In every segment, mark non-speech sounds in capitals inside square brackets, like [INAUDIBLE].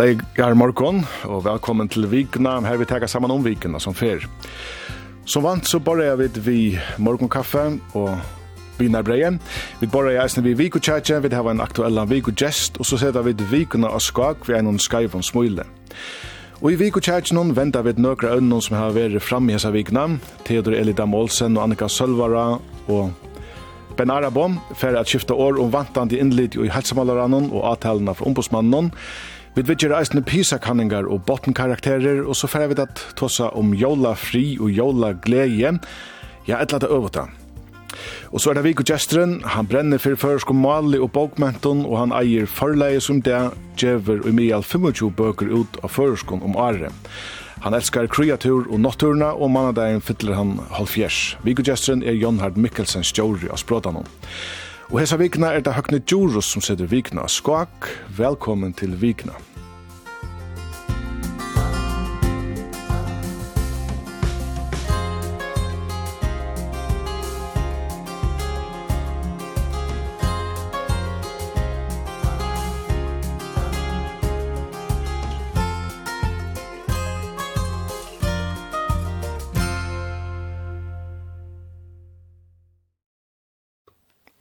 leikar morgon, og velkommen til vikna, her vi tar saman om vikna som fer. Som vant så borra vi vi morgonkaffe og vinarbreie. Vi bare jeg eisne vi vikutjætje, vi har en aktuella vikutjest, og så setter vi Vikna og skak vi einon skaivon smule. Og i vikutjætjen venter vi nøkra øynene som har vært fremme i hese vikna, Theodor Elida Målsen og Annika Sølvara og Ben Arabom for at skifta år om vantande innlid i helsemalaranen og avtalene fra ombudsmannen Vi vidger eisne pisa-kanningar og bottenkarakterer, og så færre vi at tossa om jola fri og jola gleie. Ja, et lade øvata. Og så er det Viggo Gjesteren, han brenner for føresko mali og bokmenton, og han eier forleie som det djever og mye 25 bøker ut av føreskon om are. Han elskar kreatur og notturna, og mannadagen fytler han halvfjers. Viggo Gjesteren er Jon Hard Mikkelsen stjåri av språdanon. Og hesa vikna er det Høgne Djurus som sitter vikna skak. Velkommen til vikna.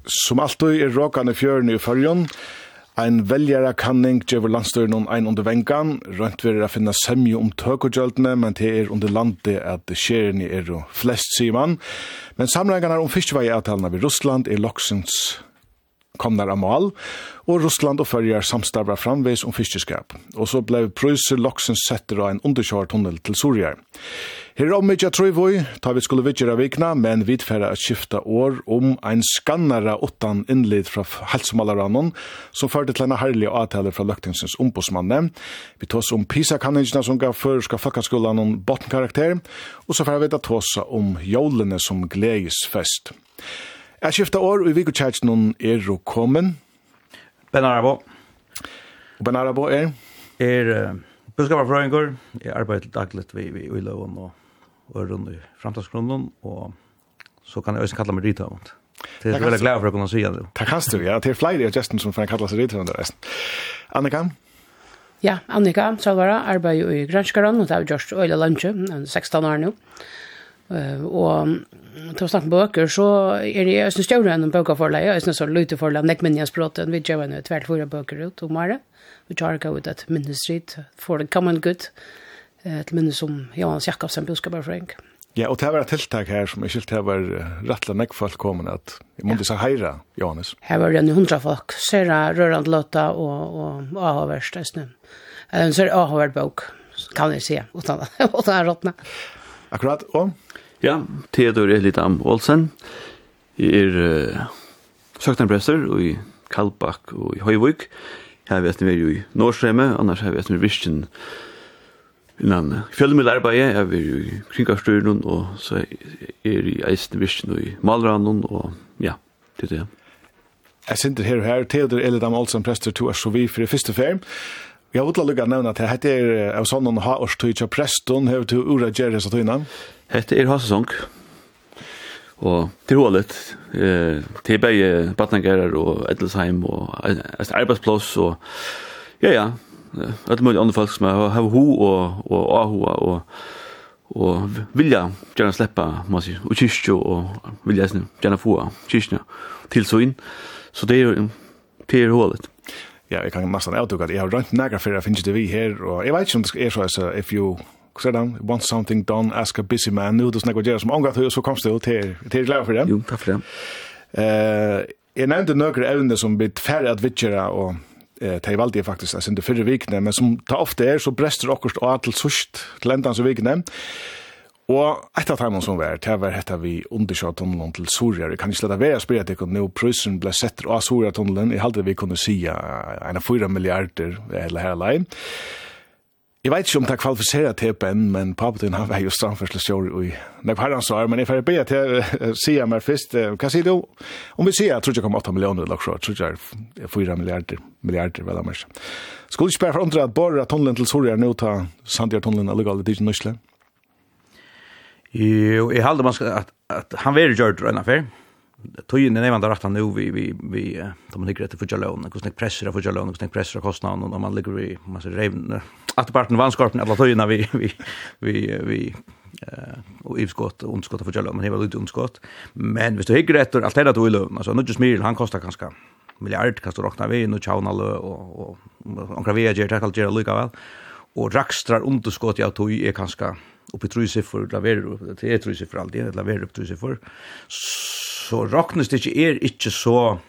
Som alltid er råkane fjørene i fyrjon. Ein veljara kanning djever landstøyren om ein under vengan. Rønt vil er finna semje om tøkogjøltene, men det er under landet at skjerene er jo flest, sier man. Men samrengarna om fiskeveiavtalene ved Russland er loksens komnar amal, og Russland og Førjar samstarver framveis om fiskeskap. Og så blei prøyser loksens setter av en underkjørt tunnel til Soriar. Her om ikkje tror vi, ta vi skulle vidgjøre vikna, men vi tfæra at skifta år om ein skannara åttan innlid fra halsmalaranon, som førte til en herlig avtale fra løktingsens ombudsmanne. Vi tås om PISA-kanningene som gav førska fakkaskolan noen bottenkarakter, og så får vi da tåsa om jolene som gledesfest. Jeg skifta år, og i noen er jo kommen. Ben Arabo. Og Ben Arabo er? Er uh, buskaparfrøyngur. Jeg arbeider daglig vi, i løven og øren i framtidsgrunnen, og så kan jeg også kalla meg rithøvende. Det er veldig glad for å kunne si det. Takk hans du, ja. Det er flere av gesten som får kalla seg rithøvende. Annika? Ja, Annika Salvara arbeider i Grønskaren, og det har vi gjort øyla lunsje, 16 år nå. Uh, og til å snakke bøker, så er det jeg større enn en bøkerforleg, jeg synes så løyte forleg, nek minnes bråten, vi gjør en tvert fire bøker ut om året, vi tar ikke ut et minnesrit, for the common good, eh, til minne som Johans Jakobsen budskaparfrøyng. Ja, og det var et tiltak her som jeg skilt her var rettelig nekk folk kommet, at jeg måtte ja. heira, Johannes. Her var det en hundra folk, sere rørand låta og, og avhåverst, jeg snu. En sere avhåverd bok, kan jeg si, utan, [LAUGHS] utan råttene. Akkurat, og? Ja, Theodor Elitam Olsen. Jeg er uh, søknarprester i Kalbakk og i Høyvøk. Her vet vi jo i Nordsremme, annars her vet vi Vistjen innan fjellmiddelarbeid, jeg er jo i kringkastøyren, og så er jeg i eisen virsen og i malranen, og ja, det er det. Jeg sitter her og her, Theodor Elidam Olsen, prester, to er så vi for det første ferien. Jeg vil lukka nevna at dette er av sånn noen ha årstøy til presten, hever du ura gjerres og tøyna? Hette er hasesong, og til hålet, eh, til begge batnangerer og Edelsheim og arbeidsplass og ja, ja, alla möjliga andre folk som har har ho och och ahu och och vilja gärna släppa man säger och kyrkjo och vilja gjerne gärna få kyrkna till så in så det är det er hålet ja jag kan nesten avtukke at jag har rønt några for att finns det vi her, og jeg vet ikke om det er så if you så där want something done ask a busy man. Nu då snackar jag som angat så kommer det till till glad för det. Jo tack för det. Eh jag nämnde några ämnen som bit färre att vitchera och eh tei valdi faktisk as under fyrre vikne, men som ta ofte er så brester okkurst og til sust til endan så vikne. Og etter timen som var, det var hette vi undersjøt tunnelen til Soria. Jeg kan ikke slette være å spørre at jeg kunne nå prøysen ble sett av Soria tunnelen. Jeg halte vi kunne si en av 4 milliarder eller her alene. Jeg vet ikke om det er kvalifiseret til Ben, men papen har vært jo strandførselsjord i Nek Herrens år, men jeg får be til å si meg først, hva sier du? Om vi sier, jeg tror ikke jeg kom 8 millioner eller så, jeg tror ikke jeg er 4 milliarder, milliarder, vel amers. Skulle ikke bare for forundre at bare tunnelen til Soria nå ta Sandgjør-tunnelen eller galt allegale til Nysle? Jo, jeg halder man skal, at, at han vil gjøre det enn affær. Tøyen er nevnt rett nu vi, vi, vi, da man ligger etter fyrtja og hvordan presser for fyrtja og hvordan presser av kostnadene, og man ligger i, man ser revnene, atterparten vannskorpen, alle tøyene vi, vi, vi, vi, eh och utskott och underskott för Jallo men det var lite underskott men visst du hygger rätt och allt det där då i lön alltså nu just Miril han kostar ganska miljard kastar du räkna vid nu chauna alla och och och Gravia ger tackal ger lucka väl och rakstrar underskott jag tog är ganska uppe i tror sig för det är tror sig det laver upp tror sig för så ikke er ikke så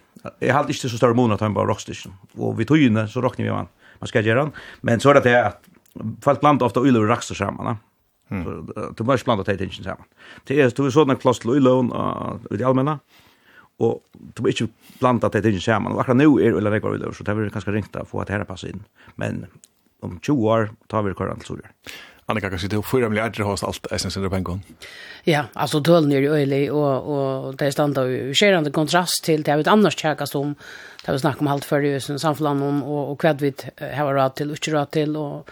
jeg har ikke så større måned at han bare rockstykket. Og vi tog tøyene så rockner vi man, man skal gjøre han. Men så er det det at folk blant ofte ulover rakster sammen. da Mm. Du må ikke blanda teit ingen sammen. Det er, du er sånn en kloss til uloven ut i allmenna, og du må ikke blanda teit ingen sammen. Og akkurat nå er ulla nekvar ulover, så det er ganske ringt å få at her passe inn. Men om 20 år tar vi det kvar til Annika kanske det fyra milliarder har allt essens under pengar. Ja, alltså tølen är ju öjlig och och det stannar ju skärande kontrast till det vi annars käkar om, det vi snackar om allt før i som samfällan om och och vi har råd till och råd till och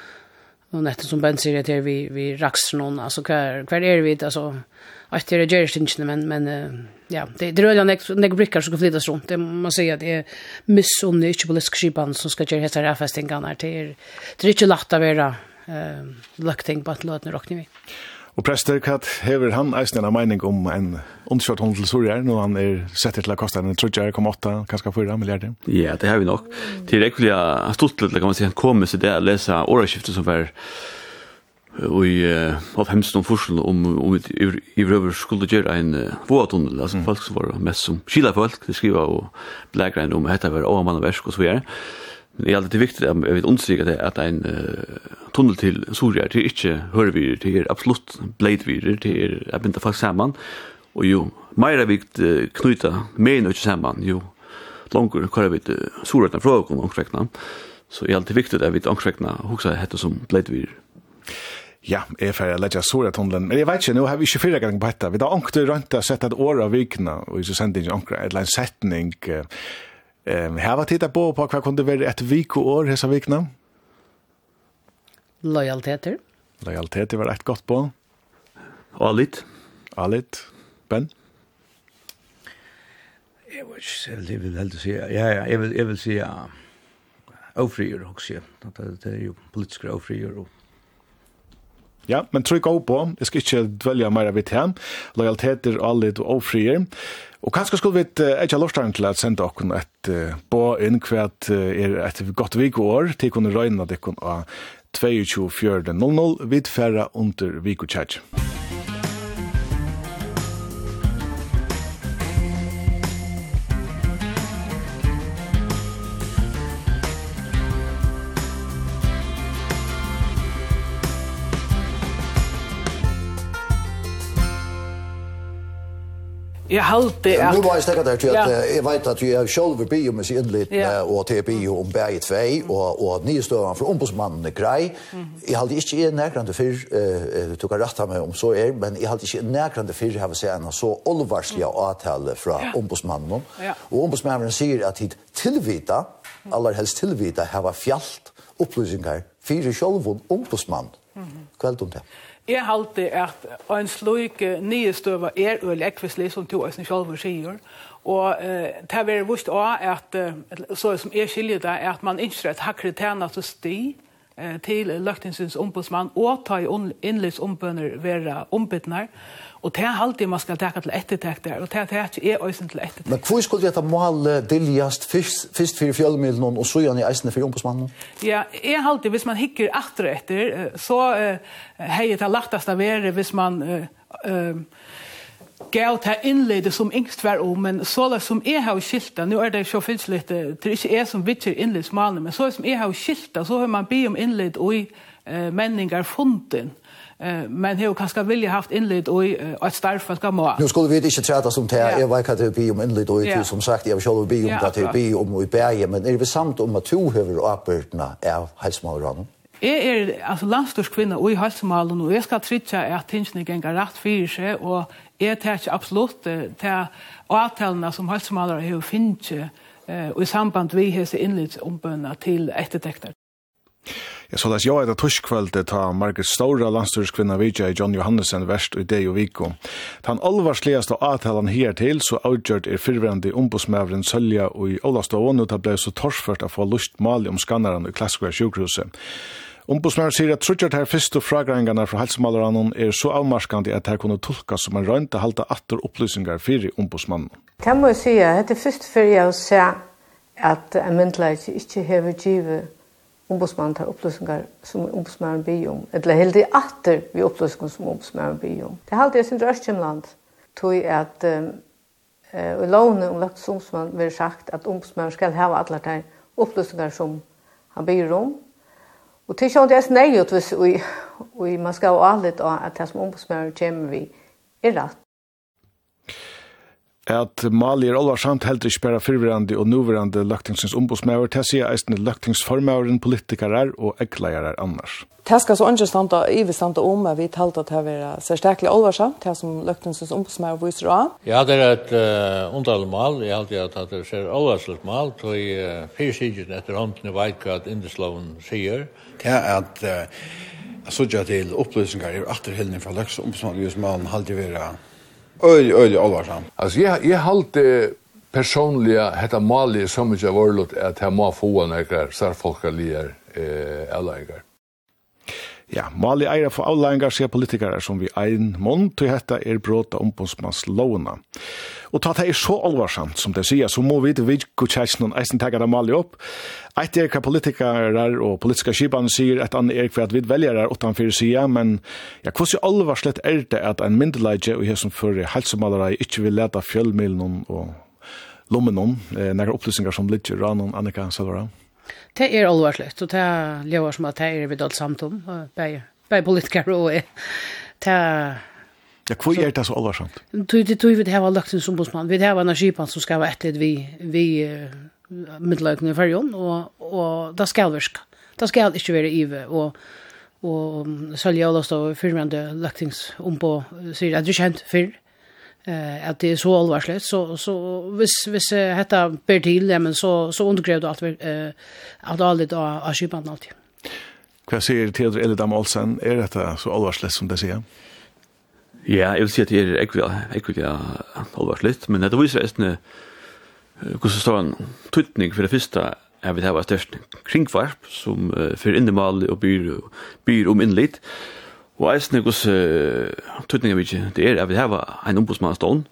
og nätt som Ben sier att vi vi raxar någon alltså kvar kvar är vi alltså att det är ju men men ja, det det rör jag nek brickar som kan flyttas runt. Det man si at det är missunnig ikke på läskskipan som ska göra hela fastingarna till det är inte lätt att vara eh, lukting på at løtene rockni. vi. Og prester, kat hever han eisen en mening om en undersøkt hånd til Sorier, når han er sett til å koste en 3,8, kanskje 4 milliarder? Ja, det har vi nok. Til rekkelig har stått litt, kan man si, han kom med seg det å lese åreskiftet som var i av hemsen om forskjellen om om i røver skulle gjøre en våtunnel, altså folk som var mest som skila folk, de skriver og blækrein om dette var overmann og versk og så videre. Men Det er alltid viktig at jeg vil understryke det at en uh, tunnel til Soria er ikke inte det er absolutt bleidvirer, det er jeg begynte faktisk sammen. Og jo, mer er vikt knyta med noe sammen, jo, langer långt kvar vi Soria den frågan om. Så det er alltid viktigt att vi anskräkna hoksa hette som bleidvirer. Ja, jeg er ferdig å lette Soria tunnelen. Men jeg vet ikke, nå har vi ikke fyrre gang på dette. Vi har ångte rundt å sette et år av vikene, og så sender ikke anker, eller en setning. Uh, Ehm här var titta på på vad kunde vara ett vikoår hesa vikna. Lojaliteter. Lojaliteter var ett gott på. Alit. Alit. Ben. Jag vil ikke, jeg vil heldig säga. ja, ja, jag vil, jag vil säga ja, ofrier også, ja, det er jo politiske ofrier och Ja, men trykk av på. Jag ska inte dvälja mer av det her. Lojaliteter, allit och ofrier. Og kanskje skulle vi ikke ha lovstaren til å sende dere et uh, på inn hvert uh, er et godt vikoår til å kunne røyne dere av 22.00. 22.4.00 vidfæra under vikotjætje. Musikk Jeg halte at... Nå var jeg stäcka der til at jeg vet at att jag själv blir med sin sig inlit och TB om berget 2 og, og nye står for ombudsmannen er grei. Jeg halte ikke en nærkrande fyr, du tok jag rätta meg om så er, men jeg halte ikke en närkrande för har vi en så olvarslig avtale fra ombudsmannen. Og ombudsmannen sier at hit tilvita, aller helst tilvita, har fjalt upplysningar för själv ombudsman. Kväll om det. Jeg halte at en slik nye støve er øyelig ekvislig, som to øyne selv sier, og eh, det er vist også at, så som jeg skiljer det, at man ikke et hakkere tjener til sti, til løgtingssyns ombudsmann, og ta i innlivsombønner være ombytner, Og det er alltid man skal takke til ettertekt der, og det er ikke er øysen til ettertekt. Men hvor skulle dette mål diljast først for fjellmiddelen og så gjerne i eisene for ombudsmannen? Ja, jeg er alltid, hvis man hikker atter etter, så heier det lagtast av være hvis man gav til innledet som yngst var om, men så det som jeg har skilt nå er det så fyllt litt, det er ikke jeg som vitser innledsmannen, men så som jeg har skilt så har man be om innled og i menningar funden eh men hur kanske vill jag haft inled och ett starkt för ska må. Nu skulle vi inte träta som det är vad kan det bli om inled och yeah. som sagt jag skulle be om att det bli om i berge men är det samt om att två höver och apertna är halsmålran. Jeg er altså, landstørskvinne og i halsemalen, og jeg skal trytja at tingene ganger rett fyrir seg, og jeg tar ikke absolutt til avtalene som halsemalere har finnet og i samband vi har innlids ombønna til ettertekter. Jeg så det jo det tuskvölde ta Margaret Stora landstyrskvinna vidja i John Johannesen verst i det jo viko. Den alvarsligaste avtalen her til så avgjørt er fyrverandi ombudsmævren Sølja og i Olavstående og det ble så torsført å få lust mali om skannaren i Klaskvær sjukhuset. Ombudsmannen sier at trutjert her fyrst og fragrængarna fra helsemaleranen er så avmarskande at her kunne tolka som en røynt å halda atter opplysningar fyrir ombudsmannen. Det må jeg sier, det er fyrst fyrir jeg å se at en myndleik ikke hever givet ombudsmannen tar upplysningar som ombudsmannen byr om. Eller helt i atter vi upplysningar som ombudsmannen byr om. Det halte jeg sin røstkjemland tog at um, uh, i lovene om løktes ombudsmannen vil sagt at ombudsmannen skal ha alle de upplysningar som han byr om. Og til sånn det er snei ut hvis vi, vi man skal ha alle at det som ombudsmannen kommer vi er rett at Mali er alvarsamt heldur ikke bare fyrverandi og nuverandi løgtingsins ombudsmæver, til sier eisne løgtingsformæveren, politikarar og eggleirar annars. Det skal så ikke standa, vi standa om at vi talte at det var særstaklig alvarsamt, det som løgtingsins ombudsmæver viser av. Ja, det er et uh, underlig mal, jeg halte at det ser alvarsamt mal, så i uh, fyrsidjen etter hånden veit hva at indesloven sier. Det er at uh, sådja til opplysningar i atterhildning fra løgtingsombudsmæver, just malen halte vera Øylig, øylig alvarsam. Altså, jeg, jeg halte personliga hetta mali som mycket var lut att här må få några så folk lier eh allägar. Ja, mali eira for avlæringar sé politikarar som vi ein mont til hetta er brota ombodsmans lovna. Og ta det er så alvarsamt som det sier, så må vi til vidko kjæsnen eisen tega dem alle opp. Eit er hva politikere og politiska kipan sier, et annet er hva vi velger er utanfor sier, men ja, hva så alvarslet er det at en myndelige og jeg som fører helsemalere ikke vil leta fjellmilen og lommen noen, eh, nære opplysningar som ligger rann Annika Selvara? Det er alvarslegt, og det er lever som at det er vi dalt samt om, bare politikere og det er Ja, hva er det så alvarsamt? Det tror vi det her lagt som bossmann. Vi det her var energipann som skal være etter vi, vi uh, middeløkene i fergen, og, og det skal virke. Det skal ikke være ive, og og Sølja Olavs og firmende løktings om på sier at det er kjent før eh at det er så allvarligt så så hvis hvis hetta ber til ja men så så undergrev det alt eh at alt av av skipan alltid. Hva sier Theodor Eldam Olsen er dette så allvarligt som det sier? Ja, jeg vil si at det er ekvilig alvars litt, men det viser eisne hvordan står en tøytning for det første er vi det var størst kringvarp som uh, for innemal og byr, byr om innlitt, og eisne hvordan uh, tøytningen vi ikke det er at vi det var en ombudsmannstånd,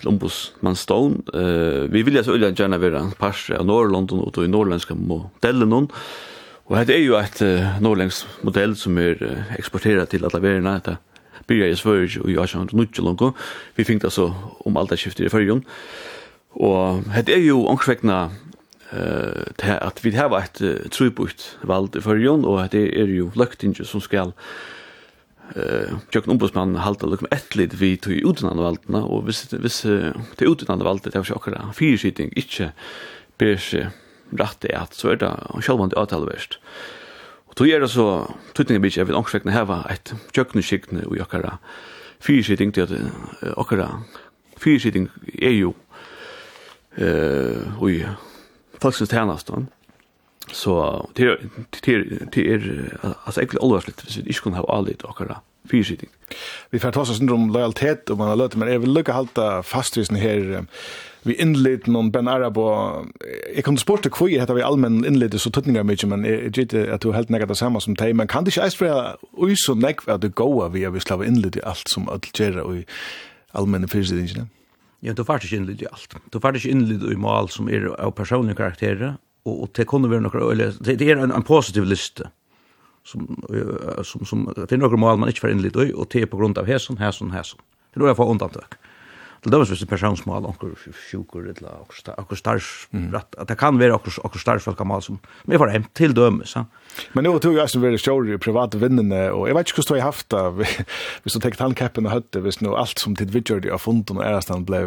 til ombudsmannstånd. Uh, vi vilja så ulike gjerne være en parse av Norrlanden og i norrlandske modellen noen, Og det er jo et uh, norrlengst modell som er uh, eksporteret til alle verden, etter byrja i Svörj og i Asjan Nudjelunko. Vi finkt så om alt det skiftet i fyrjon. Og det er jo ångsvekna uh, at vi har ett uh, trubukt vald i fyrjon og det er jo løktinge som skal eh tjokken ombudsmann halda lukum etlit vi to i utanande valdna og viss viss te utanande valdet det var sjokkara fyrskitting ikkje ber seg rett er at så er det sjølvande avtaleverst. Eh Tog er det så, tøytningen blir ikke, jeg vil ångsvekkene heva et kjøkkenskikkene og jokkara fyrsitting til at okkara fyrsitting er jo eh i folksens tjenest. Så til er, altså jeg vil alvarslitt hvis vi ikke kunne ha avlitt okkara fyrsitting. Vi får ta oss om lojalitet og man har løtt, men jeg vil lukke halte fastvisen her vi innleden noen Ben Arabo. Jeg kan spørre hvor jeg heter vi allmenn innledes så tøtninger mye, men jeg vet at du helt nekket det samme som deg, men kan det ikke eist være ui så nekk at det går vi at vi slava innlede i alt som alt gjør og i allmenn fyrsidingene? Ja, du får ikke innlede i alt. Du får ikke innlede i mål som er av personlige karakterer, og, og det kunne være noe, det er en, en positiv liste som som som det er några mål man inte får in lite och te på grund av häsen häsen häsen. Det då jag får undantag til dømes hvis det er personsmål, onkur sjukur, onkur stars, at det kan være onkur stars folk amal som vi får hjem til dømes. Men nå tog jeg som veldig sjåri i private vinnene, og jeg vet ikke hvordan jeg har haft det, hvis du tenkt handkappen og høtte, hvis nå alt som tid vidgjør av funden og ærestan ble,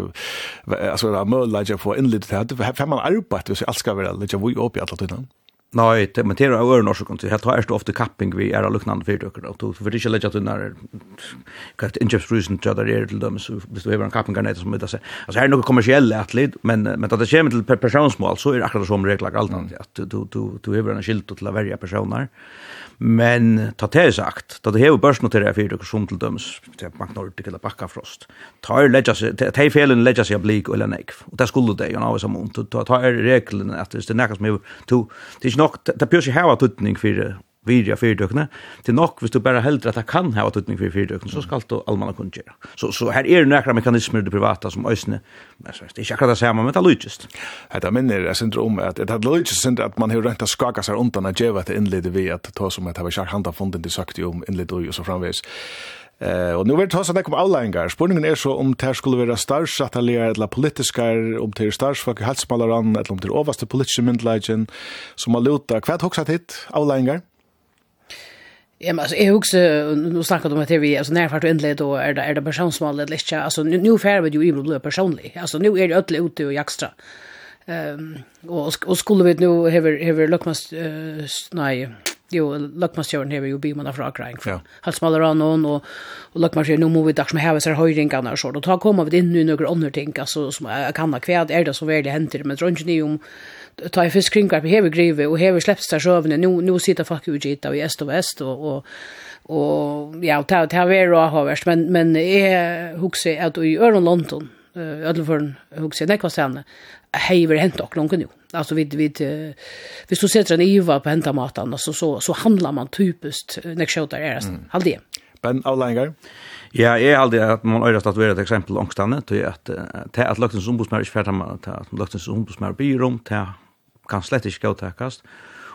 altså, mølla, jeg får innlitt til høtte, for man arbeid hvis alt skal være litt av vi oppi alle tiden. Nei, det, men det er jo norsk kontor. Helt har ofte kapping vi er av luknande fyrtøkker, og du får ikke legge at du nær kvart innkjøpsfrysen til at det er til dem, så hvis du hever en kapping er nede som vil seg. Altså her er noe kommersielle atlet, men, men at det kommer til personsmål, så er det akkurat som regler alt annet, at du, du, du hever en skilt til å verja personer. Men ta det sagt, da det hever børsnotere fyrtøkker som til dem, til Bank Nordic eller Bakkafrost, ta er legge seg, ta er felen legge seg av blik og eller nekv, og det skulle det, jo, nå er det samme, ta er reglene at hvis det er nekka som hever, nok, det bør ikke hava tutning for virja fyrdøkene, til nok hvis du bare heldur at det kan hava tutning for fyrdøkene, så skal du allmanna kunne gjøre. Så, så her er nekra mekanismer i det privata som øsne, det er ikke akkurat det samme, men det er lydgjist. Hetta minner jeg synder om at det er lydgjist synder at man har rent å skaka seg undan at djeva til innlede vi at ta som at det var kjær handa fonden de sagt jo om innlede og så framvis. Eh, och nu vill ta seg nekk om avlæringar. Spurningen är så om det skulle vara starsatalier eller politiska om det er starsfak i halsmalaran, eller om det är overste politiska myndelagen som har luta. Hva också hoksa hit avlæringar? Ja, men alltså jag också nu snackar de om att vi alltså när fart och ändligt då är det är det personsmål eller inte. Alltså nu, nu färd vi ju i blod personligt. Alltså nu är det ödle ute och jakstra. Ehm um, och och skulle vi nu hever hever luckmas uh, nej jo luckmarsjören här ju bi man från Ukraina. Ja. Halt smalare an och och luckmarsjören nu måste vi dags med här så höjringarna och så då ta kommer vi inn nu några andra ting altså som jag kan ha kvad är det så väl henter men tror ni om ta en fiskringar vi hever greve och hever släpps där sjövnen nu nu sitter folk ju gita och öst och väst och och och ja ta ta ver og ha men men är huxar att i Örland London ödleförn huxar det kvar sen hever hent og någon jo. Alltså vid vid uh, vi så setter en Eva på henta maten så så så handlar man typiskt när skjuter er det. Mm. Halt det. Ben Aulinger. Ja, jeg er aldri at man øyre at vi er et eksempel ångstande, til at, til at løgtens ombudsmær ikke fjertar man, til at løgtens ombudsmær byr om, til kan slett ikke gautakast.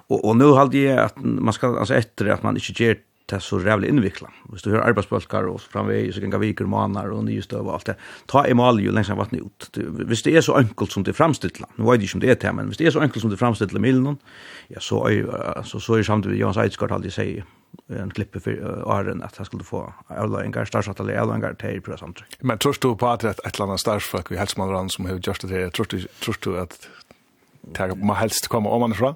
Og, og nå halde jeg at man skal, altså etter at man ikke gjør det så rævlig innvikla. Hvis du hører arbeidsbølkar og framvei, så kan viker, manar og nye støv og alt det. Ta emalje jo lengst av vattnet ut. Du, hvis det er så enkelt som det framstilla, nå vet jeg ikke om det er det, men hvis det er så enkelt som det framstilla milen, ja, så er, så, så er det samtidig Johans Eidsgård aldri sier en klippe for åren at jeg skulle få avløyngar, starsatt eller avløyngar til prøve samtrykk. Men tror du på at et eller annet starsatt vi helst som har gjort det til, tror du at tar man helst kommer om man va.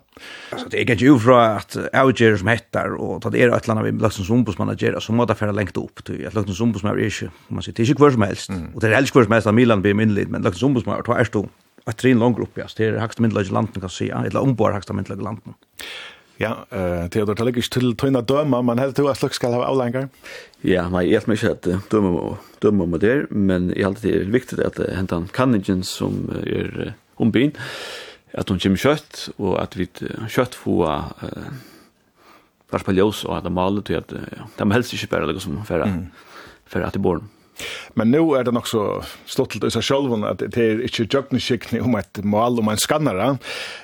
Alltså det är ju fra att Alger som heter och att det är ett land av Luxemburgs ombudsman att göra så måste färra längt upp till att Luxemburgs ombudsman är ju man säger det är ju kvar som helst Mm. och det är helst kvar som helst av Milan blir minlid men Luxemburgs ombudsman tar är stor att trin långt grupp ja det är högsta myndigheten landet kan säga eller ombor högsta myndigheten landet. Ja, eh det är det till tvinna döma man helt tror att Lux ska ha avlängar. Ja, nej, jag menar att döma döma med det, men i allt det är viktigt att hända kanningen som är ombyn at hon kjem kjøtt, og at vi kjøtt få uh, varpa ljøs og at det maler til at de det helst ikke bare liksom som for, mm. for at i bor. Men nu er det nok så slått til seg selv at det er ikke jøgneskikning om et mal om en skannere,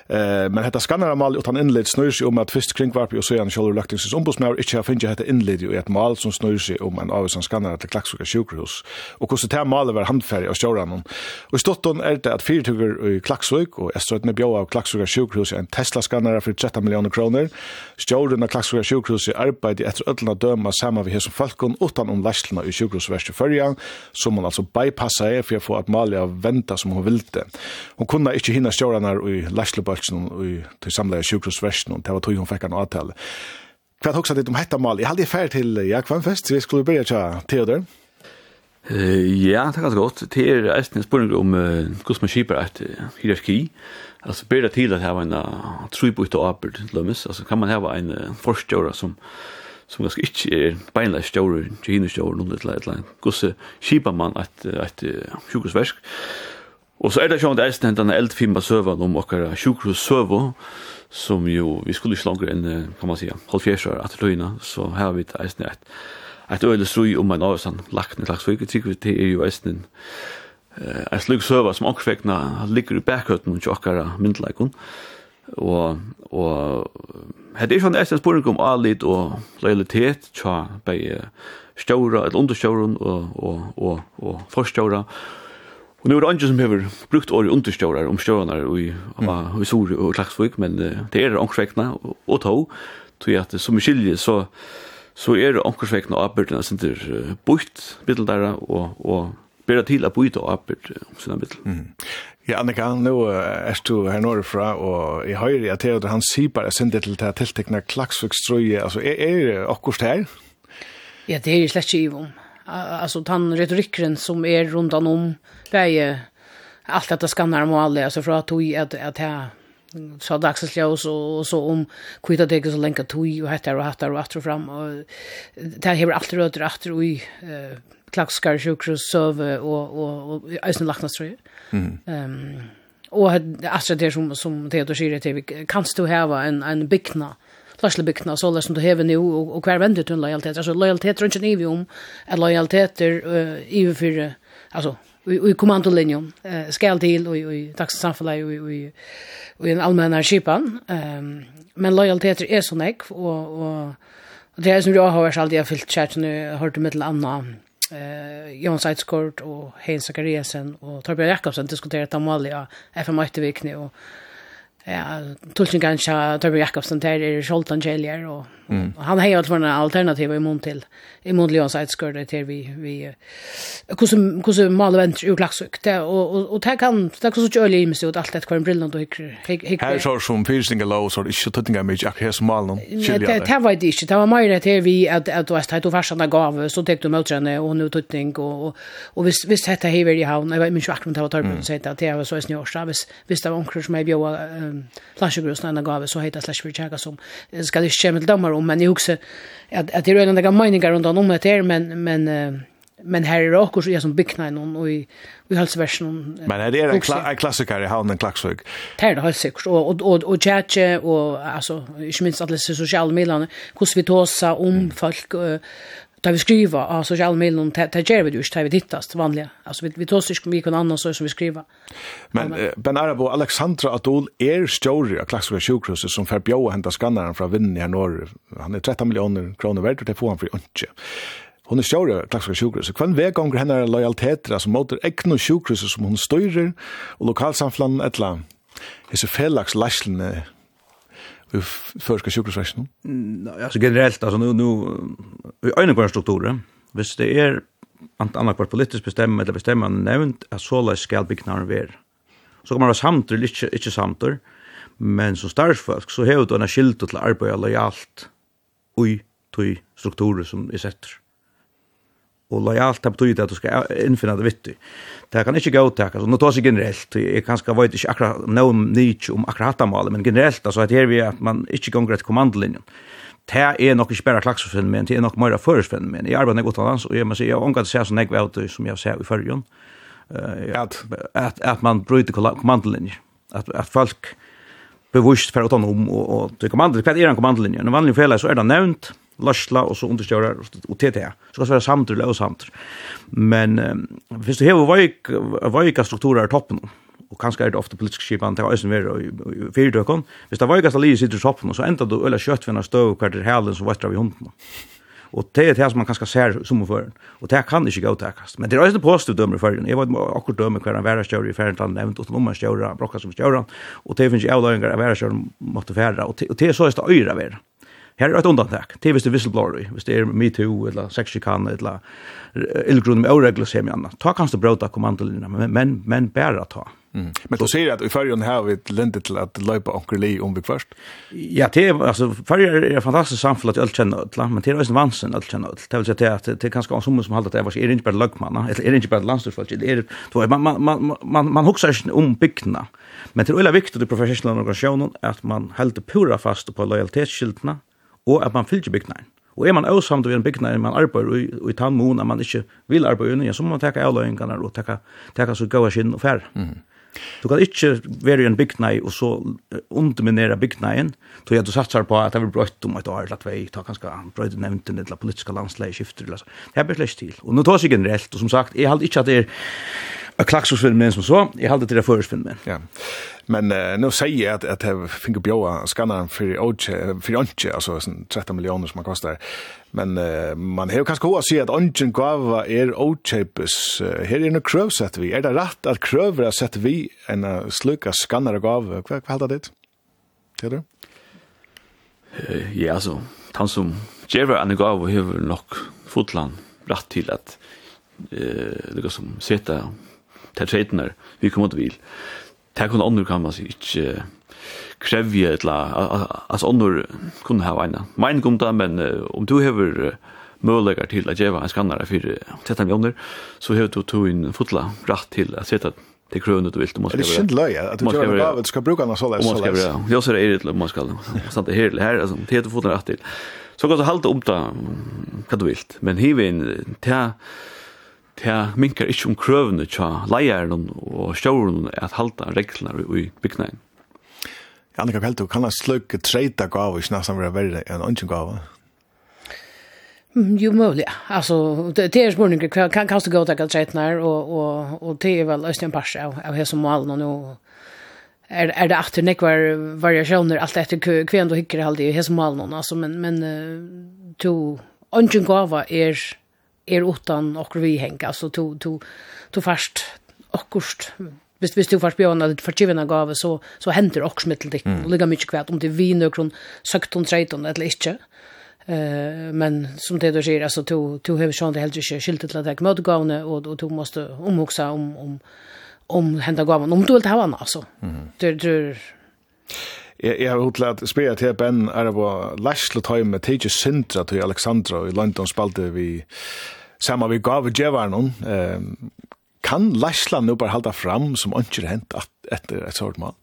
Eh men detta skannar mal utan inleds snur sig om at fyrst kringvarp og så ein skall luktingsins ombodsmær ikkje har finnja hetta inled i ett mal som snur sig om en avsan skannar til Klaksvika sjukhus. Og kussu tær mal ver handferð og och Og stotton er det at fyrtuger i Klaksvik og Estrøtne bjóa av Klaksvika sjukhus en Tesla skannar for 13 millioner kroner. Stjóran av Klaksvika sjukhus arbeiddi etter øllna døma saman við som falkon utan om læslna i sjúkrahúsverki førja, som hon altså bypassa er for at Malia venta som hon ville Hon kunna inte hinna stjóranar i læslubø falskene og til samlet sjukhusversen, og det var tog hun fikk en avtale. Hva er det om hette mal? Jeg hadde ferd til Jack Vanfest, så jeg skulle begynne til Theodor. Uh, ja, det er ganske godt. Det er en spørning om uh, hvordan man kjiper et hierarki. Altså, ber det til at det var en uh, trubut og arbeid, lømmes. Altså, kan man ha en uh, forstjører som som ganske ikke er beinleis stjåre, kjene stjåre, noe eller annet. Gosse kjiper man et, et, et sjukosversk? Og så er det sånn at eisen hentan eldfimba søvan om okkara sjukhus søvo, som jo, vi skulle ikke langer enn, kan man sija, halvfjersar at løyna, så her har vi eisen et, et øyelig strui om en avsan lagt ned lagsvig, trykker vi er jo eisen en slug søva som ankerfekna ligger i bækhøtten og tjokkara myndleikon, og, og her er sjående eisen spurning om alit og lojalitet, tja, bei stjaura, eller understjaura, og, og, og, og forstjaura, og Og nu er det andre som har brukt året understjårar om stjårar i, mm. i Sori og Klagsvik, men uh, det er ångsvekna og, og tog, tog at som vi skiljer så, så er det ångsvekna og avbyrdene som er bort middeldæra og, og bedre til å byta og avbyrd om sina middel. Mm. Ja, Annika, nu er du her norrfra, og jeg hører at det han sier bare sin det til å tiltekne Klagsvøkstrøye, altså er, er det akkurat her? Ja, det er slett ikke i om alltså han retoriken som är er runt om bäge allt detta skannar och alla alltså för att tog att att här så dagsljus och, och så om kvita det så länka tog och heter och heter och åter fram och det här har allt rötter åter och i eh, klackskar sjukhus serve och och och ösn lacknaströ. Mm. Ehm um, och alltså det som som det då säger det kan du ha en en bikna flashlebygna så där som du häver nu och, och kvar vänder till lojalitet. Alltså lojalitet runt inte i om att lojaliteter uh, i för alltså i kommandolinjen eh, skal til og i taxsamfunnet og i, i, en allmänna skipan. ehm men lojaliteter er så näck og, og, det er som jag har vært alltid jeg fyllt kjært, jeg hørte med til Anna, eh, Jon Seidsgård og Hein Zakariasen og Torbjørn Jakobsen diskuterat om målet av FM8 vikne og ja, tulsningen til Torbjørn Jakobsen der er Scholten Kjellier, og, mm. og han har jo alt for en alternativ i mån til, i mån til Jons Eidsgård, til vi, vi hvordan, hvordan maler venter ur klagsøk, det, og, og, og det kan, det kan så ikke øye i meg ut alt etter hver en brillene du hikker. Her så som fyrstinger lov, så er det ikke tøttinger mye, ikke her som maler noen Kjellier. Det var det ikke, det var mer til vi, at, at du har du farsene gav, så tek du møtrene, og nå tøtting, og, og, og hvis, hvis dette hever i havn, jeg vet ikke akkurat om det var Torbjørn, mm. så det var så i snjørsta, hvis, hvis det var omkring som jeg bjør, Lasjegrøsene en gave, så heter slash for checka som ska det kjemme til dommer om, men jag också att att det är en av meninger runt om det här men, men men här är det också jag som byggna någon och i i halsversion. Men är det en klassiker i Havnen Klaxvik. Det är det helt säkert och och och och och alltså inte minst alla sociala medier hur vi tåsa om folk där vi skriver av sociala medier och det gör vi ju inte, vi tittast vanliga. Alltså vi, vi tar sig om vi kan annan så som vi skriver. Men eh, Ben Arabo, Alexandra Adol är större av Klaxvika sjukhuset som får bjöa hända skannaren från vinnen här norr. Han är 13 miljoner kronor värd och det får han för inte. Hon är av Klaxvika sjukhuset. Kvann vägonger henne lojaliteter som måter egna sjukhuset som hon styrer och lokalsamflan är så felags läslene i förska sjukhusväsen. Mm, alltså generellt, alltså nu, nu i ögonkvarna strukturer, hvis det är ant annat kvart politiskt bestämma eller bestämma nämnt att såla ska byggnaden vara. Så kommer det samt eller inte, inte samt, men som starfsfolk så har du en skilt till arbete lojalt Oj, tui strukturer som är sätter og lojalt det betyr at du skal innfinna det vittig. Det kan ikke gå til, altså, nå tar seg generelt, jeg kan skal veit ikke akkurat noen nytt om akkurat hattamålet, men generelt, altså, at her vi at man ikke gonger etter kommandolinjen. Det er nok ikke bare klaksfenomen, det er nok mer føresfenomen. Jeg arbeider godt annet, og jeg må si, jeg omgår det ser sånn jeg vet som jeg ser i førjen, at, at, at man bryter kommandolinjen, at, at folk bevisst for autonom, og, og, og, og, og, og, og, og, og, og, og, og, lösla och så understöra og TT. Så kan det vara samtal och samtal. Men um, visst du har veik veika strukturer i toppen og kanskje er det ofte politisk skipan til Øysen mer i fyrdökon. Hvis det var ju ganska lite sitter i toppen så enda du øyla kjøttfinna støv hver til det som så vi hunden. Og det er det som man kanskje ser som om føren. Og det kan ikke gå täckas. Men det är ju post dømer i føren. Jeg vet akkurat dømer hver en värre större i føren til han nevnt, og noen större brokka som större. Og det finnes ikke avløyngar av värre större måtte färra Og det er så er det øyre värre. Her er et undantak. Det er hvis det er whistleblower, hvis det er MeToo, eller sexsjikan, eller illgrunn med åregler, sier anna. Ta kanskje bråta kommandolinjerna, men, men, men bæra ta. Mm. Men du sier at i fyrrjon har vi lindet til at løypa onker li om vi først? Ja, det er, altså, fyrrjon er et fantastisk samfunn at ølt kjenner men det er også en vansen ølt kjenner øtla. Det vil si at det er kanskje som som halda at det er, er ikke bare løgmanna, eller er ikke bare landstyrsfolk, er, man, man, man, man, man huxar ikke om bygdina. Men det er veldig viktig i professionella organisationen at man helder pura fast på lojalitetsskyldene, og at man fylgjer bygnaren. Og er man åsamt ved en bygnare man arbeider i, i tannmån, at man ikke vil arbeide under, så må man teka avløyingene og teka, teka så gode skinn og færre. Mm. Du kan ikke være i en byggnei og så underminere byggneien, så jeg du satsar på at det vil brøtt om et år eller at vi tar kanskje brøtt nevnten eller politiske landsleie skifter eller så. Det er bare slett til. Og nå tar jeg generelt, og som sagt, jeg halte ikke at det er klaxosfilmen som så, jag hade till det förstfilmen. Ja. Men uh, nu säger jag att att jag fick bjöa skanna för Oche för onche alltså sån 13 miljoner som man kostar. Men uh, man har kanske hört sig att Oche Guava är Ochepes. Uh, här är en kröv sett vi. Är det rätt att krövra sett vi en uh, sluka skannare gav vad vad det? Det du? Eh ja så. han som Jerry and Guava har nog fotland rätt till att eh det går som sätta til treitene vi kommer til vil. Det kunne andre kan man si ikke krevje et la, altså andre kunne ha en mening om det, men om du hever möjligheter til å gjøre en skannere for 13 millioner, så hever du to en fotla rett til å sette det krönet du vil. du måste. Det är synd löje att du gjør det av ska bruka något sådär. Man ska göra. Jag ser det är det man ska. Sant det her, här alltså det heter foten rett til. Så kan du halte om det hva du vil. Men hiver inn, til Det minkar ikkje om krøvene tja leieren og sjåren at halda reglene i bygnægen. Annika Peltu, kan jeg slukke treita gava ikke nesten være verre enn ønsken gava? Jo, mulig. Altså, det, det er spørninger, kan kanskje gå til treitene og, og, og det er vel Østjen Pars av, av hese målen, og nå er, er det alltid nekvar variasjoner, alt etter kvenn du hikker alltid i hese målen, altså, men, men to, ønsken gava er er utan och vi hänga så to to to fast akkurst hvis hvis du fast bjørna det fortjevna gave så så henter och mittel dik mm. ligga mycket kvært, om det vi nökron sökt hon trejton eller inte eh men som det då sier, alltså to to har ju det helt ju skilt at jeg mot gåne og, og to måste omhuxa om om om hända gaven om du vill ta annars så det det Jeg, jeg har utlært spyrir til Ben er på Lashlo Time med Tejas Sintra til Alexandra i London spalte vi Samma vi gav djevaren hon, um, kan Læsland nu bara halda fram som ønsker hent etter et sånt mal?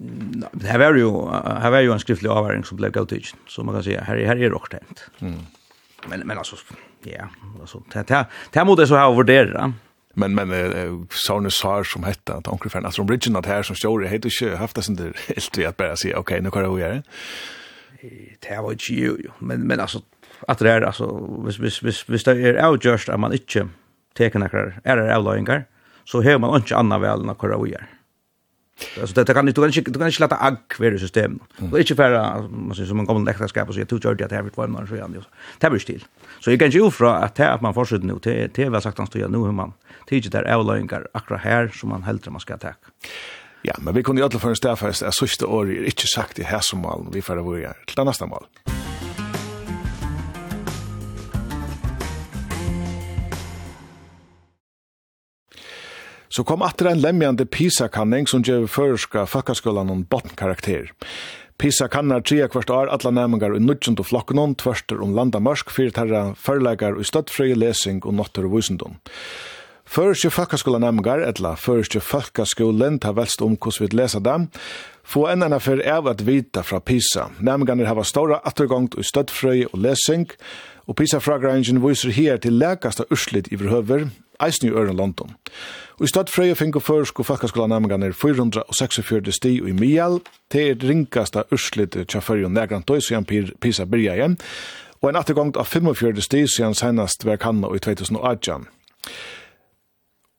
Det her var jo, her var jo en skriftlig avværing som ble gav så man kan si, her, her er det hent. Mm. Men, men altså, ja, altså, det, det, det må det så her å da. Men men eh, Sarne Sar som hetta att onkel Fern alltså original här som står det heter ju haft det inte helt [LAUGHS] vi att bara säga okej nu kan jag göra det. Det var ju men men alltså att det är alltså vis vis vis vis det är out just att man inte tar några är det avlöjningar så hör man inte annan väl när kör vi gör. Alltså det kan inte du kan inte du kan inte låta agg vara system. systemet. Det är inte för man säger som man kommer läkta skapa så jag tog jag det här vid tvåan så igen. Det blir still. Så jag kan ju ofra att att man fortsätter nu till till vad sagt han står nu hur man tidigt där avlöjningar akra här som man helt man ska ta. Ja, men vi kunde ju alla för en fast att sista året är inte sagt i här som mal vi för att vara till nästa mal. Så kom atter en lemjande PISA-kanning som gjør føreska fakkaskolan om bottenkarakter. PISA kannar tria kvart år alla næmingar i nudjund og flokkenon, tvørster om landamørsk, fyrir terra førlegar og støttfri lesing og notter og vusendom. Føreske fakkaskolanæmingar, etla føreske fakkaskolen, ta velst om hos vi lesa dem, få enn enn fyrir av at vita fra PISA. Næmingarnir hava stora attergångt og støttfri og lesing, og PISA-fragrangin viser her til lækasta urslit i verhøver, eisen i øren London. Og i stedet frøy og førsk og fakkaskola nærmengarnir 446 sti i Mial, til et ringkasta urslit tja fyrir og nærgrant døy, så Pisa byrja igjen, og en attergångt av 45 sti siden senast hver kanna i 2018.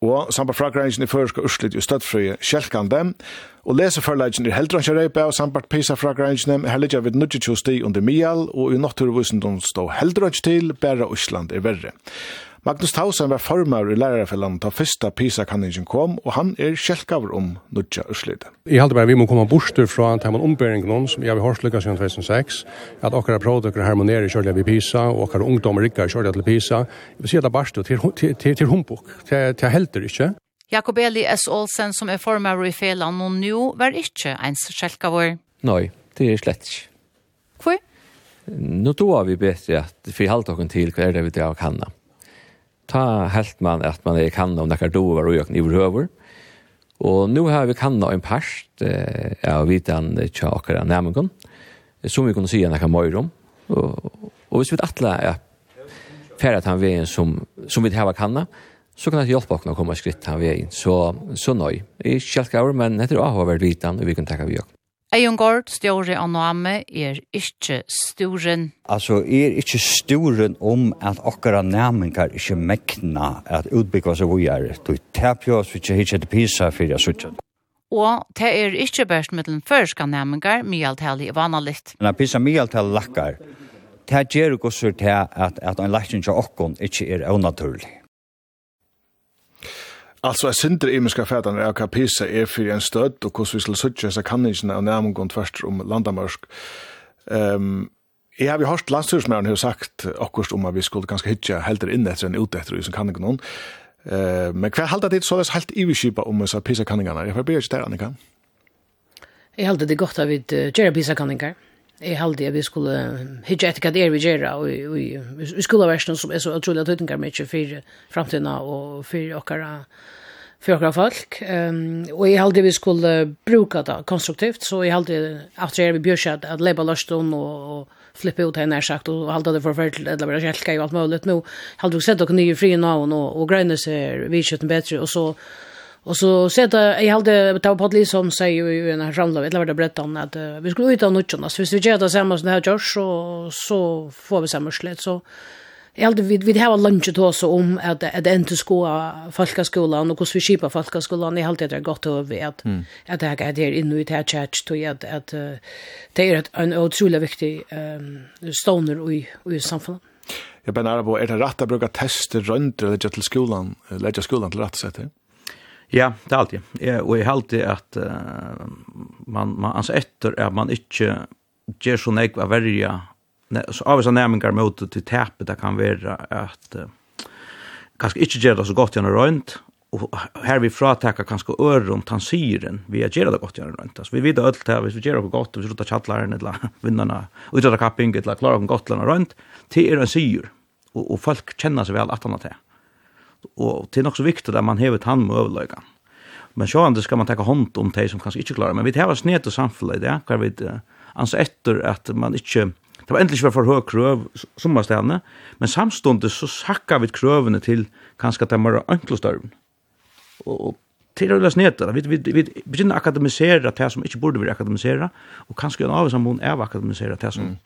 Og sambart fragrangen i førsk og urslit i støttfrøy kjelkande, og leseførleggen i heldranskja reipa og sambart pisa fragrangen er helligja vid nudjitjo sti under Mial, og i natturvusendom stå heldransk til, bæra Osland er verre. Magnus Tausen var formar i lærarfellan da fyrsta PISA-kanningen kom, og han er kjelkaver om nudja urslite. Jeg halte bare vi må komme bostur fra en man ombering noen som jeg har hørt lykka siden 2006, at okkara prodøkker harmonerer kjørlega vi PISA, og okkara ungdommer rikkar kjørlega til PISA. Jeg vil si at det barstu til humbuk, til helter ikkje. Jakob Eli S. Olsen, som er formar i felan og nu, var ikkje eins kjelkaver. Nei, det er slett ikkje. Hvor? Nå tror vi bedre at vi halte okken til hva er det vi drar og kanna ta helt man att man er kan om några dovar och ökning överhuvud. Og nu har vi kan en past eh ja vitan chakra nämligen som vi kunde se några mer møyrum og og vi vet atle ja för til han veien som som vi har kanna så kan det hjelpe oss å komme skritt han veien. så så nöj. Är självklart men det är vært vitan vi kan takka vi också. Eion Gård, stjåre av Noame, er ikkje sturen. Altså, er ikkje sturen om at okkara næmingar ikkje mekna at utbyggva seg vujar. Du tapjå oss, vi ikkje hitje til pisa fyrir jeg suttjen. Og det er ikkje bæst den førska næmingar, myaltali er vanalikt. Men at pisa myaltali lakkar, det gjer gosur til at, at en lakkin til okkon ikkje er unaturlig. Alltså är synder i myska er är kapisa är för en stöd och hur vi skulle söka så kan inte när man går om landamörsk. Ehm um, Jag har ju hört landstyrsmännen har sagt akkurst om att vi skulle ganska hitja helt in efter en ut efter som kan inte. Eh men kvar halda det så det helt i skipa om så pisa kaningarna. Jag förbeger det Annika. Jag halda det gott av vid Jerry pisa kaningar. Jeg halde at vi skulle hitje etter hva det er vi gjør, og vi skulle versen som er så utrolig at høytingar mye for framtiden og for okkara för några folk. Ehm um, och i halde vi skulle bruka det konstruktivt så i halde efter vi bjöd att att leba lust och, och flippa ut henne sagt och halda det förfärligt eller bara skälka ju allt möjligt nu. Halde vi sett och nya fri nu och, och gröna ser vi kött bättre och så Och så sätta jag hade ta på det som säger ju en ramla vet det berättat att vi skulle ut av nutchen så Vi vi gör det samma som det här görs så så får vi samma slet så Jag hade vi vi hava lunch då så om att att inte skola folkskolan och hur vi skipa folkskolan i allt det är gott över vet att det här är inne i det church då att att det är en otroligt viktig ehm stoner i i samhället. Jag benar på är det rätt att bruka tester runt eller till skolan, lägga skolan till rätt sätt. Ja, det er alltid. Jeg, og jeg halte at uh, man, man, altså etter at man ikke gjør så nek av verja, så av disse næmingar mot til tepet, det kan være at uh, kanskje ikke gjør det så godt gjennom røynt, og her vi fratekar kanskje øren tansyren vi er gjerne det godt gjennom røynt. Altså, vi vet alt det, hvis vi gjør det godt, hvis vi slutar kjattlaren eller vinnerne, utrøyta kapping eller klarer om godt gjennom røynt, det er en syr, og, og folk kjenner seg vel at han har det. Og det er nok så viktig at man hever tann med overløygan. Men sjående skal man takka hånd om de som kanskje ikke klarer. Men vi hever snedet och samfunnet, det hver vi ans etter at man ikke Det var endelig ikke for høy krøv som var stedene, men samståndet så sakka vi krøvene til kanskje at de var enkle større. Og til å løse ned Vi, vi, vi begynner å akademisere det som ikke burde vi akademisere, og kanskje en av oss er akademisere det som mm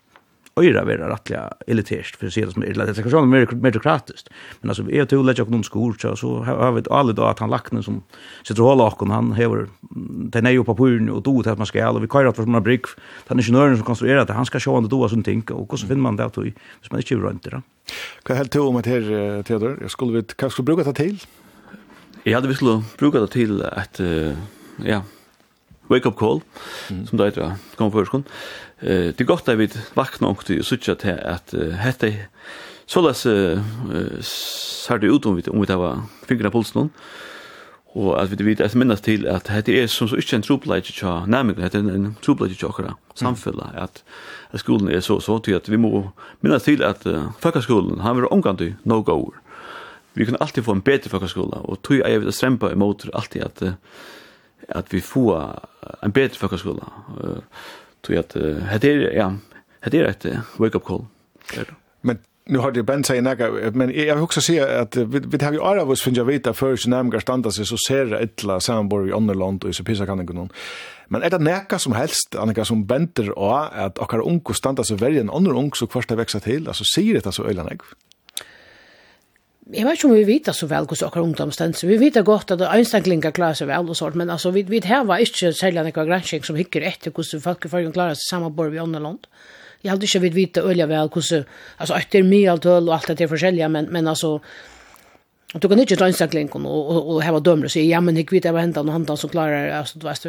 öra vara rättliga elitist för att se det som är det kanske mer meritokratiskt men alltså är det lätt någon skor så har vi alla då att han lacknen som sitter och håller och han har den är ju på pulen och då att man ska alla vi kör att för man brick den ingenjören som konstruerar det han ska se vad då och sånt tänka och hur så finner man det då hvis man inte gör runt det Vad helt om att här Theodor jag skulle vi kanske bruka det till Jag hade visst bruka det till att ja wake up call mm. som det heter kom förskon Eh det gott att vi vakna och det så att att hette så läs ser det ut om vi om vi tar fingrarna på pulsen og at vi vet att minnes til at hette er som så ikke en trublage tja nämligen er en trublage tja kra samfunnet, at, at skolen er så så til at vi må minnes til at uh, folkeskolen har vært omgang til no go vi kan alltid få en bättre folkskola och tror jeg vil strempe imot alltid at, uh, at vi får en bättre folkskola tror att det är ja, det är ett wake up call. Men nu har det bänt sig näka, men jag vill också säga att vi, vi har ju alla av oss finns jag veta för så närmare standa sig så ser det ettla samborg i Ånderland och i Sopisa kan inte Men är det näka som helst, Annika, som bänder av att okkar unko standa sig värre än ånder unko så kvarsta växa till, alltså säger det så öjla näka? Jeg vet ikke om vi vet så vel hvordan akkurat ungdomstens. Vi vet godt at Einstein-klinga klarer seg vel og sånt, men altså, vi, vi har ikke særlig enn ekvar gransking som hikker etter hvordan folk i fargen klarer seg sammenbord vi andre land. Jeg hadde ikke vidt vite øye vel hvordan, altså, etter mye alt øl og alt det er forskjellige, men, men altså, Du kan ikke ta Einstein-klinken og, og, og heva dømmer og si, ja, men jeg vet hva hendan og hendan som klarer, altså, du vet,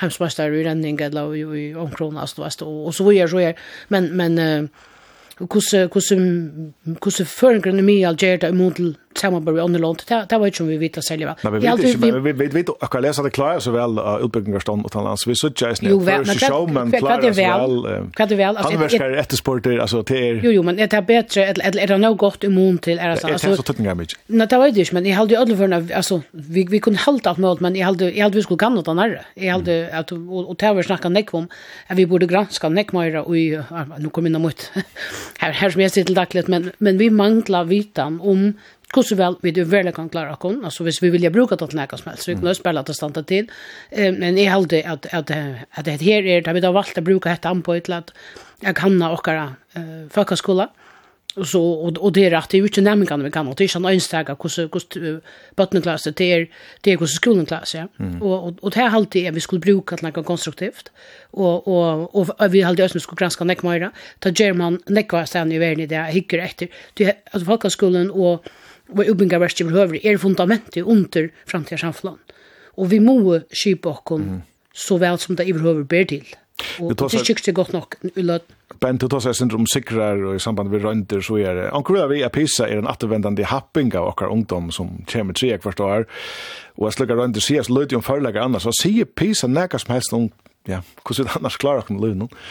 heimsmester i renning eller i omkrona, altså, du vet, og, og så videre, så videre. Men, men, uh, hur hur hur føringene mye alt gjør det samarbeid med andre land, det var ikke som vi vet å selge vel. Nei, vi vet ikke, vi vet ikke, akkurat lesa det klarer så väl av utbyggingarstånd og talans, vi suttja vi, snitt, for ikke sjå, men klarer så vel, han vi, ettersporter, altså til er... Jo, jo, men er det bedre, eller er det noe godt immun til, er alltså så tøtningar mykje? Nei, det var ikke, men jeg hade aldrig alle alltså vi vi kunde halde alt mål, men jeg hade jeg hade vi skulle ganna den herre, jeg halde, og det har vi snakka nekk om, at vi borde granska nekk mer och nu kommer inn mot, [LAUGHS] her som jeg sitter daglig, men vi manglar vitan om hur så väl vi du väl kan klara kon alltså hvis vi vilja bruka det til nekka så vi kan spela det stanta till eh, men i halde att att att det här är det vi då valt att bruka detta på ett lat jag kan ha och eh folkaskola, så och och det är rätt det er ikke kan vi kan, och det är ikke en øynstega hvordan bøttenklasse, det är det er skolan klass ja. och och och det er alltid vi skulle bruka det något konstruktivt, och och och vi vi halde også skulle granska nekka meira, ta German nekka sen i världen i det efter hikker etter, at folkaskolen och vad uppbygga värst utbyggarverket behöver är fundamentet under framtida samhällen. Och vi må skype okkom mm. så väl som det behøver ber till. Og det er ikke godt nok i lød. Ben, du tar seg sindrom om sikrar og i samband med røynter så er det. Anker vi at PISA er en attervendende happing av okkar ungdom som kommer tre hvert år. Og jeg slukker røynter sier så lød jo om forelegger annars. Så sier PISA nekka som helst om, ja, hvordan [LAUGHS] det annars klarer okkar med lød noen.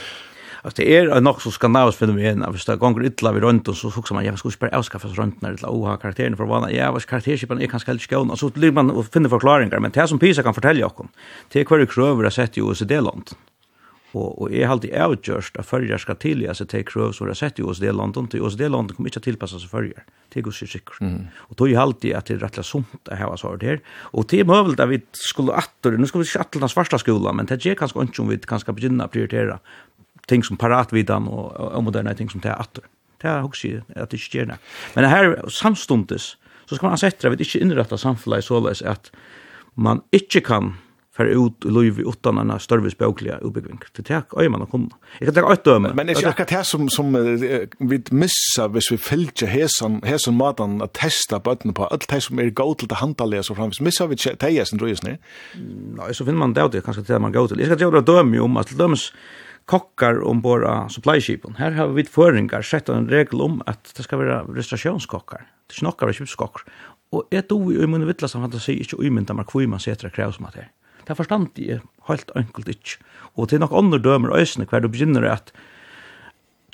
Alltså det är nog så skandinaviskt fenomen att hvis det gånger vi vid och så såg man jag skulle bara avskaffa det eller oha karaktären för vana? Ja vad karaktärsskipan är kanske helt skön och så blir man och finner förklaringar men det som Pisa kan fortälja oss det är kvar kröver att sätta i OECD-land og og er halti avgjørst at førjar skal tilja seg til take som er sett i oss det landet til oss det landet kommer ikke tilpassa seg førjar. Til oss sikker. Mm. og tog halti at det er rettelig sunt at hava svar her og til møvelt at vi skulle atter nu skal vi chatta den svarta skola men det er kanskje ikke om vi kanskje begynna prioritera ting som paratvidan og, og, moderne ting som det er atter. Det er også at det ikke gjør det. Men her samstundes, så skal man sette at vi ikke innrette samfunnet såleis at man ikke kan för ut Louis utan en större språkliga uppbyggning. Det är ju man kommer. Jag kan ta ett döme. Men det är akkurat det som som vi missar hvis vi fälter häsan häsan maten att testa bötten på allt det som är gott till handla så framvis missar vi tejas och dröjs ner. Nej, så finner man det det kanske det man går till. Jag ska ta ett döme om att döms kokkar om av supply shipen. Här har vi föringar sett en regel om att det ska vara restaurationskockar. Det er ikke nokkar Och ett ord i min vittla som fantasi inte umynda meg hvor man setter krävs som at det er. Det forstand jeg helt enkelt ikke. Og til nok andre dømer øsene hver du begynner at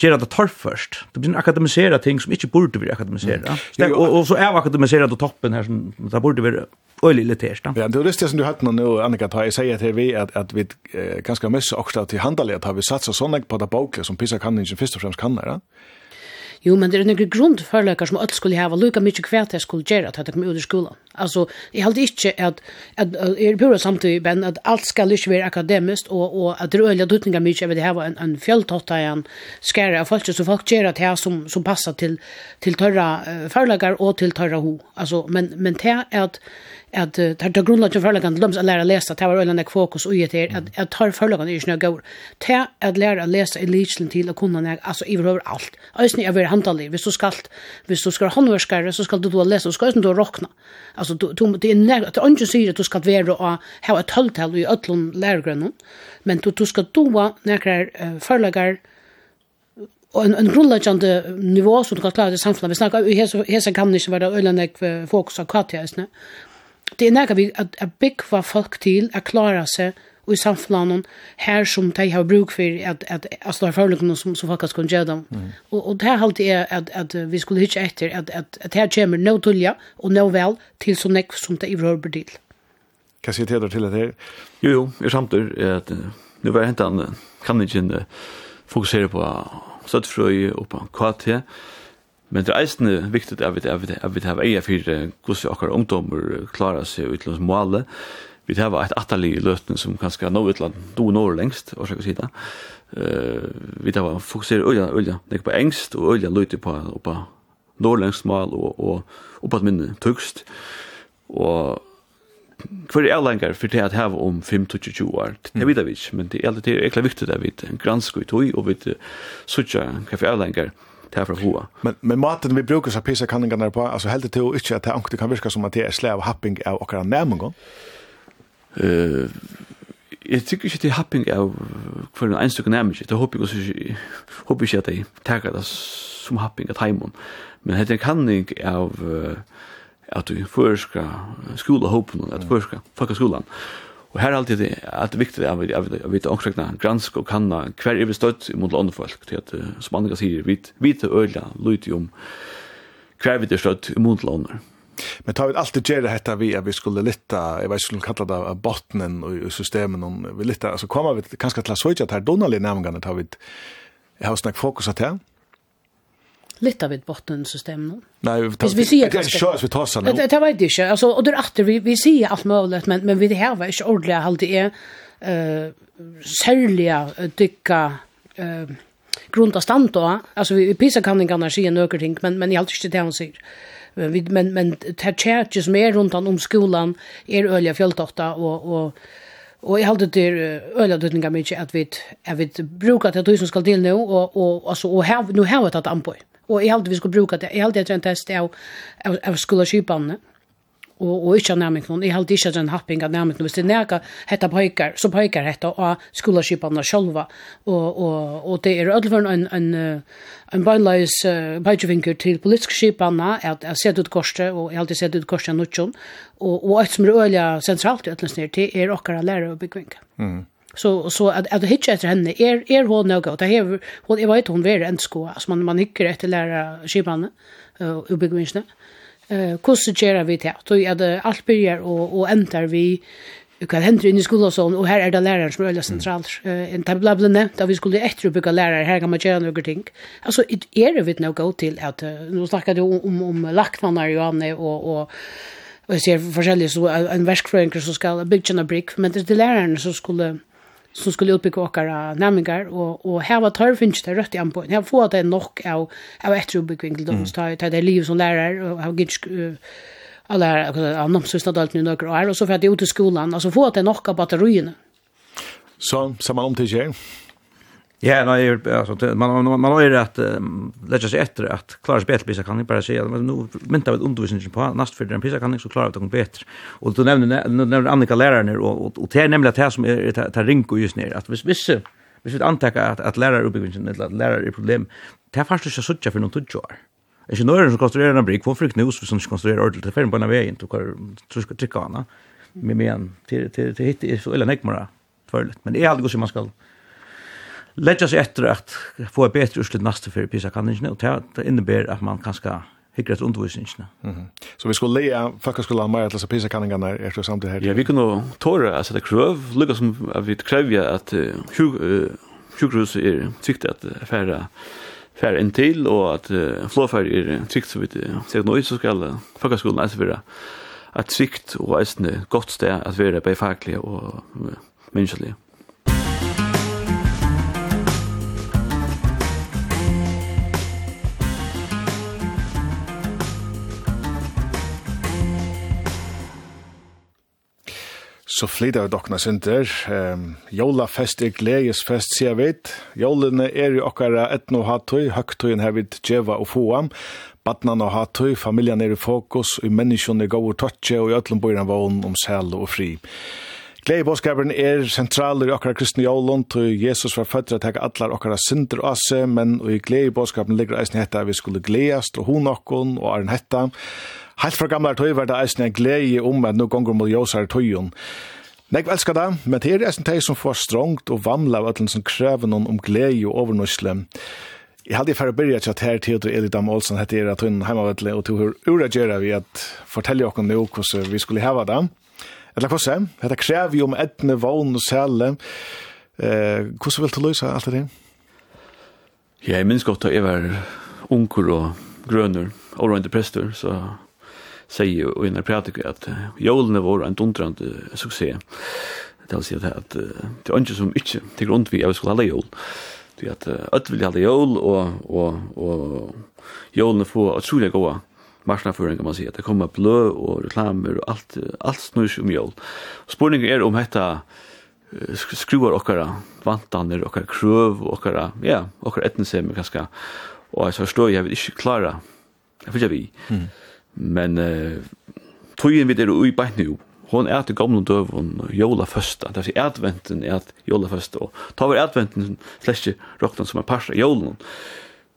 gjøre det torf først. Du begynner akademisera ting som ikke burde være akademisera. Mm. Og, og så er akademisera det toppen her som det burde være øyelig her. Ja, det er det som du hatt nå, Annika, da jeg sier til vi at, at vi eh, ganske mest også til handelig at vi satsa sånn på det boklige som Pisa kan ikke først og fremst kan, ja? Jo, men det er noen grunn til som alle skulle hava lukka mykje kvært jeg skulle gjøre at jeg kom ut i skolen. Altså, jeg halte ikke at, at, at jeg er pura samtidig, men at alt skal ikke være akademisk, og, og at det er øyelig dutninga mykje, jeg vil hava en, en fjelltotta i en skære av folk, så folk gjør at jeg som, som passar til, til tørre uh, forløkar og til tørre ho. Altså, men, men det er at at att det grunnlag til forlagan til de som å lese, det var øyne ett fokus og det är at, att tar forlagan förlagan är snö går at att å lese i lichelen til å kunne nek, altså i överhuvud alt, alltså er vill handla hvis du skal, hvis du ska handverkare så skal du da lese, du skal inte då råkna, altså du du, det er nek, det er ikke sier at du skal være och ha et hölltal i öllum lärgrunn men du du skal ska då uh, forlagar, og en, en grunnleggjande nivå som du kan klare til samfunnet. Vi snakker om hese, hese kan ikke være øyne jeg fokus av kvart det er nega vi at, at byggva folk til at klara seg i samfunnet her som de har bruk for at, at, at slå forløkene som, som folk skal gjøre dem. Mm. Og, og det er alltid er at, at vi skulle hitje etter at, at, at her kommer no tulja og no vel til så nekv som det i rørber til. Hva sier Teder til det her? Jo, jo, jeg samtidig er at nu var hentan kan ikke fokusere på støttfrøy og på KT, Men det er eisende viktig at vi, at vi, at vi har eia fyrir hvordan okkar ungdommer klarer seg ut langs. Vi har et atterlig løtning som kanskje nå utland, do når lengst, og så kan si det. Uh, vi har fokusert ulja, ulja, nek på engst, og ulja løyte på, på norrlengst mål, og, og oppatt minne tøkst. Og hver er lenger for det at hava om 5-20 år, det vet vi ikke, men det er, det ekla viktig at vi gransker i tog, og vi sutja hva er lenger det för hoa. Men men maten vi brukar så pissa kan den på alltså helt det inte att det kan virka som att det är släv happing av och kan nämna Eh Jeg tykker ikke til happing av for en enstaka nærmest. Det håper jeg også ikke, håper ikke at jeg det som happing av timen. Men det er en kanning av at du fører skola skole att at folk skolan. Og her er alltid det, at det er viktig at vi, vet vi, gransk og kanna hver er vi støtt imot andre folk, til at, som andre sier, vi vet øyla, lyte om hver vi er støtt imot andre. Men tar vi alltid gjøre dette vi, at vi skulle lytte, jeg vet ikke om vi kallar det botnen og systemen, vi lytte, altså kommer vi kanskje til å søke at her donalige nærmengene tar vi, jeg har snakk fokus at her, lite av ett bottensystem nu. Nej, vi vi ser det kör vi tar så nu. Det det vet. Alltså och det åter vi vi ser allt möjligt men men vi det här var inte ordentligt allt det är eh sälja dyka eh grunda stand då. Alltså vi pissar kan inte annars se några ting men men i allt inte det hon säger. Men men men det churches mer runt om skolan är öliga fjälltotta och och Og jeg heldur til øyla dødninga mykje at vi, at vi brukar til at du som skal til nu, og, og, og, och här nu hevet at anboi. Og jeg halte vi skulle bruka det. Jeg halte etter en test av, av, av skolekypene. Og, og ikke av noen. Jeg halte ikke den happing av nærmengden. Hvis det nærka hette pøyker, så pøyker hette av skolekypene sjølva. Og, og, og det er ødelføren en, en, en beinleis uh, beinlevinker til politiske kypene, at jeg sett ut korset, og jeg har alltid sett ut korset av Nutsjon. Og, og et som er øyelig sentralt i ødelføren, det er okkara lærer og byggvinker. Mm så så att att hitcha efter henne är är hon nog att här hon jag vet hon är en sko. Alltså man man hickar efter lära skipan och ubegvinsta eh kosse gör vi det då är det allt börjar och och ändrar vi kan hända in i skolan så och här är det läraren som är väldigt central en tabla blev nämnt där vi skulle efter bygga lärare här kan man göra några ting. Alltså är det vi nog gå till att nu snackar du om om lacknar Johanne och och och ser forskjellig, så en verskfrøynker som skal bygge en brygg, men det er lærerne som skulle som skulle utbygge åkere nærmengar, og, og her var tar finnes det rødt i an Her Här får det nok av av etterutbygging til dem tar tar det liv som lærer, og har gick alla av dem sista dalt nu några år och så för att det ut i skolan alltså få att det nog av batterierna. Så samma om till Ja, nej, alltså man man man har ju rätt lägga sig efter att klara sig bättre pissa kan ni bara säga men nu väntar vi undervisningen på nästa för den pissa kan ni så klara det bättre. Och då nämnde nämnde Annika läraren och och det är nämligen det här som är tar rinko just ner att hvis visse visst vi antaka att att lärare uppbyggnaden eller lärare är problem. Det är faktiskt så sucha för någon tutjar. Är ju några som konstruerar en brygg, får frukt nus som konstruerar ordentligt för fem på en väg inte kvar tror ska trycka ana. Men men till till till hit är så eller nekmara, tvärligt. Men det är aldrig som man ska lägga sig efter att få ett bättre utslut nästa för pisa kan inte och det innebär att man kan ska hickar ett undervisning. Mhm. Så vi skulle lägga faktiskt skulle ha mer att läsa pisa kan inga efter samtidigt här. Ja, vi kunde tåra alltså det kröv lukar som vi kräver att sjukhus är tyckt att färra fær inn til, og at uh, flåfær er trygt, så vidt jeg ser noe, så skal folkeskolen eisen være et trygt og eisen godt sted at være beifaglig og uh, menneskelig. Så flyter vi dokkene synder. Um, Jola fest er gledes fest, sier vi. Jolene er jo okkara etno hatøy, høgtøyen her vid djeva og foam. Badnan og hatøy, familjan er i fokus, og menneskene er gode tøtje, og i øtlen bor en vogn om sæl og fri. Glei bådskaperen er sentral i okkara kristne jolun, til Jesus var født til å allar okkara synder av seg, men i glei bådskaperen ligger eisen hetta vi skulle gleast, og hon okkon, og er en hetta, Helt fra gamle tøy var det eisen en glede om at nå gonger mot jøsar tøyen. Nei, jeg elsker det, men det er eisen tøy som får strongt og vamla av ætlen som krever noen om glede og overnøsle. Jeg hadde færre byrja til at her Theodor Elidam Olsen hette er at hun heimavedle og tog hur ureagera vi at fortelle okken nå hvordan vi skulle heva det. Eller hvordan? dette krever jo om etne, vogn og sæle. Eh, hvordan vil du løse alt det? Ja, jeg minns godt at jeg var unker og grønner, overrønte prester, så säger ju i när pratar att jolen var en dundrande succé. Det vill säga att det är inte som inte till grund vi jag skulle ha jol. Det är att öll vill ha jol och och och jolen får att skulle gå marknadsføring kan man säga. Det kommer blø och reklamer och allt allt snurr om jol. Spårningen är om detta skruvar okkara vantanir, okkara krøv, okkara, ja, okkara etnisemi kanska, og jeg så forstår jeg vil ikke klara, jeg vil ikke vi. Mm. Men uh, tøyen vi der ui beint nu, hon er til gamle døvun jola først, det er adventen er jola først, og ta var adventen slesje roktan som er parsa jolen,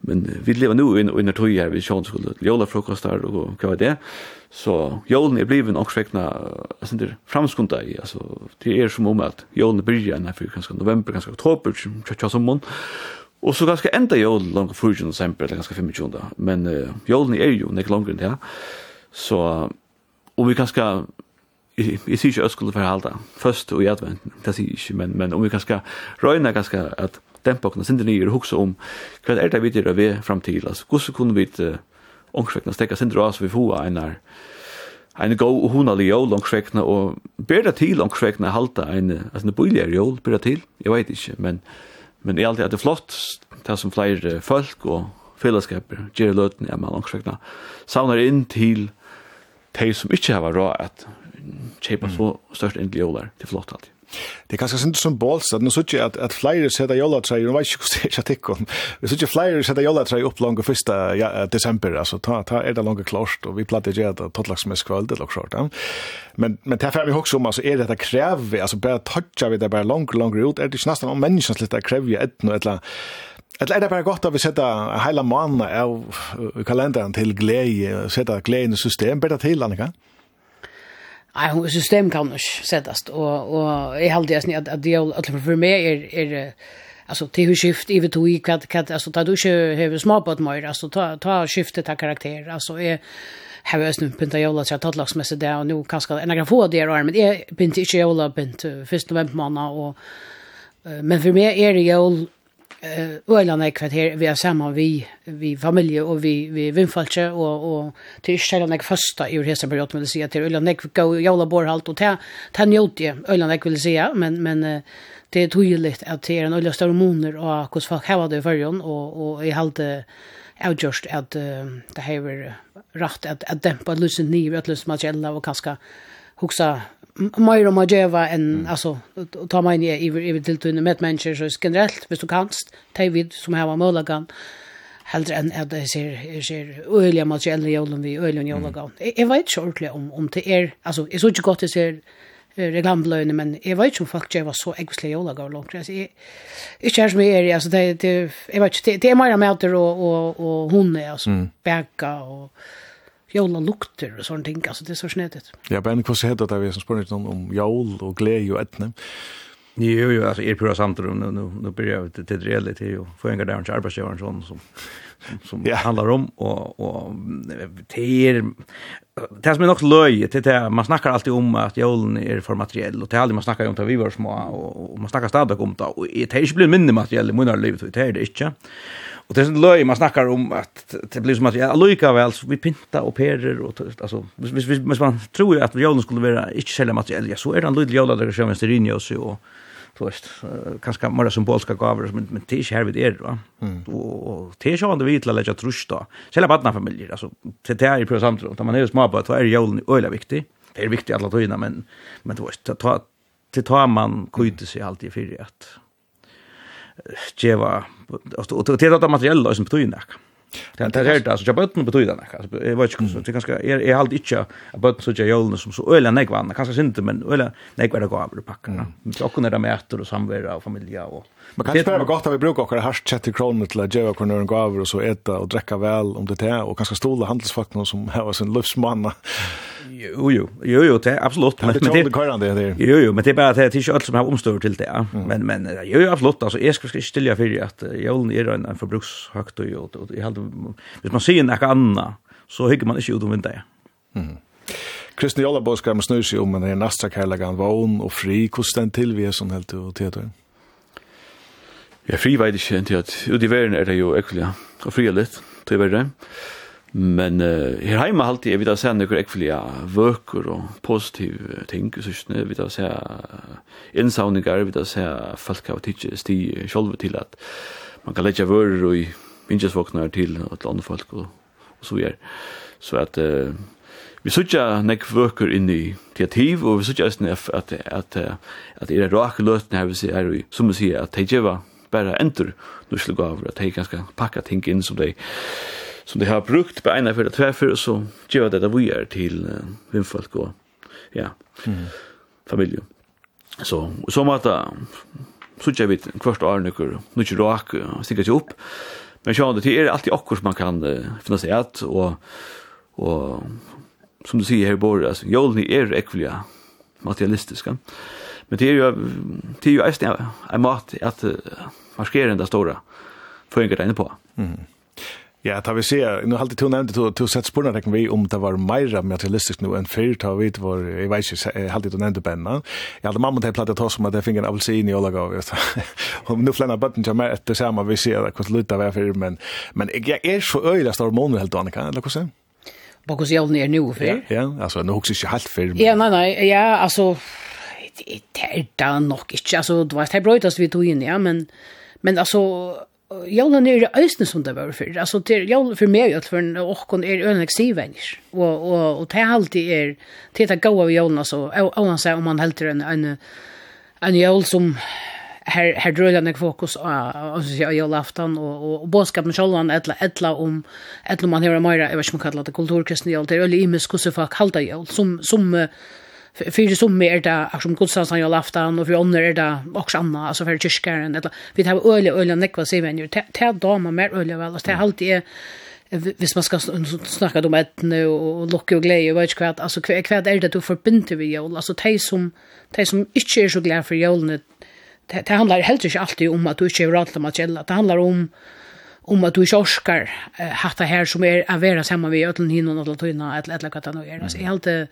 men vi lever nu inn under tøy her, vi sjån skulle jola frokostar og hva var det, så jolen er bliven og svekna sindir framskunda i, altså det er som om at jolen bryr enn her for kanskje november, kanskje oktober, kanskje kanskje kanskje Og så ganske enda jól langt 4. desember, eller ganske 25. Men uh, jólene er jo nek langere enn det. Så, om vi ganske, jeg, jeg sier ikke øskole for halda, først og i advent, det sier ikke, men, men om vi ganske røyna ganske at dempa okna sindri nyer og huksa om hva er det vi dyrir vi fram til, altså hvordan kunne vi uh, ångsvekna stekka sindri av så vi hoa einar Ein go og hunalig jól ångsvekna og ber til ångsvekna halda ein, altså en bøyligere jól ber til, jeg veit ikke, men Men det er alltid at det er flott, det som flere folk og fellesskaper gjør løten, ja, man langsvekna, savner inn til de som ikke har råd at kjøpe mm. så størst endelig jøler til flott alltid. Det er ganske synd symbolst, at nå sier jeg at, at flere setter jollatreier, nå vet ikke hvordan det er tikk om, vi sier flere setter jollatreier opp langt 1. Ja, desember, altså, ta, ta er det langt klart, og vi platter ikke at tottlagsmess kvöld, det er klart, ja. Men, men det er vi også om, altså, er dette krevet, altså, bare tøtja vi det bare langt, langt ut, er det ikke nesten om menneskene menneskens er krevet et noe, eller Eller er det bare godt at vi setter hele måneden av kalenderen til glede, setter glede i system, bedre til, Annika? Ja. Nei, hun system kan ikke settes, og, og jeg halte jeg at, at det er for meg er, er altså, til hun skift i vet du kat kat altså, ta du ikke har små på mer altså, ta ta skiftet av karakter, altså, jeg har jag nu pinta jolla så att lags med sig där och nu kanske en några få det her, men är pinta inte jolla pint först november måned, og, men for meg er det jol eh öland är kvarter vi är samma vi vi familje och vi vi vinfalche och och till ställen jag första i resa på att vill säga till öland jag gå jalla bor halt och ta ta njut ju vill säga men men det är tydligt att det är en öland stora moner och hur folk har det förrjon och och i halt avgjørst att uh, det har rätt att dämpa dempa lusen vet lust materiella och kanskje huxa mer om att gjøre än mm. alltså ta mig inn i, i, till tunna med människor så generellt visst du kanst, ta vid som her var målagan, heldre enn at jeg ser, jeg ser øyelige materielle jølen vi öliga jølagan. Mm. Jag vet ikke ordentlig om, om det är alltså är så inte gott jeg ser reklambeløyene, men jag vet ikke om folk gjør så ekvislige jølagan langt. långt. Jag är her som är alltså det, det, jag vet inte det, är mer mer mæter och och og hunde, altså, mm. bäcka och jola lukter og sånne ting, altså det er så snedet. Ja, men hva heter det vi som spør litt om jol og glede og etne? Jo, jo, altså er pura samtidig, nu, nu, nu blir jeg til det reelle til å få en gang der til arbeidsgjøren sånn som, som, som yeah. handlar om, og, og det er, det som er nok løy, det er, man snakker alltid om at jolen er for materiell, og det er aldri man snakker om det vi var små, og, og man snakker stadig om det, og det er ikke blitt mindre materiell i munnare livet, det er det ikke, Och det är en löj man snackar om att det blir som att ja, Luca väl så vi pinta och perer och alltså hvis hvis hvis man tror ju att Jolen skulle vara inte sälja material ja så är det en liten Jolen där som är Rinjos och så visst kanske mer symboliska gåvor men men det är här vid er va? Och det är ju ändå vitla lägga trust då själva barna familjer alltså det är ju på samtidigt att man är små på att är Jolen öliga viktig. Det är viktigt alla tiden men men då visst ta till tar man kujte sig alltid för att geva och det är det materiella som betyder. Det det är det alltså jag bötten betyder det. Alltså jag vet inte så det kanske är är halt inte att bötten så jag jolna som så öliga nej kvar. Kanske inte men öliga nej kvar det går över packarna. Men så kunde det med äter och samvara och familj och Man kan spela gott att vi brukar också här chat kronor till att göra kronor gå över och så äta och dricka väl om det är och kanske stola handelsfolk som [LAUGHS] har sin livsmanna Jo, jo, jo, jo, det är absolut. Men det är inte körande där. Jo, jo, men det är bara att det är inte allt som har omstår till det. Men, men jo, jo, absolut. Alltså, jag ska inte stilla för att jolen är en, en förbrukshögt och jo, och jag hade, hvis man ser något annat, så hygger man inte ut om vintern. Mhm. Kristian Jolla Boskar med snus sig om en här nästa kärlegan, vån och fri, hur till vi är som helt och teater. Ja, fri vet inte, inte att, ut i världen är det ju äckliga, och fri är lite, det är. Men uh, her heima halte er vi da se noen ekvelige vøker og positive ting, synes jeg, vidt å se innsavninger, vidt å se folk av tidsi sti sjolve til at man kan letja vører og vingesvåknar til og til andre folk og, og så gjør. Så at uh, vi sutja nek vøker inn i teativ, og vi sutja eisne at, at, at, at er rake løtene her, vi er som vi sier, at de gjeva bare endur norske gaver, at de ganske pakka ting inn som de som de har brukt på ena för två och så gör det där vi är till uh, vinfolk och ja mm. familj så och så mat så jag vet kvart år nu nu kör rak sticker sig upp. Men så det är alltid akkur som man kan uh, finna sig att och och som du säger här bor alltså jolni är ekvilia materialistiska. Men det är ju det är ju en mat att uh, den där stora föringar inne på mm Ja, tar vi se, nu har alltid tog nämnt att du sett spurnar räknar vi om det var mera materialistiskt nu än förr, tar vi var, jag vet inte, jag har alltid nämnt benna. Jag hade mamma till plattat oss om att jag fick en apelsin i Olaga, vet Och nu flänar bötten till mig efter samma, vi ser att det lutar varför, men, men jag är så öjligast av hormoner helt Annika, eller hur sen? Bakus jævn er nu for. Ja, ja, altså, nu husker ikke helt for. Ja, nei, nei, ja, altså, det er da nok ikke, altså, det var det brøytast vi tog inn, ja, men, men altså, Jólun er eisne som det var fyrir. Altså, til jólun for meg, at for okkon er ønleg stivvenner. Og, og, og det alltid er, til det gav av jólun, altså, og han sier om han helter en, en, en jól som her her drøyla nek fokus av jólaftan og, og, og bådskapen sjálvan etla, etla om etla man hevur meira, eg veit ikke om kallar det kulturkristne jól, det er øyla imes hvordan folk halda jól, som, som för som mer det som gudstjänsten jag laftan och för andra är det också anna alltså för kyrkan eller vi har öle öle nekva sig vänner ta dama mer öle väl och det alltid hvis man skal snakka om etne og lukke og glede, og vet ikke hva, altså hva, hva er det du forbinder ved jól? Altså de som, de som ikke er så glede for jólene, det, det handlar heller ikke alltid om at du ikke er rart til materiella, det handlar om om att du inte orskar uh, det här som är att vara samman vid ödlen hinnan och tøyna eller eller vad det nu är. Alltså jag hade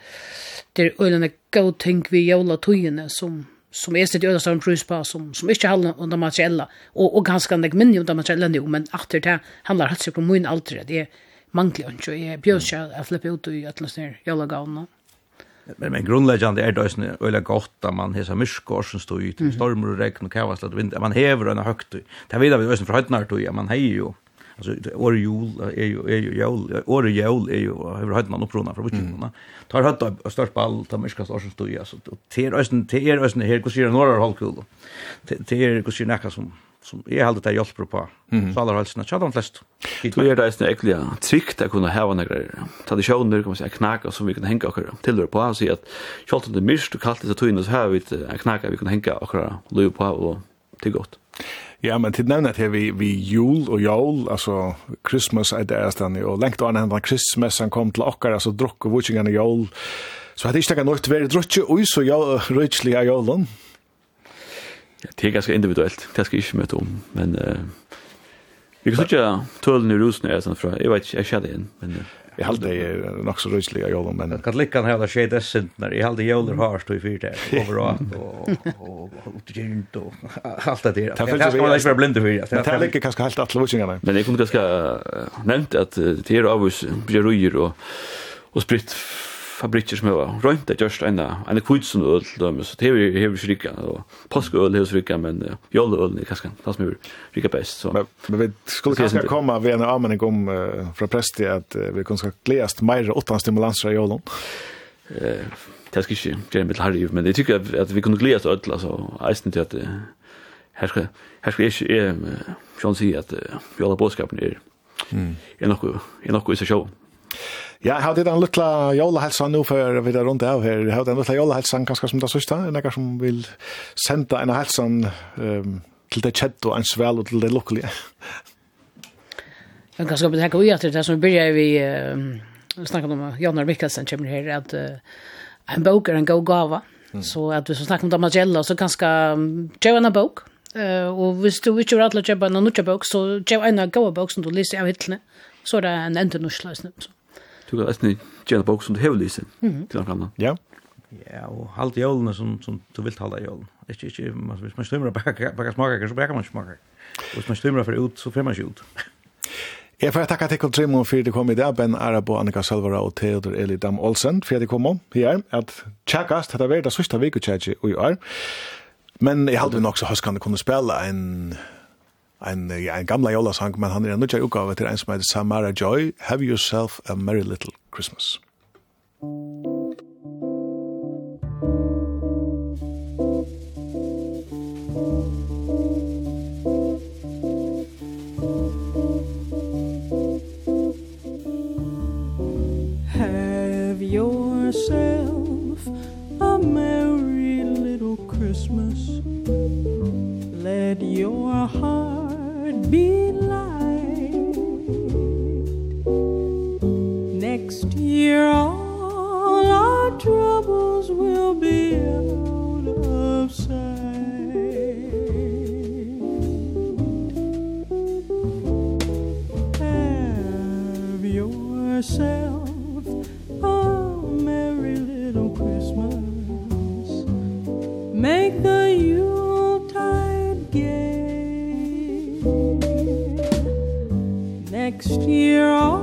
det är ödlen en god tänk vid jävla tøyna som som är sitt ödlen som prus på som, som inte handlar om det materiella och, och ganska nek minne om det materiella nu men efter det handlar hatt sig på min alter det är manglig och jag björs jag att flippa ut i ödlen jävla gavna. Mm. Men, men grundläggande är det också öliga gott att man hesa myskor som står ut, mm -hmm. stormar och regn och kavas, att vind, man häver en högt. Det vet vi ösen för höjdnar då, ja, man hej ju. Alltså år jul är ju är ju jul, år jul är ju över höjdnar upprona från butikerna. Tar hött och störst ball ta myskor som står ju alltså. Till ösen till ösen här, går sig några hållkul. Till går sig näka som som jeg heldig det hjelper på. Mm. Så alle halsene, tja de flest. Du er det eisne ekkelig trygt å kunne heva noen greier. Tradisjoner kan man si, knaka som vi kan henga okkar til på, og si at kjolt om det mist og kallt det tøyne, så har vi en knaka vi kan henga okkar løy på, og til godt. Ja, men til nevnet her vi, vi jul og jul, altså Christmas er det eisne, og lengt og annet Christmas han kom til okkar, altså drukk og vutsingene jul, så hadde ikke det noe til å være drukk og så røytslig av julen. Ja, Ja, det er ganske individuelt. Det skal jeg ikke møte om, men Uh, vi kan säga tølen i rusen är sånn, från. Jag vet jeg känner igjen, men Uh, jeg halte det er nok så rysliga jolen men kan lika hela shit där sent jeg halte hade jolen harst i fyrt her, overalt, og och og alt det der. Det skal man ikke være blinde for Det er ikke kanske helt alle lösningarna. Men jeg kunne ganske nevnt at det är avus blir og, og spritt fabrikker som var rundt det just en en kvitsen øl dem så det vi har vi rika og påske øl hos rika men jolle øl i kaskan tas med rika best så men, men vi skulle kanskje komme ved en anmelding om uh, fra presti at uh, vi kanskje mer åttan stimulanser i jollen eh det skal ikke gjøre mitt harri men jeg tykker at, at vi kunne gledes øl altså eisen til at uh, her skal her skal ikke jeg uh, sjån si at uh, jolle er mm. er noe er noe i seg Ja, har det en lilla jolla nu för vi där runt av här. Har det en lilla jolla hälsa kanske som det sista, några som vill sända en hälsan ehm till det chat en svärd och till det lokala. Jag kanske ska betänka ut det som börjar vi eh snacka om Janne Mikkelsen kommer här att en bok är en god Mm. Så att vi så snackar om Damagella så kanske en bok. Eh och visst du vill ju att lägga en annan bok så Joanna gå bok som du läser av hitlne. Så det en entenuslas nu. Så. Du kan eisne gjerne bok som du hever lyse til anker annan. Ja. Ja, og halvt jólene som, som du vilt halda jólene. Ikke, ikke, hvis man stymmer baka, baka smakar, så baka man smakar. Og hvis man stymmer for ut, så fer man ikke ut. Jeg [LAUGHS] får takke til Trimon for du kom i dag, Ben Arabo, Annika Salvara og Theodor Eli Dam Olsen, for du kom om her, at tjekkast, dette var det sørste tjekkast i år. Men jeg hadde nok så høst kan kunne spille en en, en gamla jólasang, men han er en nødja utgave til en som heter Samara Joy, Have Yourself a Merry Little Christmas. Have yourself year all our troubles will be out of sight. Have yourself a merry little Christmas. Make the yuletide gay. Next year all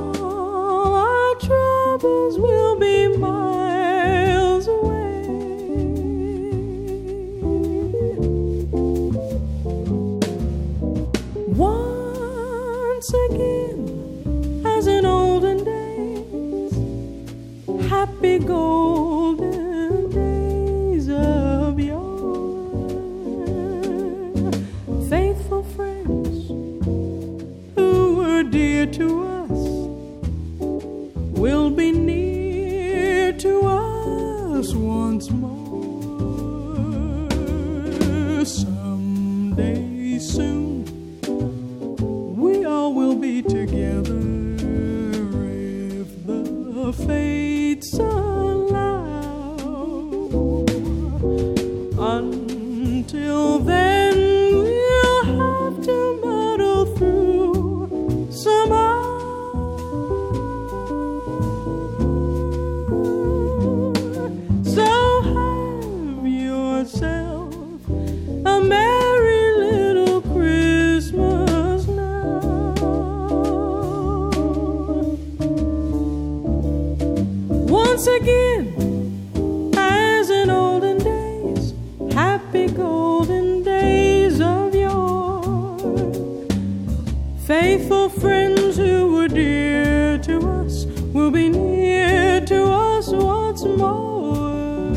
friends who were dear to us will be near to us once more.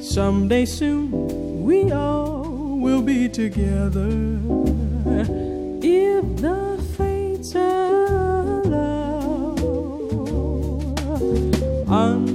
Someday soon we all will be together. If the fates allow on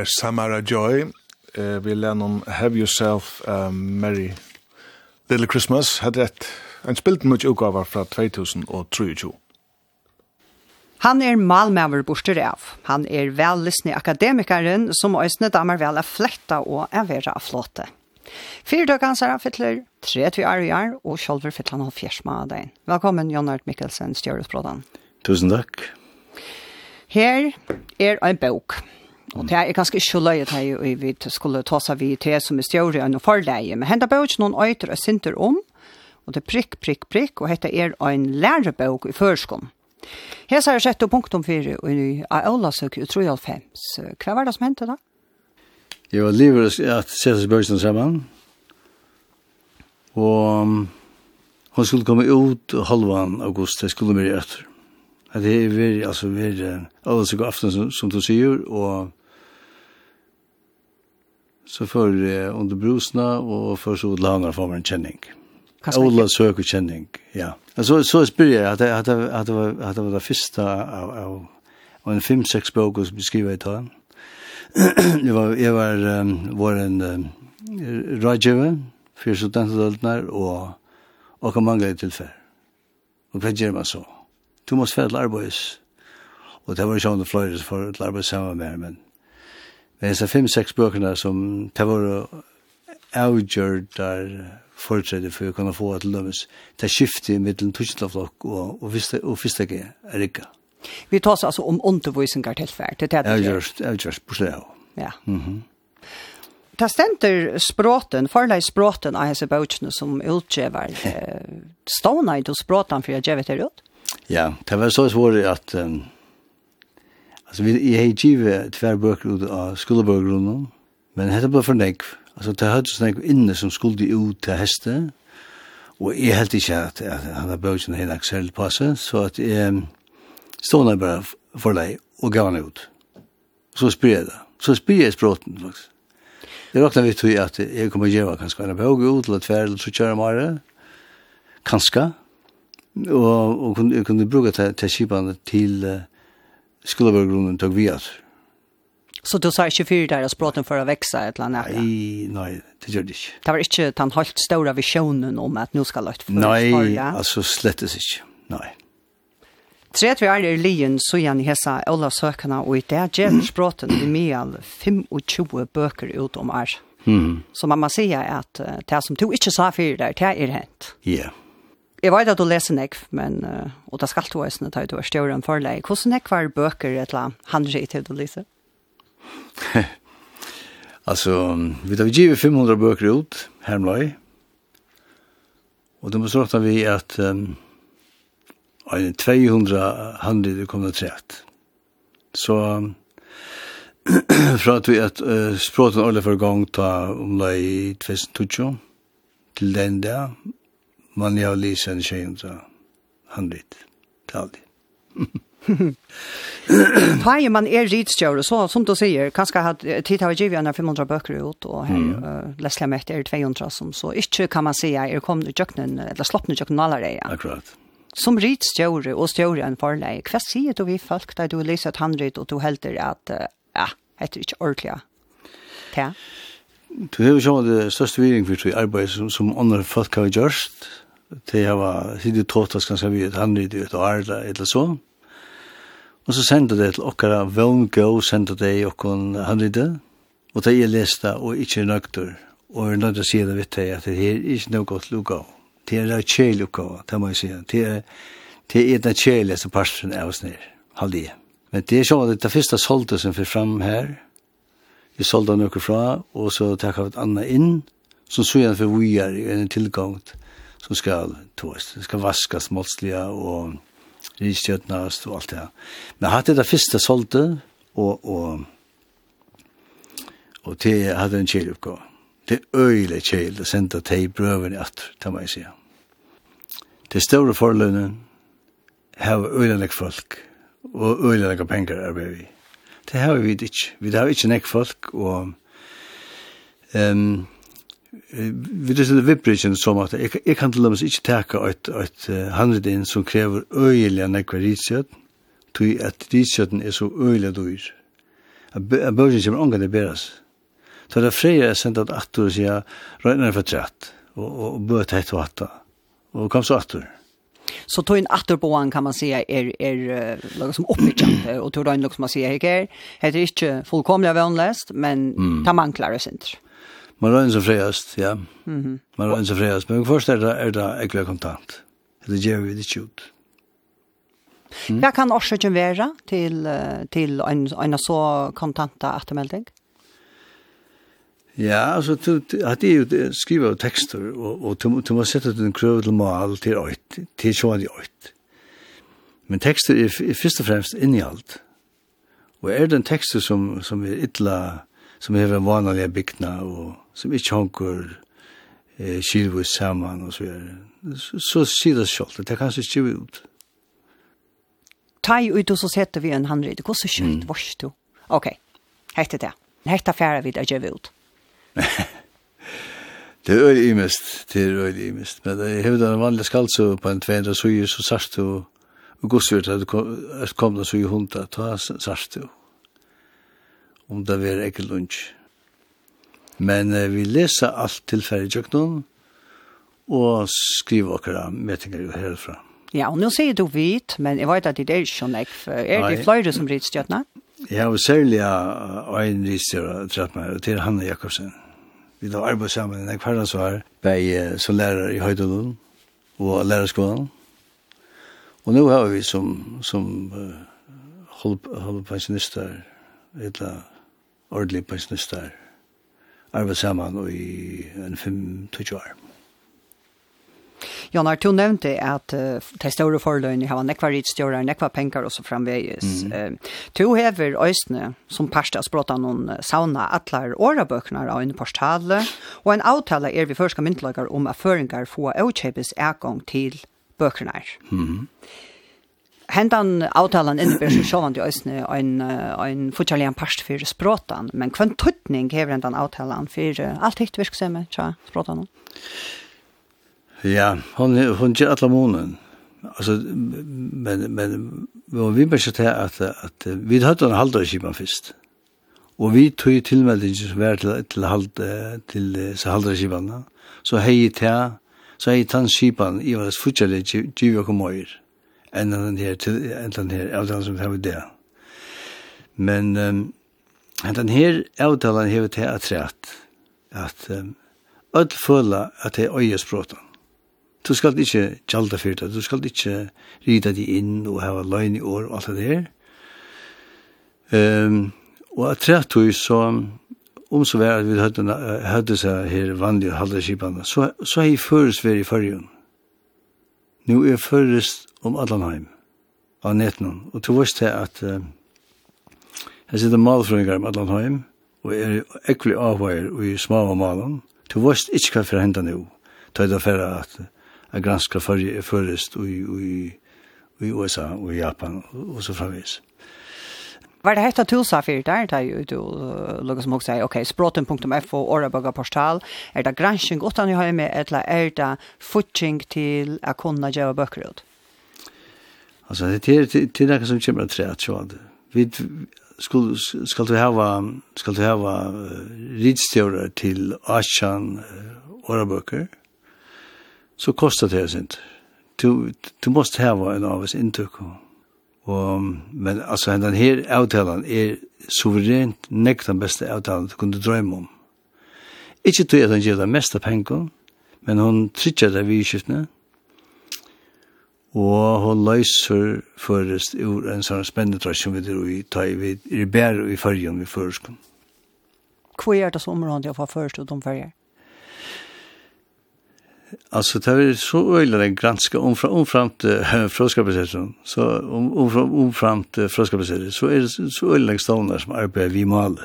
var Samara Joy. Eh, vi lærte om Have Yourself a Merry Little Christmas. Hadde rett en spilt mye utgaver fra 2023. Han er malmæver borster av. Han er vellysne akademikeren som øsne damer vel er fletta og er vera av flåte. Fyre døk hans er fytler, tre til år i år, og sjolver fytler han halvfjers av deg. Velkommen, Jon Art Mikkelsen, Stjøresbrådan. Tusen takk. Her er en bok Og det er ganske ikke løy at jeg vi skulle ta seg vidt til som er større enn forleie. Men henne bør ikke noen øyter og synter om, og det er prikk, prikk, prikk, og dette er en lærebok i førskom. Her sier sjette punktum fire, og i Aulasøk i 3.5. Hva var det som hendte da? var livet at sette spørsmål sammen, og hun skulle komme ut halvan august, det skulle mer etter. Det er veldig, altså, veldig, alle som går aften som, som du sier, og så får jeg under brusene, og för så langere for meg en kjenning. Ola søker kjenning, Ja. Alltså så spør jeg at att att det var att det var det första av av och en fem-seks böcker som beskriver det [CLEARS THROAT] Det var Jeg var um, var en um, rådgjøve, för studentadøltene, og, og kan mangla tilfell. Og hva gjør man så? Du måste til arbeids. Og det var ikke om det flöjdes for til arbeids sammen med men Det er fem-seks bøkene som det var avgjørt der forutsettet for å kunne få et lømmes. Det er skiftet mellom tusentlaflokk og, og, og fyrstegi er ikke. Vi tar oss altså om undervisninger tilferd. Det er det. avgjørt, avgjørst, på stedet. Ja. Mm -hmm. Ta stenter språten, forleis språten av hese bøkene som utgjøver. [LAUGHS] Stående du språten for å gjøre det ut? Ja, det var så svårt at... Um, Altså, vi jeg har givet tver bøker ut av skolaböcker men dette ble for nekv. Altså, det hadde sånn nekv inne som skulle ut till häste. Och jag helt at, at han har bögen aksel på seg, så at jeg att ehm bare for deg og gav han ut. Så spyr jeg det. Så spyr jeg språten faktisk. Det råkna vi til at jeg kommer ge vad kanske en bøk ut eller tver, eller så kör mare. Kanske. og och kunne kunde bruka ta ta til... till skulle vara grunden tog vi att. Så du sa ikke fyrir deres språten for å vekse et eller annet? Nei, nei, det gjør det ikke. Det var ikke den helt store visjonen om at nå skal løft for Nei, altså slettes ikke, nei. Tre vi er i lien, så gjerne hessa Ola Søkene, og i det gjør språten i meal 25 bøker ut om er. Mm. Så man må si at det som du ikke sa fyrir der, det er hent. Ja. Yeah. Jeg vet at du leser nek, men, uh, og det skal du også når du er større enn forleg. Hvordan nek var bøker et eller handreit til du leser? [LAUGHS] altså, vi tar vi givet 500 bøker ut, hermløy. Og det må sagt vi at um, 200 handreit kommer til trett. Så um, [CLEARS THROAT] fra at vi at uh, språten årlig for gang ta om det i 2020 til den der, man jag läser en tjej så han vet aldrig. [LAUGHS] Tvei man er ritstjør, så som du sier, kanskje har tid av givjene 500 bøker ut, og her mm. uh, Leslie Mett er 200, som så ikke kan man si er kommet i kjøkkenen, eller sloppet i kjøkkenen allerede. Akkurat. Som ritstjør og stjør en forleg, hva sier du vi folk da du lyser et handrit, og du helder at, uh, ja, heter ikke ordentlig, ja? Du har jo sånn det største viring for arbeid som, som andre folk har gjørst, det jeg var sitte tåtas ganske vi et nydde ut og arda, eller så. Og så sendte det til okkara Vone Go, sendte det i okkon han det. og det jeg leste, og ikke nøkter, og er nødt til å si det vidt det, at det er ikke noe godt lukka. Det er det kjell lukka, det må jeg si. Det er det er det kjell etter parten av oss nere, halde. Men det er så at det første solgte som fyrir fram her, vi solgte noe fra, og så takk av et annet inn, som så igjen for vi er i en tilgang til som skal tås, skal vaskas målsliga og ristjøtnast og alt det. Men jeg hadde det første solgte, og, og, og det hadde en kjell oppgå. Det er øyelig kjell, det sendte til brøven i at, ta meg sier. Det store forlønnen, har øyelig folk, og øyelig penger er vi. Det har vi ikke. Vi har ikke nekk folk, og um, vi det er vibration som at jeg, jeg kan til og med ikke teka et, et uh, handret inn som krever øyelig enn ekva ritsjøt, tog at ritsjøten er så øyelig dyr. At bøyden kommer ångan det beres. Så det er freire jeg sendt at attor og sier, røyner er for trett, og, og og bøyt heit og hatta, og kom så attor. Så tog en atterboan kan man säga är är något som uppbyggande och tog en något som man säger här heter inte fullkomliga vänläst men mm. ta klarar sig inte. Man rønner seg fräst, ja. Mm. Man rønner seg fräst, men först är det, är det ekve kontant. Det ger vi det ut. Mm. Hva kan årsaken vara till, till en, en så kontanta ettermelding? Ja, altså, du, at jeg jo skriver jo tekster, og, og du, du må sette den krøv til mal til øyt, til sjående øyt. Men tekster er, er først og fremst innehalt. Og er den tekster som, som er ytla som er en vanlig bygna og som ikke hanker eh, kylvis saman og så videre. Så, så sier det selv, det er kanskje ikke vi ut. Ta i ut og så setter vi en handrid, gå så kjøtt, mm. vars du. Ok, hette det. Hette færa vid er vi ut. det er øyelig imest, det er øyelig imest. Men jeg hevde en vanlig skald så på en 200 suger så sørst du, Og godsvirt at du kom da suger i hundra, ta sørst du om det er ikke lunch. Men eh, vi leser alt til ferdigjøknen, og skriver akkurat metinger herfra. Ja, og nå sier du hvit, men jeg vet at det er ikke sånn. Er det flere som ritt stjøtene? Ja, og særlig er en ritt stjøtene, og til Hanne Jakobsen. Vi har arbeidet sammen en kvardag så her, bei, som lærer i Høydalen og lærerskolen. Og nå har vi som, som uh, halvpensjonister, et eller ordentlig pensjonister arbeid sammen i en 5-20 år. Jan du nevnte at uh, de store forløyene har nekva rittstjører, nekva penger og så framveges. Mm. Uh, to hever øysene som parstad språta noen sauna atler årabøkner av en portale, og en avtale er vi først skal myndelager om at føringer få avkjøpes egang til bøkene. Mm. -hmm hentan avtalen innebär så sjåvan det ösne en en fortjalian past för språtan men kvant tutning hever hendan avtalan för allt hitt virksamme tja språtan Ja, hon hon ger alla månen. Alltså men men vi börjar ta att att vi hade en halvdag skipan först. Og vi tog tilmeldingen som var til, till, halv, til så halde skipene. Så hei ta, så hei tann skipan i våres fortjellige djivja kommøyer enn den her, enn den her, avtalen som har i det. Men um, den her avtalen har vi til at rett, at um, öll føla at det er øyespråten. Du skal ikke gjalda fyrir det, du skal ikke rida di inn og hava løgn i år og alt det der. Um, og at rett tog så, om så var at vi hadde, hadde seg her vanlige halvdeskipene, så, så er jeg først ved i fargen. Nå er jeg først om Adlanheim av netnum. Og to vist det at uh, jeg sitter malfrøyngar om Adlanheim, og er ekvelig avveier i smava malen. To vist ikke hva for henda nu, ta det for at jeg granska fyrir er først i, i, i USA og i Japan og så framvis. Var det hetta tulsa fyrir der, det er jo du lukka som også sier, ok, språten.fo, årabaga portal, er det gransking utan i heime, eller er det futsing til a kunna gjøre bøkker ut? Alltså det är det där som kommer att träda så att vi skulle ska du ha ska du ha ridstjärnor till Ashan oraböcker så kostar det sig inte. Du du måste ha en av oss intryck. Och men alltså den här avtalen är suveränt näkt den bästa avtalen du kunde drömma om. Ikke til at han gjør det meste penger, men hun trykker det vidskiftene, og hun løser først ur en sånn spennende trasjon vi er i, ta i i bær i fargen vi først. Hva er det som området jeg får først ut om fargen? Alltså det är så öjligt den granska om från om fram till. Så om om från om fram till så är det så öjligt stavnar som arbetar vi mal.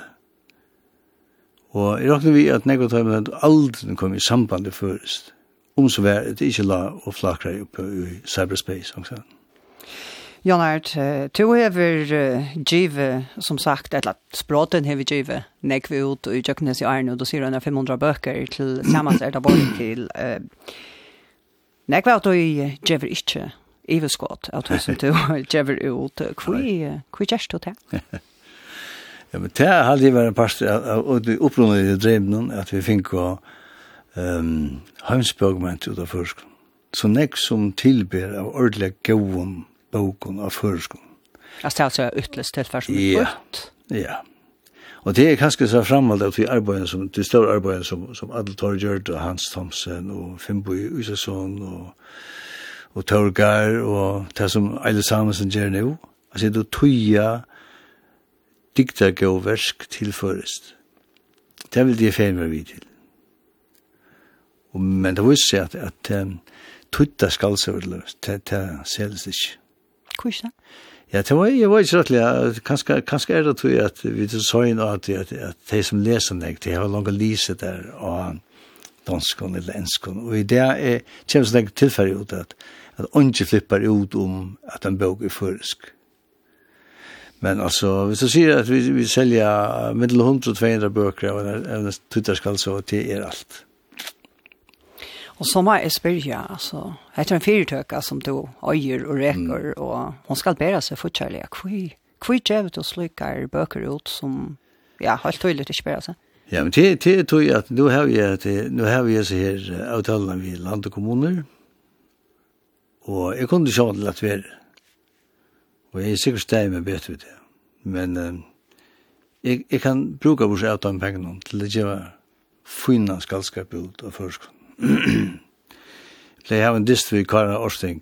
Och i räknar vi att något har med aldrig kommer i samband först om så vær det ikke la og flakra oppe i cyberspace, og sånn. Jan du hever give, som sagt, eller språten hever give, nek vi ut og utjøknes i Arne, og du sier han 500 bøker til sammanstert av våre til. Nek vi at du giver ikke iverskott, at du som du giver ut, hva gjørs du til? Ja, men det har aldri vært en part av det i drevnen, at vi finner å um, heimsbøkment ut av førskon. Så nek som tilber av ordelig gåon bøkon av førskon. Altså altså ytles tilfærsom ja, ja. Og det er kanskje så framhald at vi arbeider som, det større arbeider som, som Adel Gjørd og Hans Thomsen og Finnboi Usason og, og Torgar og det som Eile Samuelsen gjør nå. Altså det er tøya dikta og versk tilførest. Det vil de feil meg vidt til. Men det viser seg at, at um, tutta skaldsøvler, det, det selges ikke. Hvordan? Ja, det var, jeg var ikke rettelig, kanskje, kanskje er det tog at vi så inn at, at, at de som leser meg, de har langt lise der, og danskon eller enskon, og i det er kjemst nek tilfærdig ut at, at onge flipper ut om at en bøk er føresk. Men altså, hvis du sier at vi, vi selger middel 100-200 bøker av en tuttarskall, så det er alt. Och som är Esperia alltså. Det är en fyrtöka som då öjer och räcker mm. och hon ska bära sig för kärlek. Kvi kvi jävligt och slukar böcker ut som ja, helt tydligt inte bära sig. Ja, men det det tror jag att nu har vi att nu har vi så här avtalen vi land och kommuner. Och jag kunde sjå till att vi och jag är säkert stämmer med bättre vet det. Men eh, jag, jag kan bruka vårt avtalen pengarna till det jag finna skallskap ut av förskott. Plei hava en dist vi Kara Orsting.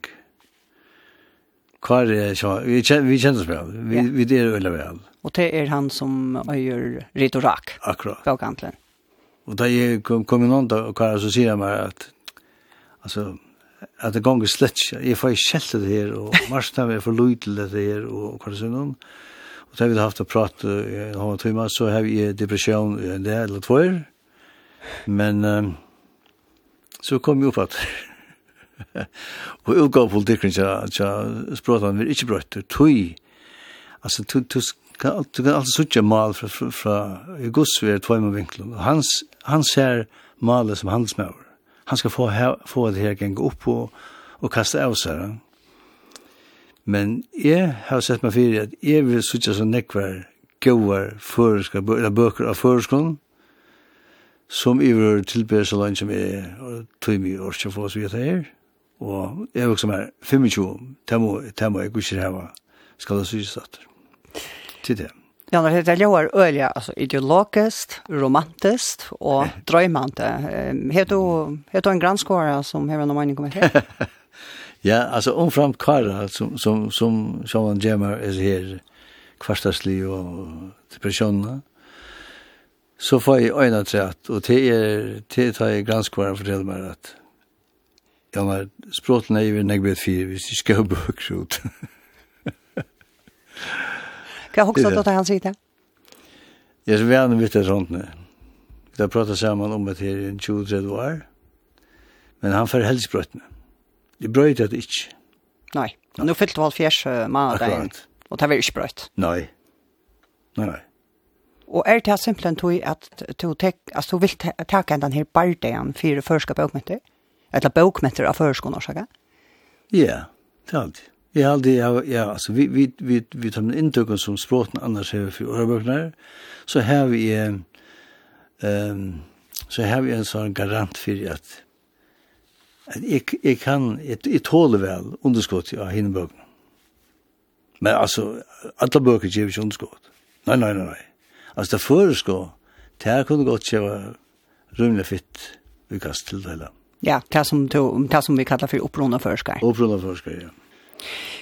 Kvar er så vi kjenner vi kjenner oss vel. Vi ja. vi det er veldig vel. Og det er han som gjør Rak. Akkurat. Bokantlen. Og da jeg kom, kom inn da, og Kara så sier han meg at altså at det gonger slett, jeg får ikke kjelt det her, og [LAUGHS] Marsten er for lyd til dette her, og hva er det sånn? Og da vi har haft å prate i en halv time, så har vi depresjon i en del eller tvær. Men um, så kom jeg opp at [LAUGHS] og utgav politikken til at språtene var ikke brøtt, tøy, altså du, du, kan, du kan alltid suttje mal fra, fra, fra Gudsver tvøyma vinklen, og hans, han ser malet som handelsmøver, han skal få, her, få det her genge opp og, og kaste av seg, men jeg har sett meg fyrir at jeg vil suttje så nekvar gauar føreska, bøker av føreskolen, som i vår tilbyr så langt som er tog mye år til å få oss vite her. Og jeg er også med 25, det må jeg ikke hava skal det synes at. Til det. Ja, når det gjelder øye, altså ideologisk, romantisk og [LAUGHS] drøymante. Har du, en granskåre som har noen mening om det? [LAUGHS] ja, altså omframt kara som, som, som Sjåan Gemmer er her, kvarstagslig og depresjoner så får jeg øyne trett, og til er, til tar jeg granskvaren forteller meg at ja, men språten er jo en egbet fire, hvis jeg skal bøker ut. Hva har også det han sier det? Jeg er så vene vitt et sånt nå. Vi har pratet sammen om det her i 20-30 år, men han får helst brøttene. Det brøyte det ikke. Nei, nå fyllte vi fjers, uh, mandag, og det var ikke brøyt. Nei, nei, nei. Og er det simpelthen tog at du, tek, altså, du vil ta den her bardeien for førske bøkmetter? Eller bøkmetter av førskolen, årsaker? Ja, det er alltid. Jeg har alltid, ja, ja, altså, vi, vi, vi, vi tar med inntøkken som språten annars her for årebøkene, så har vi, um, så har vi en sånn garant for at, at jeg, jeg kan, jeg, jeg tåler vel underskott av henne bøkene. Men altså, alle bøker gjør ikke underskott. Nei, nei, nei, nei. Altså det føresko, det her kunne godt kjeva rymlig fitt utkast til det hele. Ja, det som, det som vi kallar for opprona førskar. Opprona førskar, ja.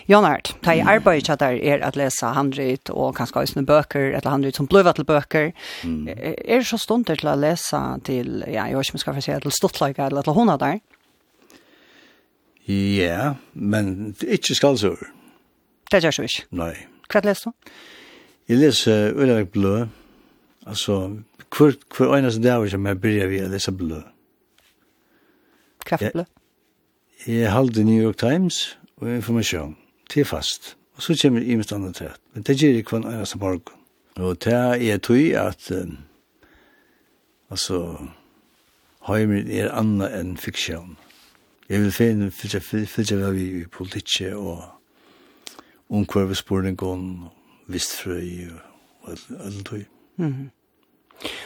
Jan Art, ta i arbeid at det er at lesa handrit og kanskje også noen bøker, eller handrit som bløver til bøker. Mm. Er det så stund til å lese til, ja, jeg vet ikke om jeg skal få si, til Stortleika eller til hona der? Ja, men det er ikke skalsur. Det gjør så ikke? Nei. Hva leser du? Jeg leser Ullevik Blø, Altså, hver, hver eneste dag som jeg begynner vi å lese blø. Kraftblø? Jeg, jeg halde New York Times og informasjon til fast. Og så kommer jeg i mitt andre tett. Men det gjør jeg hver eneste morgen. Og det er tog at um, altså heimen er anna enn fiksjon. Jeg vil finne fylse hva vi i politikje og omkvarvespurning og vistfrøy og alt tog. Mm.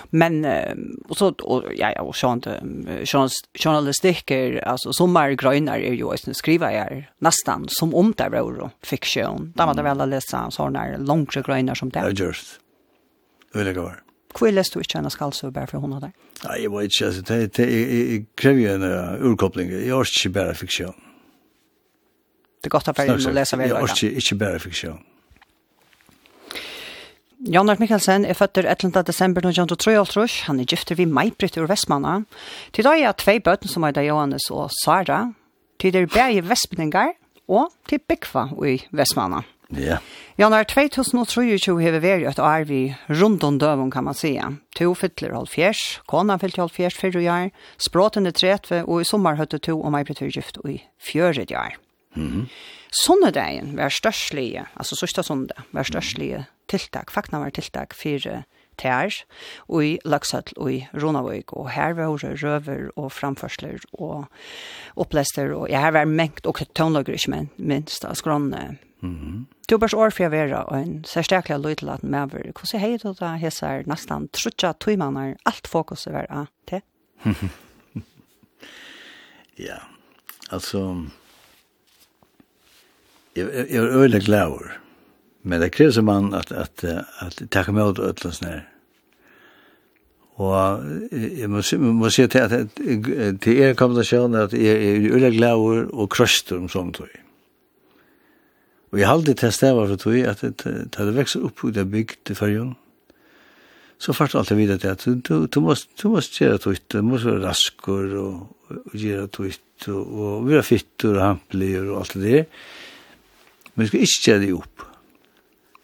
Men och så och ja ja och sånt journalistik är alltså sommar grönar är ju att skriva är nästan som om det var fiktion. Där var det väl att läsa såna långa grönar som det. Ja just. Vill jag gå. Hvor läst du inte henne skal så bara för hundene där? Nej, jag vet inte Altså, det, det, kräver ju en urkoppling. Jag har inte bara bare. Det er godt å være å lese veldig. Jeg orker ikke bare. Jannar Mikkelsen er født 11. desember 1923, han er gifter vi Maibrit ur Vestmanna. Til dag er tvei bøten som er da Johannes og Sara. Til der bæg i Vestmanningar og til Bekva i Vestmanna. Ja. Yeah. Januar 2023 har vi vært et år vi rundt om døven, kan man sige. To fytler halv fjers, kona fytler halv fjers fyrre år, språten er tretve, og i sommer høtte to og meg betyr gift i fjøret år. Mm -hmm. Sonnedagen var størstlige, altså sørste sånne, var størstlige tiltak, fakna var tiltak fyrir tær og i Laksatl og i Ronavøyk og her var det røver og framførsler og opplester og ja, her var mengt og tøvnlager ikke men, minst av skronne. Mm -hmm. Det var bare år for jeg være og en særstaklig løy til at den med var hvordan hei du da hesser nesten trutja tøymaner alt fokuset var av til. ja, altså jeg, jeg, jeg var øyelig glad over Men det krävs en man att, att, att, att tacka mig åt ötla sådär. Og jeg må, må si til, at, til er kombinasjon at jeg er ulla glæver og krøster om sånn tog. Og jeg halde til stava for tog at det det vekst opp ut av bygd i fargen, så fart alt jeg videre til at du, du, måst, du måst gjøre tøyt, du måst være raskor og, og gjøre tøyt, og, og være fytter og hampelig og alt det der. Men du skal ikke gjøre det opp.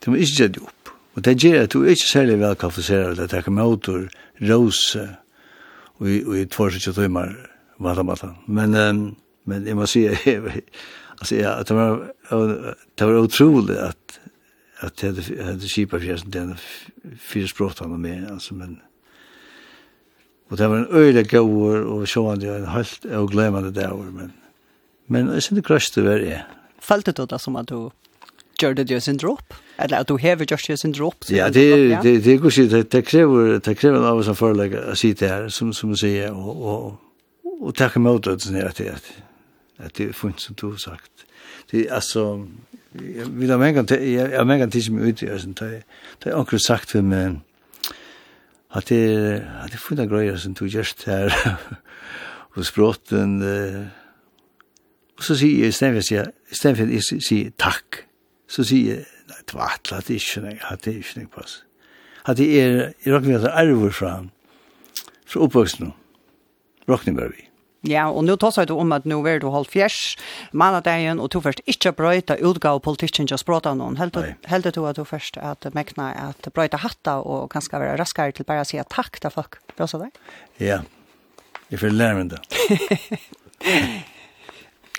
Du må ikke gjøre det opp. Og det gjør at du ikke særlig vel kvalifiserer det, å takke motor, rose, og i tvårs ikke tøymer, vata, vata. Men, um, men jeg må si, altså, ja, det var, det var utrolig at, at jeg hadde, hadde kjipa fjersen til henne fire språkene med, altså, men, og det var en øyelig gauer, og sjående, og en helt og glemmende dauer, men, men jeg synes det krøste var jeg. Følte du det som at du gjør det ju sin dropp eller at du hever just ju sin dropp ja det det det går sig det det kräver det kräver av som å si det her, som som säger og, og och ta emot det så at det att det funns som du har sagt. Det er altså, vi har mange kan jeg har mange tisch som er ute, sen det er akkurat sagt for meg, at det er, at det er funnet greier som du just her, [LAUGHS] og språten og så sier jeg i stedet for å si, i stedet for å si takk, så sier jeg, nei, det var atlet ikke, nei, hadde jeg ikke, nei, pass. Hadde det er, jeg råkner at det er arver fra, fra oppvoksen, råkner bare vi. Ja, og nå tar du om at nå er du holdt fjers, mandagen, og du først ikke brøyta utgav politikken til å språta noen. Helt du at du først at mekna at brøyta hatta og kanskje være raskere til bare å si takk til folk. Bra så deg? Ja, jeg får lære meg det. [LAUGHS]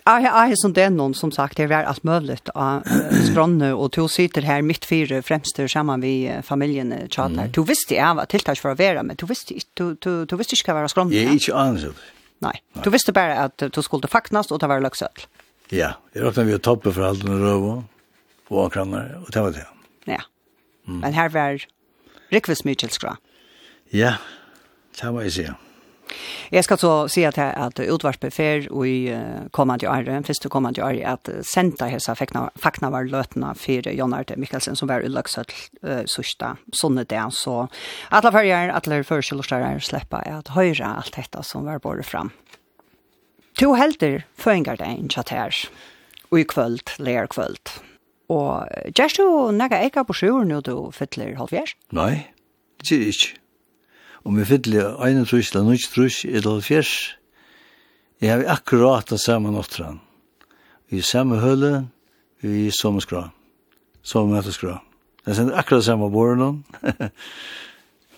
Jeg har som det er noen som sagt, det er alt mulig av skrånne, og to sitter her mitt fire fremste sammen vi familien tjater. Mm. Du visste jeg var tiltak for å være, men du visste ikke, du, du, visste ikke hva var skrånne. Jeg er ikke annet. Nei, du visste bare at du skulle faknast og ta var løksøl. Ja, jeg råkte vi å toppe for alt under røve og akrammer, og det var det. Ja, mm. men her var Rikvis Mykjelskra. Ja, det var jeg sier. Jeg skal så si at, at att utvarsbefär og i kommande år, første kommande år at sända hesa fakna fackna var lötna Jon Arte Mikkelsen som var i uh, sørsta sånne det. så alla färger alla er släppa at høyre alt dette som var båret fram. To helter føringer det en chatter. og i kvöld, ler kvöld. Og gjerst du nega eika på sjur nu du fytler halvfjers? Nei, det er ikke om vi fyller 31 eller 19 trus i det fjers. jeg har akkurat det samme nåttran. Vi er samme høle, vi er samme skra, samme møteskra. Det er akkurat det samme båren,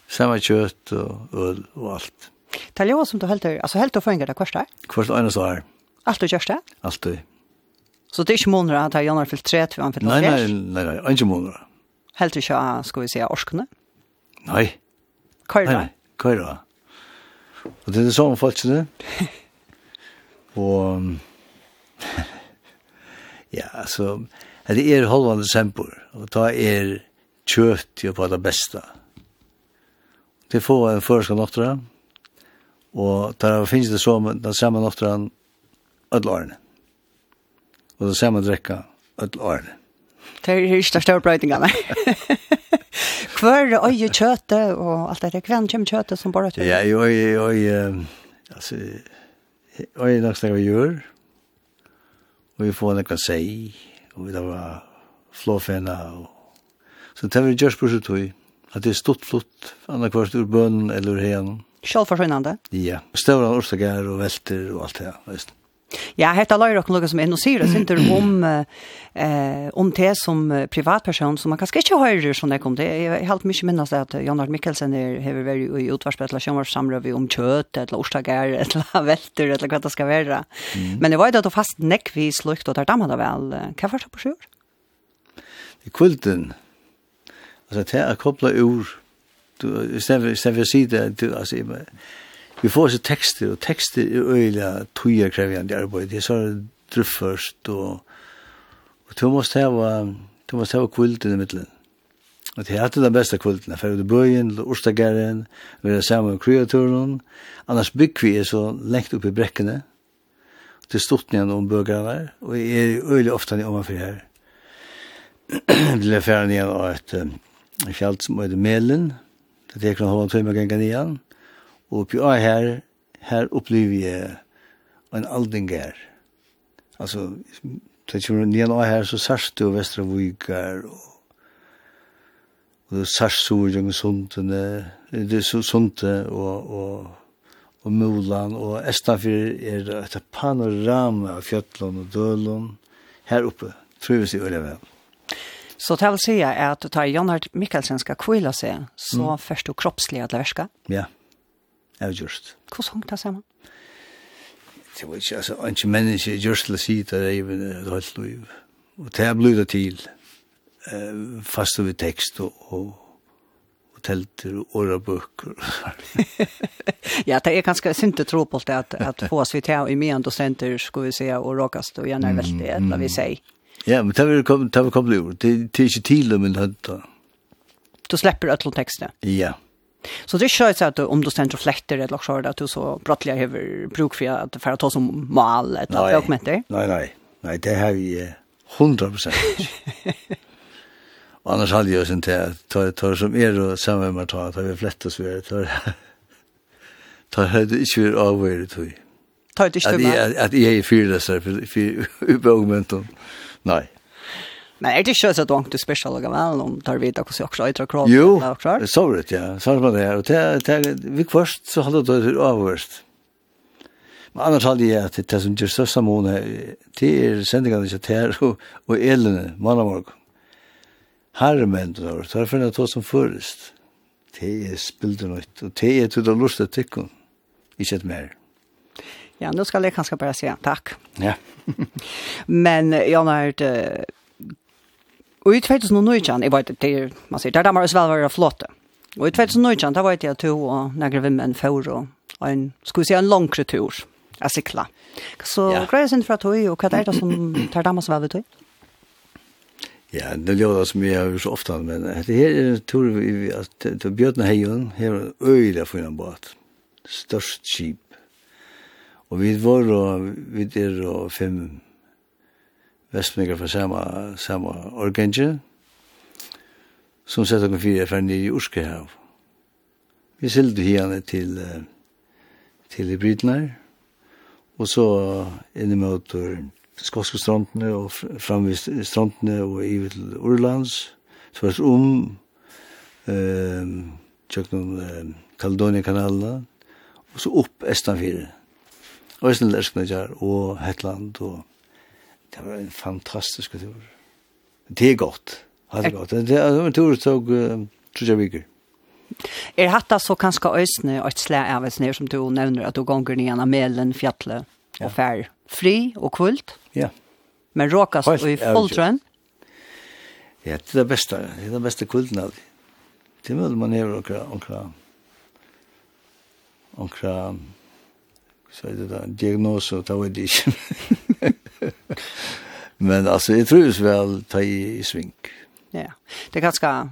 samme kjøtt og øl og alt. Det er jo som du helt til, altså helt til å få en gang det kvarst der? Kvarst ene så her. Alt du kjørst det? Alt du. Så det er ikke måneder at jeg har fyllt tre til han fyllt Nei, nei, nei, nei, ikke måneder. Helt til ikke, skal vi si, orskene? Nei. Køyra? Køyra. Og det er det samme folkene. [LAUGHS] og [LAUGHS] ja, altså, det er holdvandet desember, og da er kjøtt jo på det beste. Det får en førska noktra, og da finnes det som den samme noktra ødel årene. Og den samme drekka ødel årene. Det er ikke det større brøytingene. [LAUGHS] [LAUGHS] Kvar och ju köte och allt det kvän kem köte som bara Ja, oj oj alltså oj nästa vi göra. Och vi får något att säga och då var flåfena och så tar vi just på så att det är stort flott andra kvart ur bön eller hen. Självförsörjande? Ja, stora orsaker och välter och allt det här. Just. Ja, hetta løyr og lukka som enn og sier, det om, eh, om det som privatperson, som man kanskje ikke hører sånn det kom til. Eg har mykje minnast at Jan Mikkelsen er, har vært i utvarspet, eller sjønvarsamrøy om kjøt, eller orsager, eller velter, eller hva det skal vera. Mm. Men det var jo at fast nekvis lukt, og der damer det vel. Kva var det på sjøer? Det kulten. Altså, det er kopla ur. Du, i stedet for å si det, du, altså, vi får så tekster, og tekster er øyelig tøyer krevende arbeid. Det er så druff først, og, og du måste hava, du måste hava kvult i middelen. Og det er alltid den beste kvulten, for du bøyen, ostagaren, vi er sammen med kreaturen, annars bygg vi er så lengt opp i brekkene, til stortningen om bøkene der, og jeg er øyelig ofte nye omanfyr her. Blir ferdig nye av et um, som heter Melen, det er ikke noen halvann tøyme ganger nye, Og oppi av her, her opplever jeg en aldinger. Altså, det jeg kommer nian av her, så sørst du Vestra Vujgar, og og det sørst så gjeng Sundene, det er sunte, og, og, og Mulan, og Estafir er et panorama av fjöllon og dølon her oppe, tror vi øyla vel. Så det vil si at da Jan Mikkelsen skal kvila seg, så mm. først du kroppslig at det verska? Ja. Yeah just. Hvordan hong det sammen? Det var ikke, altså, ikke menneske just til å si det er even et halvt liv. Og det er blitt til, uh, fast over tekst og, og telter og orabøker. [LAUGHS] ja, det er ganske sinte tro på det at, at få oss vi til i mye docenter, skulle vi se, og råkast og gjerne veldig, mm, eller vi sier. Ja, men det er komme til å Det er ikke tidlig, men det er Du slipper øtlo tekstene? Ja. Så det är så att om du ständer fläkter eller så där att du så brottliga över bruk för att för att ta som mal ett dokument. Nej nej. Nej det har vi 100 prosent. Og annars hade jag sen till ta ta som er og sammen med ta att vi flättar oss ved, ta ta høyde ikke vi avhøyre tog. tror. Ta det inte. Att At jeg er så för för uppe momentum. Nei. Men er det ikke så att du inte special och om tar vi da hvordan jeg også øyter krav. Jo, det så vidt, ja. Så var det och Og det vi først så hadde det överst. Men annars hadde jeg att det som gjør største måned, det just så måna till sändningarna så där och elen morgon. Harmen då, så är det något som først. Det er är spildernytt og det er til det lustet tycker. Ikke et mer. Ja, nå skal jeg kanskje bare si takk. Ja. [LAUGHS] Men Jan, har hört Og i 2019, jeg vet det, man sier, der damer og svel var flotte. Og i 2019, da vet jeg to og negre vimmen for og en, skal vi si, en langre tur av sikla. Så ja. greier sin fra tog, og hva er det som tar damer og svel ved tog? Ja, det ljóða som jeg har så ofta, men det her er en tur vi, at Bjørn Heion, her er øyla for en båt, størst skip. Og vi var, og vi er og fem Vestmikar fra samme, samme organje, som sett okken fyrir fyrir nye Urskehav. Vi sildu hiane til, til hybridnar, og så inni møter skotske strandene og framvist strandene og i til Urlands, så var det om eh, tjøkken eh, Kaledonia-kanalene, og så opp Estanfire. Og Østenlærskene og Hetland og Det var en fantastisk tur. Det er godt. Det er godt. Det er en tur som tog jeg viker. Er hatta så kanskje øsne og et slag av et som du nevner at du gonger ned av melen, fjallet og fær. Fri og kvult. Ja. Men råkast og i fulltrønn. Ja, det er det beste. Det er det beste kvulten av det. Det er man hever okra, okra, okra, så er det da, diagnose, det var det ikke. [LAUGHS] [LAUGHS] Men alltså det trus väl ta i, i svink. Ja. Det kan ska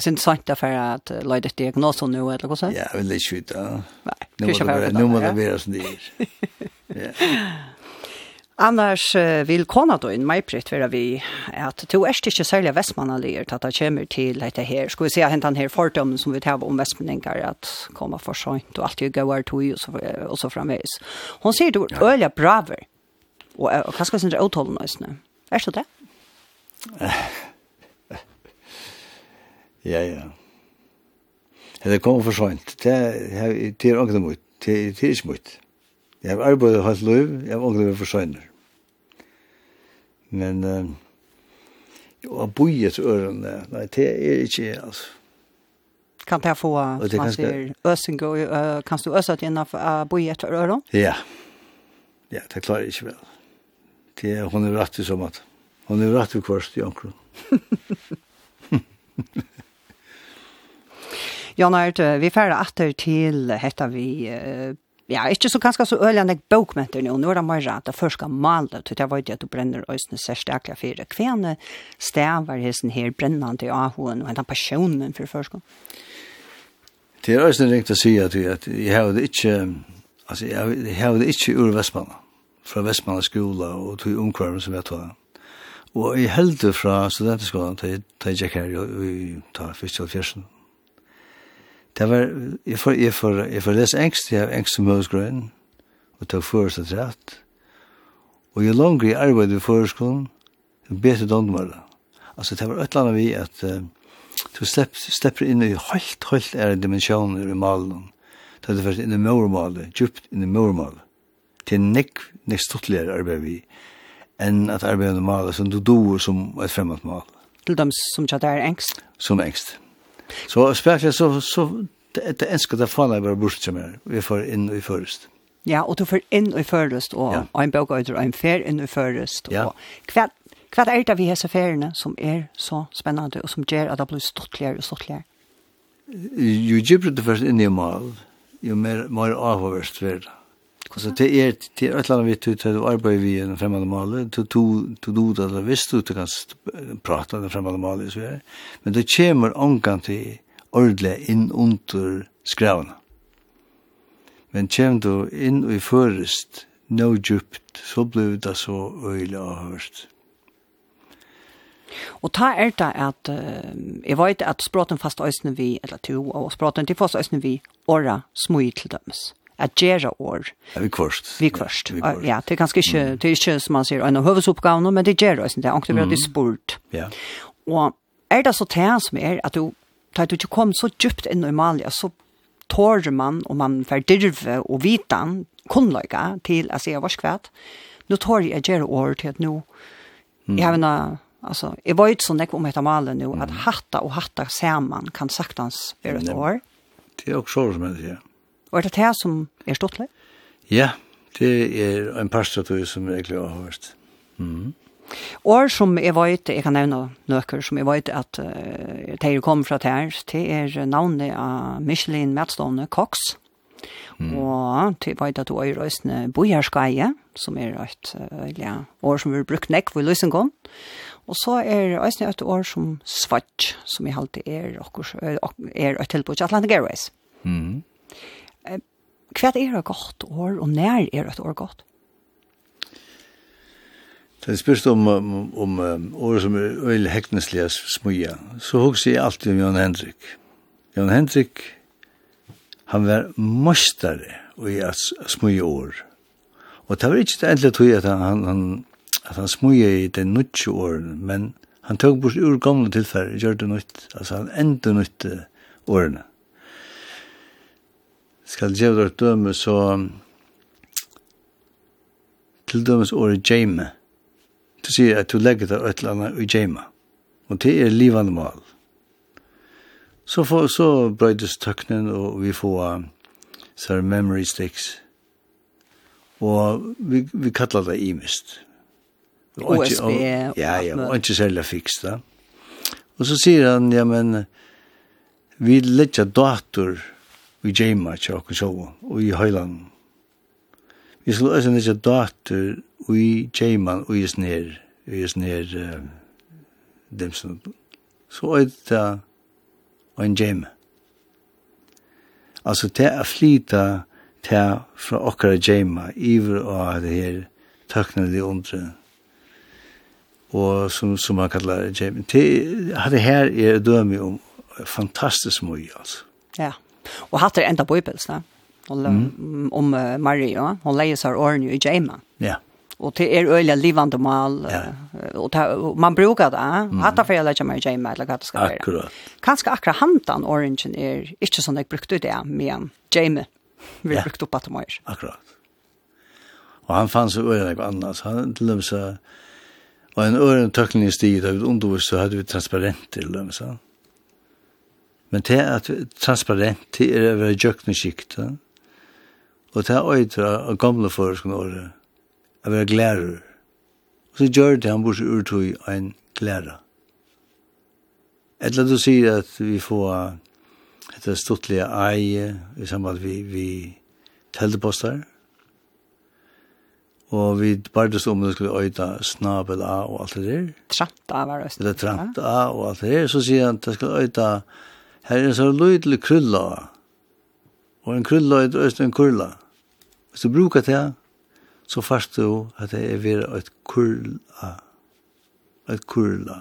Sen sagt där för att lägga det diagnos nu eller vad så? Ja, vill inte skjuta. Nej, nu måste det vara som det [LAUGHS] Ja. Annars vil kona då in mig pritt vera vi at to är inte særlig vestmannalier til at det kommer til dette her. Skal vi se hänt han här fordømmen som vi tar om vestmenninger at komma for sent og allt går gauar tog og så, og så framveis. Hon sier du er braver og, og hva skal sindre avtalen nøysene? Er det det? ja, ja. Det er kommet for sånt. Det er ikke noe mot. Det er ikke mot. Jeg har arbeidet hatt lov, jeg har ångret for sånt. Men uh, jo, å bo i et ørene, nei, det er ikke, altså. Kan det få, som man sier, øsing, og, uh, kan du øse at gjennom å bo i et ørene? Ja, ja, det klarer jeg ikke vel. Det hon är rätt som att hon är rätt kvarst i ankro. Jan Ert, vi færre åter till hetta vi ja, inte så ganska så öljande bokmenter nå. Nå er det mer rett at først skal male, til jeg vet att du bränner ösne särskilt för kvän. Stävar hessen här brännande i Ahoen og den passionen för først? Det är øyne ringt att säga att jag ikke, inte alltså jag det ikke ur Vestmannen fra Vestmanna skola og tog omkvarmen som jeg tog. Og jeg held fra studenteskolen til jeg gikk her i ta fyrst og fyrst. Det var, jeg får, jeg får, jeg får lese engst, jeg har engst som høysgrøyen, og tog først og trett. Og jeg langer i arbeid i førskolen, jeg bet i Donmølla. Altså, det var et eller annet vi at uh, du slepp, slipper inn i høyt, høyt er dimensjoner i malen. Det er først inn i mormalet, djupt inn i mormalet. Det er nekv näst stortligare arbeid vi enn at arbeid med maler som du doer som et fremmed mal. Til dem som ikke er engst? Som engst. Så spesielt så, så det, det ønsker det faen jeg bare bort som er. Vi får inn i først. Ja, og du får inn i først, og, ja. og en bøk og en fer inn i først. Ja. Og hva, hva er det vi har så feriene som er så spennende, og som gjør at det blir stortligere og stortligere? Jo, jo, jo, først inn i mal, jo, mer, mer avhåverst jo, jo, Så det er det er et eller annet vi til å arbeide vi i en fremmede male, til å do det eller visst du kan prate om en fremmede male, så er Men det kommer omgang til ordentlig inn under skravene. Men kommer du inn og i først, no djupt, så blir det så øyelig avhørt. Og ta er det at, uh, jeg vet at språten fast øsne vi, eller to, og språten til fast øsne vi, åra smøy til dømes at gjøre år. Ja, vi kvørst. Vi kvørst. Ja, det er ganske ikke, det er ikke som man sier, en høvesoppgave, men det gjør det, det er ikke veldig spurt. Ja. Og er det så til som er, at du, da du ikke kom så djupt inn i Malia, så tårer man, og man verdirve og vitan, kunnløyga til å se hva skvært. Nå tårer jeg gjøre år til at nå, jeg har en Alltså, jag var ju så näck om heter Malen nu att hatta och hatta samman kan saktans vara ett år. Det är också så som jag säger. Og er det det som er stortlig? Ja, det er en parstratøy som jeg egentlig har hørt. Mm. År som jeg vet, jeg kan nevne nøkker, som jeg vet at uh, de kommer fra her, det er navnet av Michelin Madstone Cox. Mm. Og til veit at du er røysene bojarskeie, som er et uh, ja, år som er brukt nekk for Løsengån. Og så er røysene et år som svart, som i halte er, er, er et tilbud til Atlantic Airways. Mm. Hva er det godt år, og når er det år godt? Det er spørst om, om, om året som er øyelig hekneslige smuja. så husker jeg alltid om Jan Hendrik. Jan Hendrik, han var mestare i at smøya år. Og det var ikke det endelig tog at han, han, at han smuja i den nødtje årene, men han tog bort ur gamle tilfærd, gjør det nødt, altså han endte nødt årene skal gjøre det døme, så til dømes året jame. Du sier at du legger det et eller annet i jame. Og det er livende mål. Så, for, så brøydes tøknen, og vi får så memory sticks. Og vi, vi kallar det imist. OSB. Og, ja, ja, og ikke særlig fiks da. Og så sier han, ja, men vi letja dator vi gjemmer til okken sjåa, og i høylangen. Vi skulle også nisse dator og i gjemmer, og i snir, og i snir uh, som Så er det og en gjemme. Altså, det er flyta det fra okkara gjemmer, iver av det her tøknelige undre, og som, som man kallar gjemme. Det, det her er dømi om fantastisk mye, altså. Ja. Yeah. Og hatt er enda bøybels, bøybelsene, mm. om uh, Maria, hun leier seg årene i Jema. Ja. Og det er øyelig livande mal, ja. og, ta, og man brukar det, mm. hatt er for jeg leier meg i Jema, eller hva det skal være. Akkurat. Kanskje akkurat hantan orangen er ikke sånn jeg brukte det, men Jema vi ja. brukt opp at det mer. Akkurat. Og han fanns så øyelig annars, han til dem så, og en øyelig tøkning i stig, da vi undervist så hadde vi transparent til dem, sånn. Men det er at transparent, det er å være jøkneskikt, og det er øyder av gamle forskene året, å være glærer. Og så gjør det han bors urtøy av en glærer. Eller du sier at vi får etter stortlige eie, i samband vi, vi teldepostar. og vi bardes om det skulle øyda snabel A og alt det der. Trant A var det. Eller trant A og alt det der. Så sier han at det skulle øyda Her er så løydelig krylla. Og en krylla er øst en kurla. Hvis du brukar det, så fast du at det er vera et kurla. Et kurla.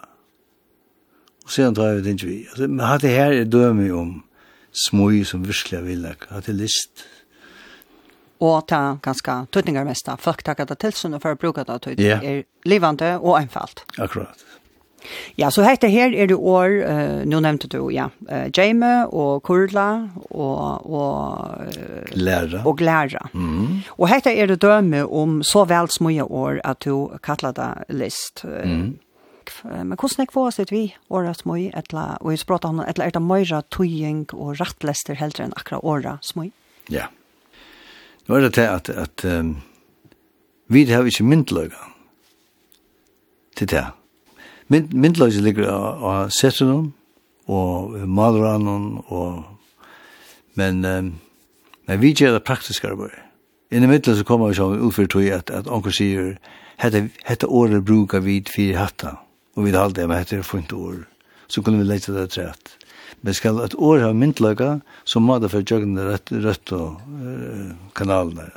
Og sen tar vi det ikke vi. Altså, men at det her er dømme om smøy som virkelig vil lage. At det list. Og ta ganske tøtningar mesta. Folk takker det til sånn for å bruke det tøtningar. Er livande og einfalt. Akkurat. Ja, så hette her er det år, uh, nå nevnte du, ja, uh, Jame og Kurla og, og, uh, Læra. og Glæra. Mm. Og hette er det døme om så vel smøye år at du kattler det list. Uh, Mm. Men hvordan er kvås det vi året smøy, etla, og i språta han, etla er det møyra tøying og rattlester heldre enn akkurat året smøy? Ja. Nå er det til at, at um, vi har ikke myndløyga til det. Mynd, myndløse ligger av av Setsunum og Maluranum og men um, men vi gjør det praktiske i det middelen så kommer vi som utfyr tog at, at onker sier hette, hette året brukar vi fire hatta og vi har det, men hette er funnet år så kunne vi lete det rett. Men skal et år ha myndløka så må det for jøkken rett, rett og uh, kanalene.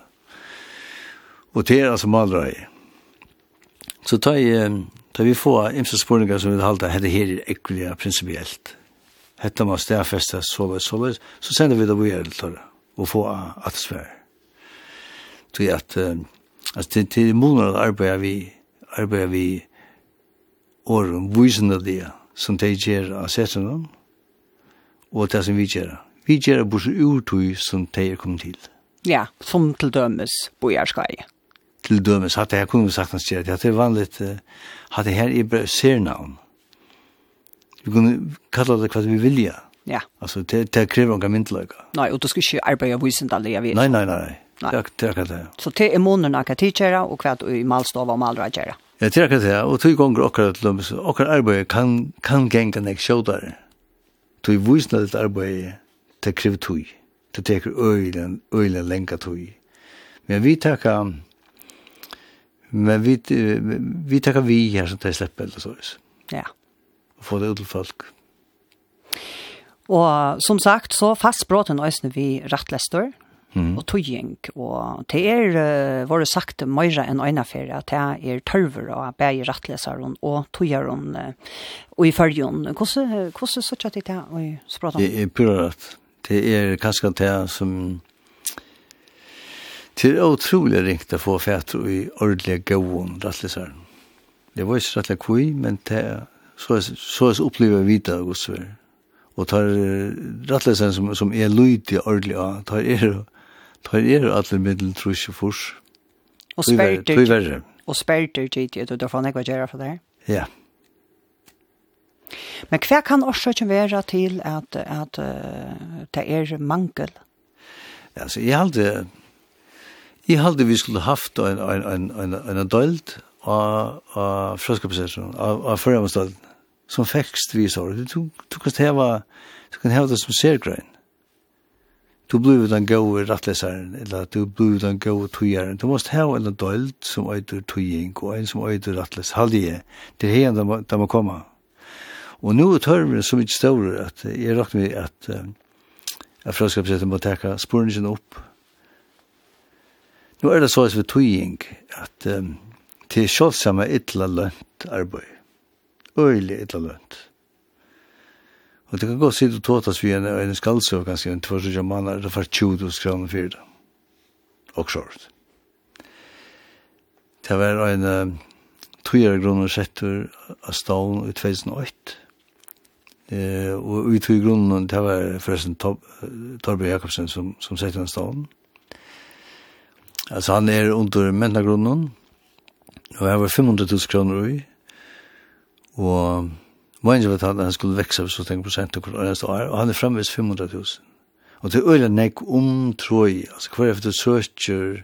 Og det er altså malrøy. Så tar jeg Da vi får imse spurningar som vi halda, hette her er ekkulia prinsipielt. Hette man stedfesta så såleis, så sender vi det vi er til og få at svær. Tui at, altså til, til måneder arbeider vi, arbeider vi åren, visen det, som de gjør av setene, og det som vi gjør. Vi gjør bare urtøy som de er kommet til. Ja, som til dømes bojarskai till dömes att jeg kunne sagt hans att det är vanligt att det här är ser namn. Vi kunne kalla det hva vi vilja. Ja. Altså, det det krever inga myndløyga. Nei, og du ska inte arbeta visst jeg jag vet. nei, nei, nei. Nei. Det är det. Så det är tid kjære, og hva du i malstav og malra kjære. Ja, det er akkurat det. Och två gånger och att lummes och arbeid kan kan genga nek sjådare. Tog visst när det arbete det kräver tui. Det teker ölen ölen lenga tog. Men vi tar Men vi, vi tackar vi här som det släpper eller så. Ja. Och få det ut till folk. Og som sagt, så fast bråten øsne vi rattlester mm. og tøying. Og det er, uh, var det sagt, møyre enn øyneferie, at det er tørver og bæg rattleseren og tøyeren uh, og i følgen. Hvordan, hvordan sørger det det i språten? Det er pura rett. Det er kanskje det som Det er utrolig ringt å få fætter i ordentlig gåen, rattlisar. Det var ikke rettelig kvui, men det er så er det opplever vi det hos vi. Og tar rattlisar som, som er lydig ordentlig av, tar er tar er alle middelen trus og fors. Og sperter, og sperter tid, og du får nekva gjøre for det? Ja. Men hva kan årsaken være til at, at uh, det er mangel? Ja, så jeg halte, Jeg halde vi skulle haft en, en, en, en, en døld av, av frøskapsesjonen, av, av førjamstøld, som fekst vi sår. Du, du, kan heva, du kan heva det som sergrøyn. Du blir den gode rattlesaren, eller du blir den gode tøyeren. Du måst heva en døld som øyder tøying, og en som øyder rattles. Halde jeg, det er hen de må komme. Og nå er tørmen så mye større at jeg råkner vi at, at frøskapsesjonen må teka sporen opp, Nå er det så at vi tøying at um, til kjølsamme ytla lønt arbeid. Øylig ytla lønt. Og det kan gå sitte og tåtas vi en, en skaldsøv ganske en tvørsøkja mann er det for 20 kroner fyrir det. Og sjålt. Det var en um, tøyere grunner setter av stålen i 2008. Eh, og i tøy grunnen, det var forresten Torbjørn Jakobsen som, som sette den stålen. Mm Altså han er under mentagrunnen, og jeg var 500 000 kroner i, og mange vet at han skulle vekse så tenk prosent og han er fremvis 500 000. Og det er øyla nek om troi, altså hver efter søkjer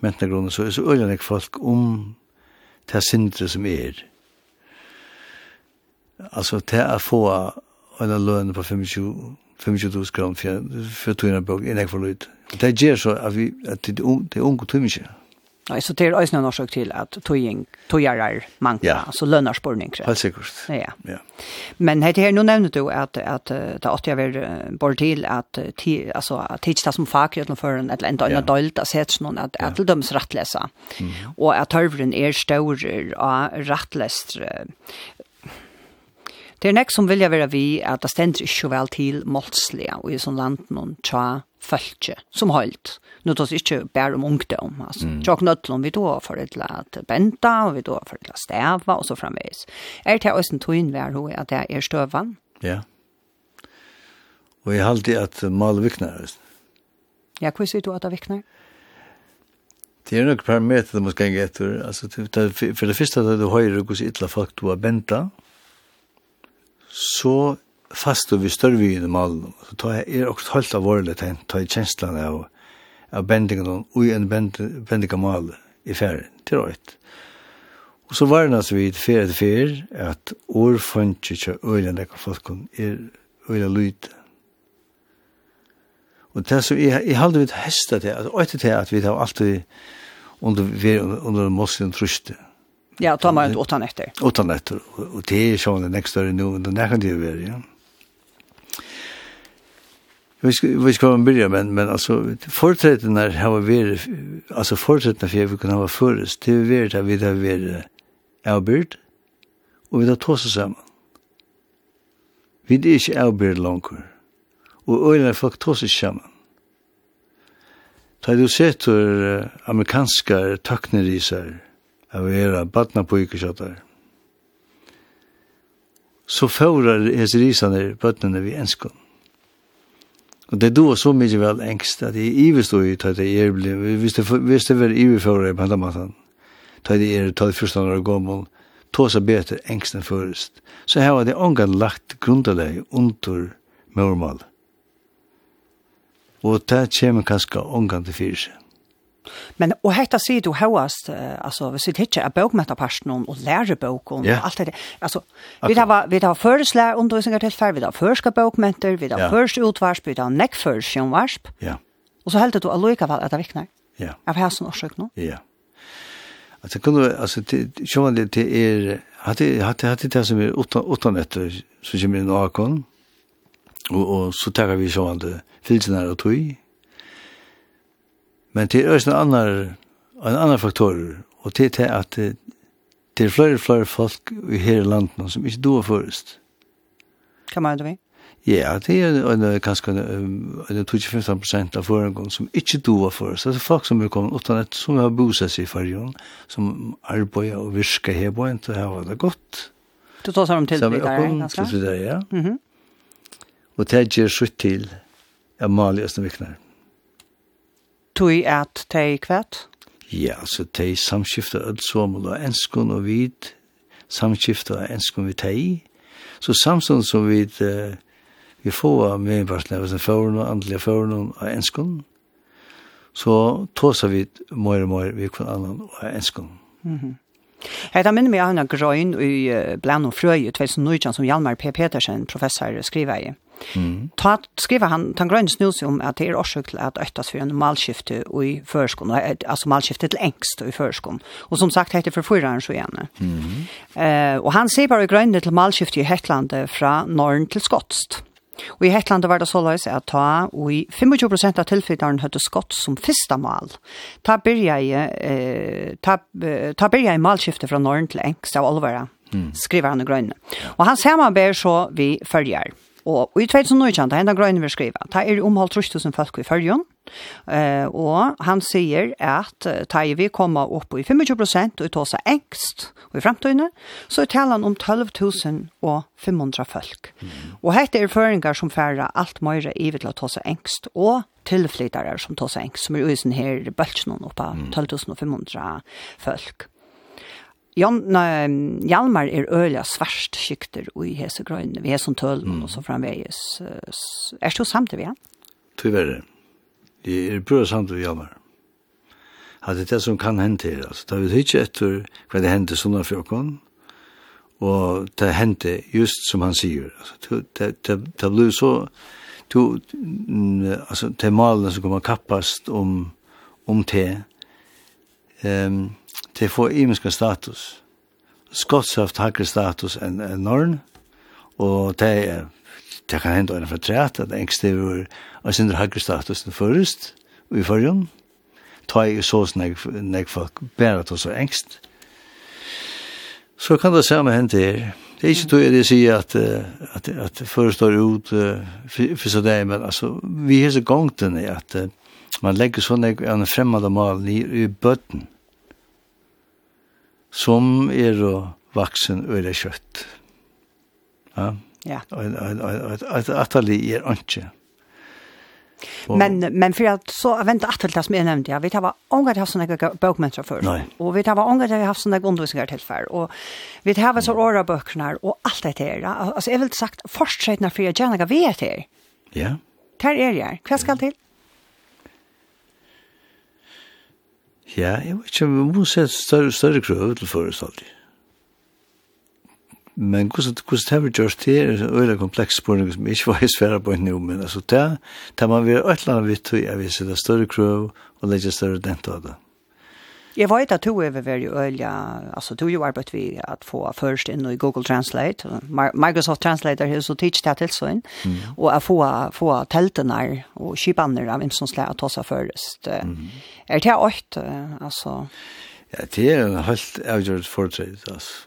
mentagrunnen, så er så øyla nek folk om det sindre som er. Altså til å få en løn på 25 25 000 kroner for, for togene bøk, enn jeg får lytte. Det gjør så at, vi, at det, det er unge tømmer Nei, så det er også noen årsak til at tøying, tøyer er mange, ja. altså lønner lønnerspårning. Helt sikkert. Ja. ja. Men her, her, nå nevner du at, at det åtte jeg vil bare til at, ti, altså, at det ikke er som fag i utenfor en eller annen ja. dølt, at det noen at, at det dømes rettlese, mm. og at tørveren er større av rettlesere. Det er nek som vilja være vi at det stender ikke vel til målslige og i sånn land noen tja fölkje som höjt. Nu tas inte bara om ungdom. Alltså. Mm. Jag knötlom vi då för ett lät bänta och vi då för ett lät stäva och så framvis. Är det också en tog vär hur att det är stövan? Ja. Och jag har alltid att mal viknar. Ja, hur ser du att det viknar? Det är några parametrar du måste gänga efter. Alltså, för det första att du höjer hur illa folk du har bänta så fast og vi større vi i malen, så tar jeg er også helt alvorlig til tar jeg kjenslene av, av bendingen og i en bending av mal i ferien, til røyt. Og så var det vi vi ferie til ferie, at årfunnet ikke øyne nekker folk er øyne lyd. Og det som jeg, jeg halde vidt hestet til, at øyne til at vi har alltid under, under mossen truste, Ja, tar man ut åtta nätter. Åtta nätter. og det er sånn det nekst større nå, och den kan det jo være, ja. Vi ska vi ska börja men men alltså fortsätter när har vi alltså fortsätter för vi kan ha förrest det vi vet att vi där vi är bort och vi där oss samman. Vi det är inte bort långt. Och öliga folk tossa samman. Ta du sett hur amerikanska tacknerisar av era badna på ykeshattar. Så risar hesrisane bötnene vi enskånd Og det då så mykje vel engst, at jeg är ju att det är blev visst det visst det var ju på den maten. Ta det är ta det första några gånger ta så bättre ängsten först. Så här var det angan lagt grunderlag under mormal. Og det kommer kanske angan till fyrsen. Men og hetta sig du hoast alltså vi sitter hitcha a bok med passion och lära bok och yeah. allt det alltså vi har vi har föreslä undervisningar till färd vi har förska bokmenter vi har yeah. först utvarsp vi har neck först och varsp. Ja. Yeah. Och så helt du alloika väl att det viknar. Ja. Av här som orsak nu. Ja. Alltså kunde alltså det sjön det det är hade hade hade det som är utan utan nätter så kommer en akon. Och och så tar vi sjön det filsen här och tog Men det er også en annan, en annan faktor, og det er at det, det er flere og flere folk i hele landet som ikke doer først. Hva mener du vi? Ja, det er en, kanskje en, en 25 prosent av forengon som ikke doer først. Det er folk som er kommet utan et, som har bosatt seg i fargen, som arbeider og virker her på en, og har det godt. Du tar sammen til det der, ganske? Til det ja. Mm -hmm. Og det gjør slutt til, jeg maler i Østenvikner. Mm tui at tei kvæt? Ja, så tei samskifta alt somul og enskun og vid, av enskun vi tei. Så samstånd som vi uh, vi får med varsna av förna och andliga förna och enskon så tåser vi mer og mer vi kan annan och enskon. Mhm. Hetta minner meg av en grøn i Blan og Frøy i 2019 som Hjalmar P. Petersen, professor, skriver i. Mm. Ta skriver han tan grøn snus om at det er årsak til at øktas for en malskifte i førskon, altså malskifte til engst i førskon. Og som sagt heter for fyraren så igjen. Mm. Eh, og han ser bare grønne til malskifte i Hetlandet fra norren til skotst. Og i Hetlandet var det så løs at ta, og i 25% av tilfellene høyde skott som fyrsta mal. Ta byrja i, eh, ta, ta byrja i malskifte fra norren til engst av olvera, mm. skriver han i grønne. Og han ser man ber så vi følger. Mm. Og i 2019, det hender grønne vi skriver, det er omholdt 3000 folk i følgen, uh, og han sier at da vi kommer opp i 25 prosent og tar seg engst og i fremtiden, så er han om 12.500 folk. Mm. Og dette er føringer som færa alt mer i til å ta seg engst, og tilflyttere som tar seg engst, som er uisen her bølsen oppe av 12.500 folk. Jan, nei, Hjalmar er øyla svarst skykter i hese grøyne, vi er som tølen mm. og så framveges. Er du samtidig, ja? Tyverre. Jeg er prøver vi Hjalmar. At det er det som kan hända her, altså. Da vi ikke etter hva det hender sånne fjøkken, og det hender just som han sier. Altså, det, det, det blir så, to, altså, det malene som kommer kappast om, om te, um, til få imenska status. Skottshaft har hakre status enn en norn, og det er det kan hende øyne fra træt, at engst det var og sin hakre status enn først, og i førjen, ta i sås nek folk bæra til så engst. Så kan det samme hende her. Det er ikke tog jeg det sier at, at, at forestår ut for så det, men altså, vi har så gongt denne at man legger sånn en fremmede mal i bøtten, som er å vaksen øyre kjøtt. Ja. Ja. At atali er ikke. Men men för att så väntar att det som jag nämnde tar vet jag var ångat haft såna bokmänniskor för och vi tar var ångat jag haft såna undervisningar till för och vi tar var så åra böcker och allt det där alltså jag vill sagt först för jag gärna vet det. Ja. Där är jag. Vad ska till? Ja, jeg vet ikke, vi må se større, større krøv til forrest alltid. Men hvordan hvordan det har vi gjort det er en øyelig kompleks spørning som ikke var i svære på nå, men altså det, det man vil et eller annet vidt til vil se det større krøv og legge større dent av det. Jag vet att du är väldigt öliga, alltså du har arbetat vi att få först in i Google Translate, Microsoft Translate har så teach det till in mm. och att få, få tälterna och kipanner av vem som ska ta sig först. Mm. Är det åkt, alltså? Ja, det er en helt avgjort fortsätt, altså.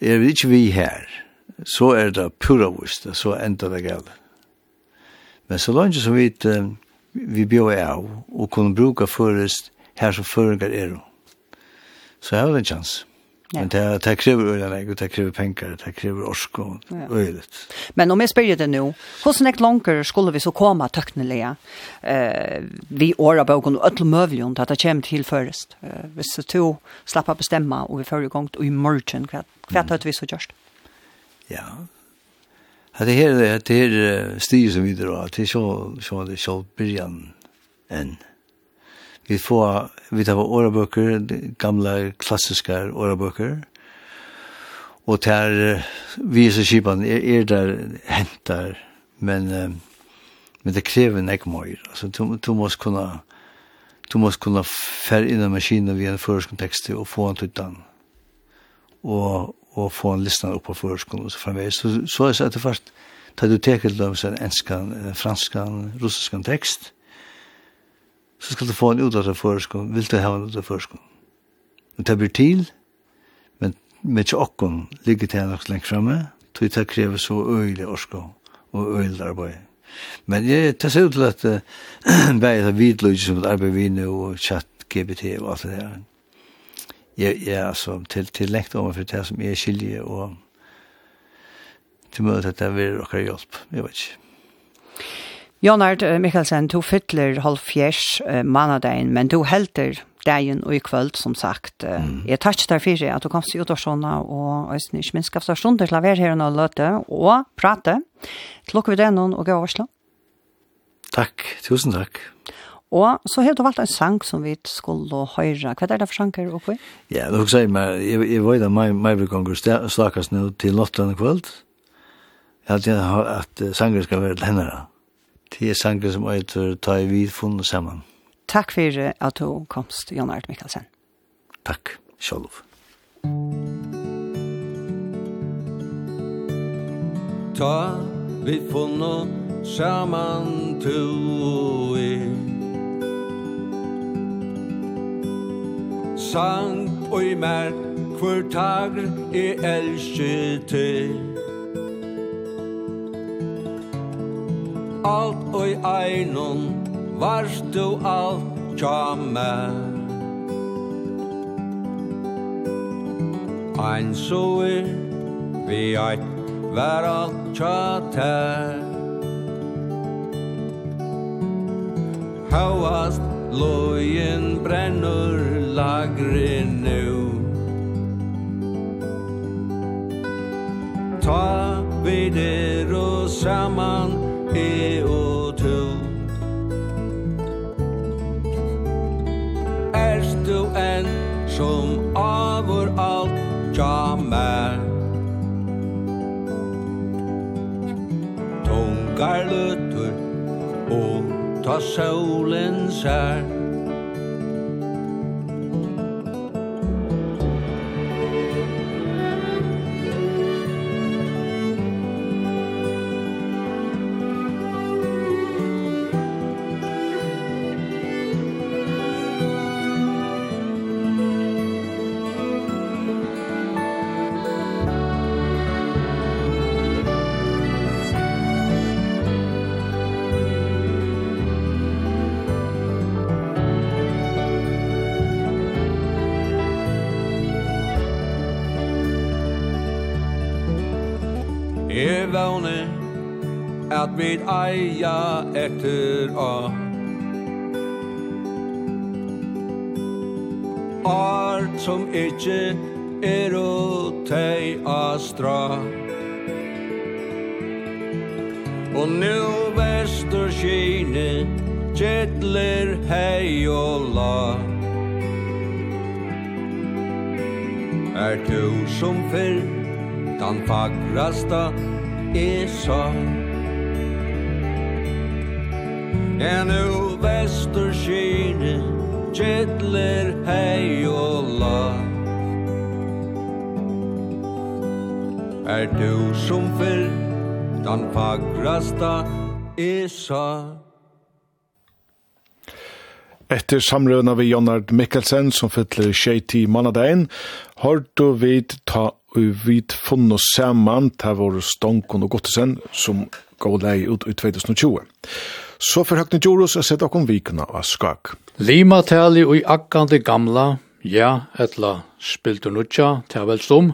Er vi ikke vi her, så er det pura vust, så enda det gale. Men så langt som vi, vi bjør av, og kunne bruka først, her som føringar er. Så jeg har en chans. Ja. Men det, det krever øyne, og det krever penger, det krever orsk og øyne. Men om jeg spør det nå, hvordan er langer skulle vi så komme tøknelig eh, vi åra på og ødel møvlen til at det kommer til først? Uh, hvis du slapper bestemme og vi fører gang og i morgen, hva, hva mm. vi så gjørst? Ja, det her, det her styr som videre, det er så, så det er så byrjan enn. Vi får, vi tar årabøker, gamla klassiska böcker Og där vi er så kipan, er, er der hentar, men, men det krever en møyr. Altså, du, du måst kunna, du måst kunna fær inn i maskinen via en føreskontekst og få en tuttan. Og, og få en listan upp på føreskontekst og så framvegis. Så, så er det at først, tar du tekel til dem en enskan, franskan, russiskan tekst, så skal du få en ut av det førskum, vil du ha en ut av førskum. Men det blir til, men med ikke åkken ligger til nok lengt fremme, tog det krever så øyelig orsko og øyelig arbeid. Men jeg tar seg ut til at bare det vidløy som et arbeid vi nå, og chat, GBT og alt det der. Jeg, jeg altså, til, til lengt om for det som er skilje og til møte at det vil dere hjelp, jeg vet ikke. Jonard Mikkelsen, du fytler halv fjers uh, manadagen, men du helter dagen og i kvöld, som sagt. Uh, mm. Jeg takk der fyrir at du kom til Udorsona og Øystein, ikke minst skaftet stunder til å være her og løte og prate. Klokker vi det noen og gå Oslo. Takk, tusen takk. Og så har du valgt en sang som vi skulle høre. Hva er det for sanger, Okvi? Ja, det er også meg. Jeg vet at meg vil konger stakast nå til 8. kvöld. Jeg har at sanger skal være til henne da. Det er sanger som heter Ta i vid funnet sammen. Takk for at du komst, Jan Art Mikkelsen. Takk, Sjolov. Ta vi funnet sammen to og jeg. Sang og i mer, hver tager jeg elsket til. alt og einon Varst du alt tja mer Ein soer vi eit Vær alt tja ter Hauast lojen brennur lagri nu Ta vider og saman e og to Erst du en som avur alt tja mer Tungar lutur og ta solen sær. leia etter a Ar som ikkje er o tei astra Og nu vestur skine Kjettler hei og la Er du som fyrr Dan fagrasta esa En ur västerskine Kettler hei og la Er du som fyrr Dan fagrasta Isa Etter samrøvna vi Jonard Mikkelsen, som fyller tjej mannadein, har du vid ta og vid funnet saman ta vår stånkon og gottesen som går lei ut i 2020. Så for høgnet Joros er sett okkom vikna av skak. Lima tali ui akkande gamla, ja, etla spiltu nutja, tavelstum,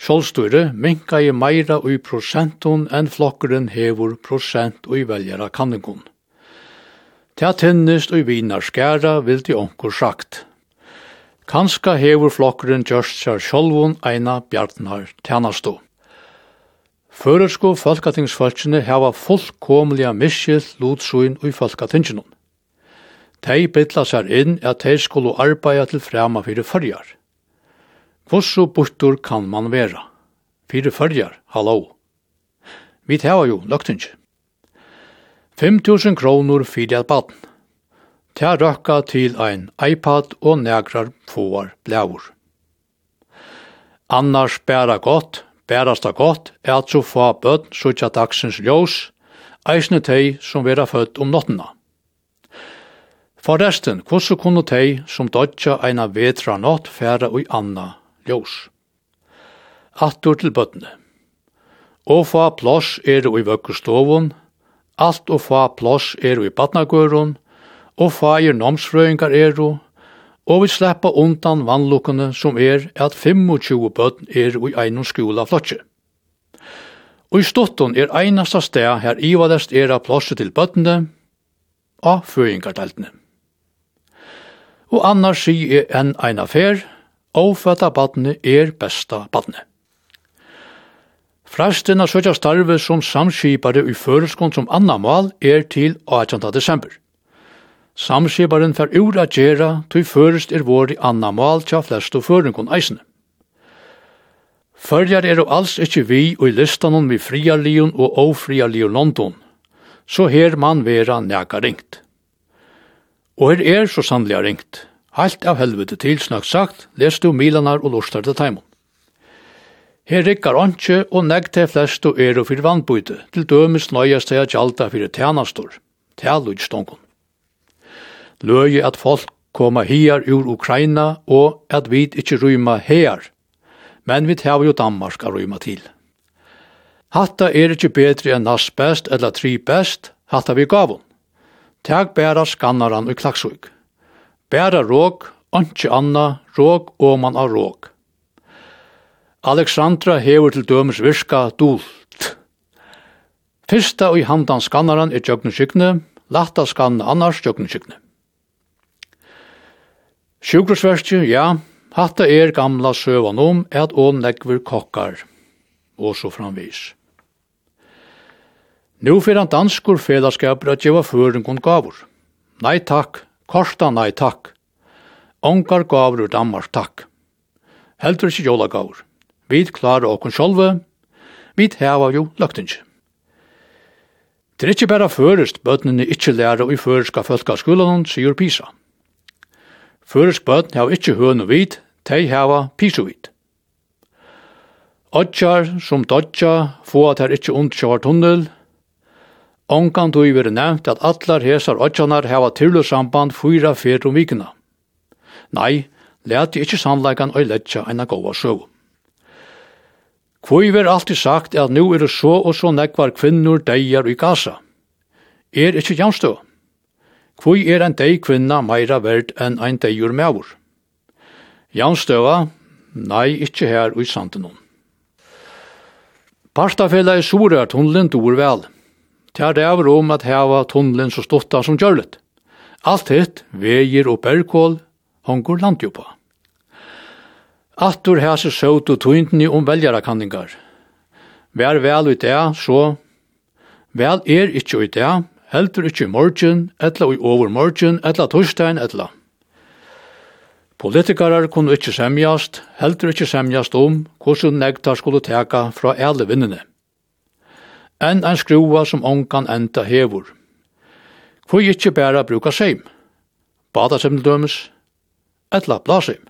Sjolsture minka i meira ui prosentun enn flokkeren hevur prosent ui veljara kanningun. Ta tinnist ui vinar skæra vildi onkur sagt. Kanska hevur flokkeren gjørst sær sjolvun eina bjartnar tænastu. Føresko folketingsfalskene hava fullkomliga miskjell lutsuin ui folketinginun. Tei bytla sær inn at tei skulle arbeida til frema fyrir fyrjar. Hvorso bortur kan man vera? Fyrir fyrjar, hallo. Vi teva jo løgtingi. 5000 kronor fyrir at baden. Tei røkka til ein iPad og negrar fåar blævur. Annars bæra godt, bærast det godt er at så få bøtt sutja dagsens ljós, eisne tei som vera født om nottena. Forresten, hvordan kunne tei som dodja eina vetra nott færa ui anna ljós? Attur til bøttene. Og få plås er ui vøkkustovun, alt og få plås er ui badnagørun, og fair nomsfrøyngar eru, og vi sleppa undan vannlukkene som er at 25 bøtten er i einon skola flotje. Og i stottun er einasta sted her ivadest er av plosset til bøttene og føringarteltene. Og annars sier enn ein affær, avfødda badne er besta badne. Frastina søtja starve som samskipare i føreskon som annan mal er til 18. desember. Samskiparen fer ur a gjera, tog først er vår i anna mal tja flest og føringon eisne. Førjar er jo alls ikkje vi og i listan om vi fria lion og ofria lion London, så her man vera nega ringt. Og her er så sannlega ringt. Halt av helvete til snakk sagt, lest du milanar og lortar til taimon. Her rikkar anki og negg til flest og er og fyrir vannbøyde, til dømes nøyast til at gjalda fyrir tjanastor, tæludstångon løgi at folk koma her ur Ukraina og at vi ikkje ryma her, men vi tar jo Danmark a ryma til. Hatta er ikkje betri enn nas best eller tri best, hatta vi gavun. Tag bæra skannaran og klaksvig. Bæra råk, anki anna, råk og man av råk. Alexandra hever til dømes virka dult. Fyrsta og i handan skannaran er jøgnskikne, latta skanna annars jøgnskikne. Sjukrosverstje, ja, hatta er gamla søvan om at å nekver kokkar, og så framvis. Nú fyrir han danskur felaskapur at jeva føringon gavur. Nei takk, korta nei takk. Ongar gavur ur Danmark takk. Heldur ikkje jola gavur. Vi klarar okkur sjolve, vi heva jo løgtingi. Det er ikkje berre førest bøtnene ikkje lærer i føreska fölkaskolan, sier Pisa. Føresk bøtn har ikkje høn og vit, de hava pisovit. Odjar som dodja få at her ikkje undkjøvar tunnel. Ongan tog veri nevnt at atlar hesar odjarnar hava tyrlu samband fyra fyrir om vikina. Nei, leti ikkje sannleikan og letja enn a gåa sjøv. Kvoi ver alltid sagt at nu er det så og så nekvar kvinnur deir i Gaza. Er ikkje jamstå? Kvoi er en dei kvinna meira verd enn ein deiur meavur? Janstøva, nei, ikkje her ui sandenon. Partafella i Sura tunnelen dur vel. Tær det av om at heva tunnelen så stotta som gjørlet. Alt hitt, veier og bergkål, hongur landjupa. Attur hese søvd og tøyndni om veljarakanningar. Vær vel ut det, så vel er ikkje ut det, heldur ikkje i morgen, etla i over morgen, etla torsdagen, etla. Politikarar kunne ikkje semjast, heldur ikkje semjast om hvordan negtar skulle teka fra alle vinnene. Enn ein skrua som ongan enda hevur. Hvor ikkje bæra bruka seim, bada seim dømes, etla blasim.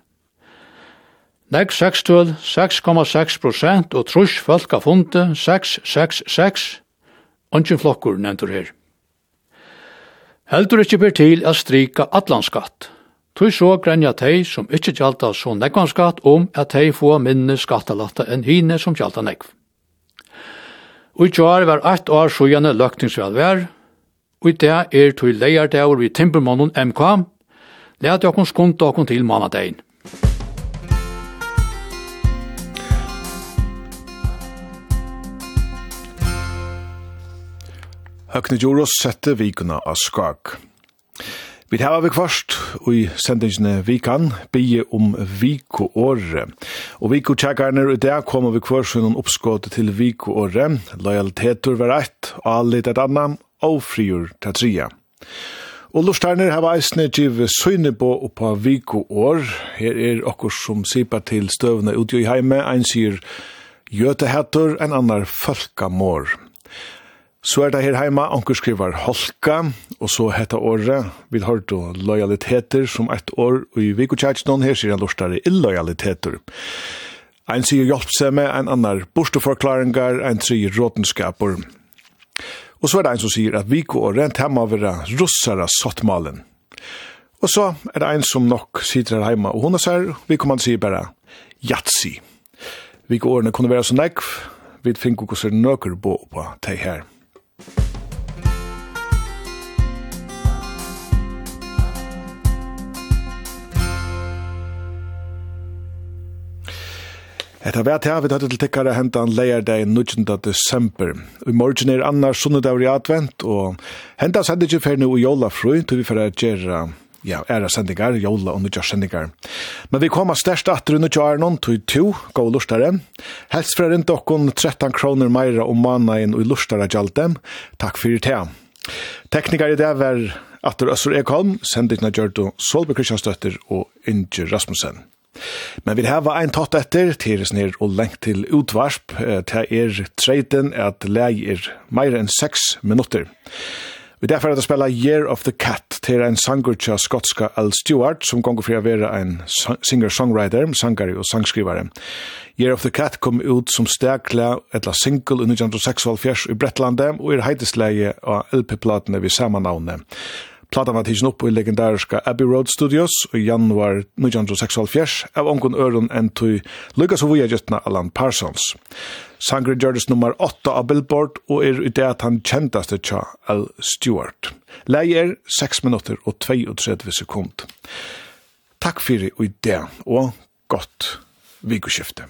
Negg 6-tøl, 6,6 prosent og trus fölka funde 666, ongen flokkur nevntur her. Heldur ikkje ber til a strika atlanskatt. Tui så grenja tei som ikkje gjalta så nekvanskatt om at tei få minne skattalatta enn hine som gjalta nekv. Og i tjoar var eit år sjujane løktingsvel vær, og i det er tui leiardeur vi timpermannen MK, leat jokkon skunda okkon til manadein. Høgne Joros sette vikuna av skak. Vi tar vi kvart og i sendingene vikan, bygge om vikoåret. Og vikotjekkerne i dag kommer vi først noen oppskåte til vikoåret. Loyaliteter var ett, alle et annet, og frigjør til tria. Og Lorsteiner har eisne giv søyne på oppa vikoår. Her er okkur som sipa til støvne utgjøy heime. Ein sier gjøtehetter, en annar folkamår. Så er det her heima, anker skriver holka, og så hetta året vil hørt og lojaliteter som ett år, og i vikotjætsnån her sier han lortare illojaliteter. Ein sier hjelpsemme, ein annar borteforklaringar, ein sier råtenskaper. Og så er det ein som sier at vikåret hemma vera russara sottmalen. Og så er det ein som nok sitter her heima, og hun er sier, vi kommer til å si bare, jatsi. Vikårene kunne være så nekv, vi finner hvordan nøkker bo på teg her. Hetta vært her, vi tatt til tikkere hentan leier deg 19. desember. I morgen er annars sunnedag i advent, og hentas sender ikke fer nu i jolafru, til vi får gjøre ja, ära sendingar, jola og nudjar sendingar. Men vi kommer størst atter under tjar noen, tog to, gå og lustare. Helst fra rundt okkon 13 kroner meira om manaen og lustare gjalde. Takk fyrir te. Teknikar i det var atter Øssur Ekholm, sendingna Gjørdo Solberg Kristianstøtter og Inger Rasmussen. Men vi har ein tatt etter, teres ned og lengt til utvarsp, til er treiten at er meira enn 6 minutter. Vi derfor er det spela Year of the Cat til en sanger til skotska Al Stewart som gonger for å være en singer-songwriter, sangare og sangskrivare. Year of the Cat kom ut som stegkla etla single under 1946 i Bretlandet og er heitesleie av LP-platene vi samannavne. Platan var tidsen opp i legendariska Abbey Road Studios i januar 1946 av ongon øren enn tui Lucas og Vujagetna Alan Parsons. Sangren gjørdes nummer 8 av Billboard og er i det at han kjentaste tja Al Stewart. Leie er 6 minutter og 32 sekund. Takk fyrir i det, og godt vikoskiftet.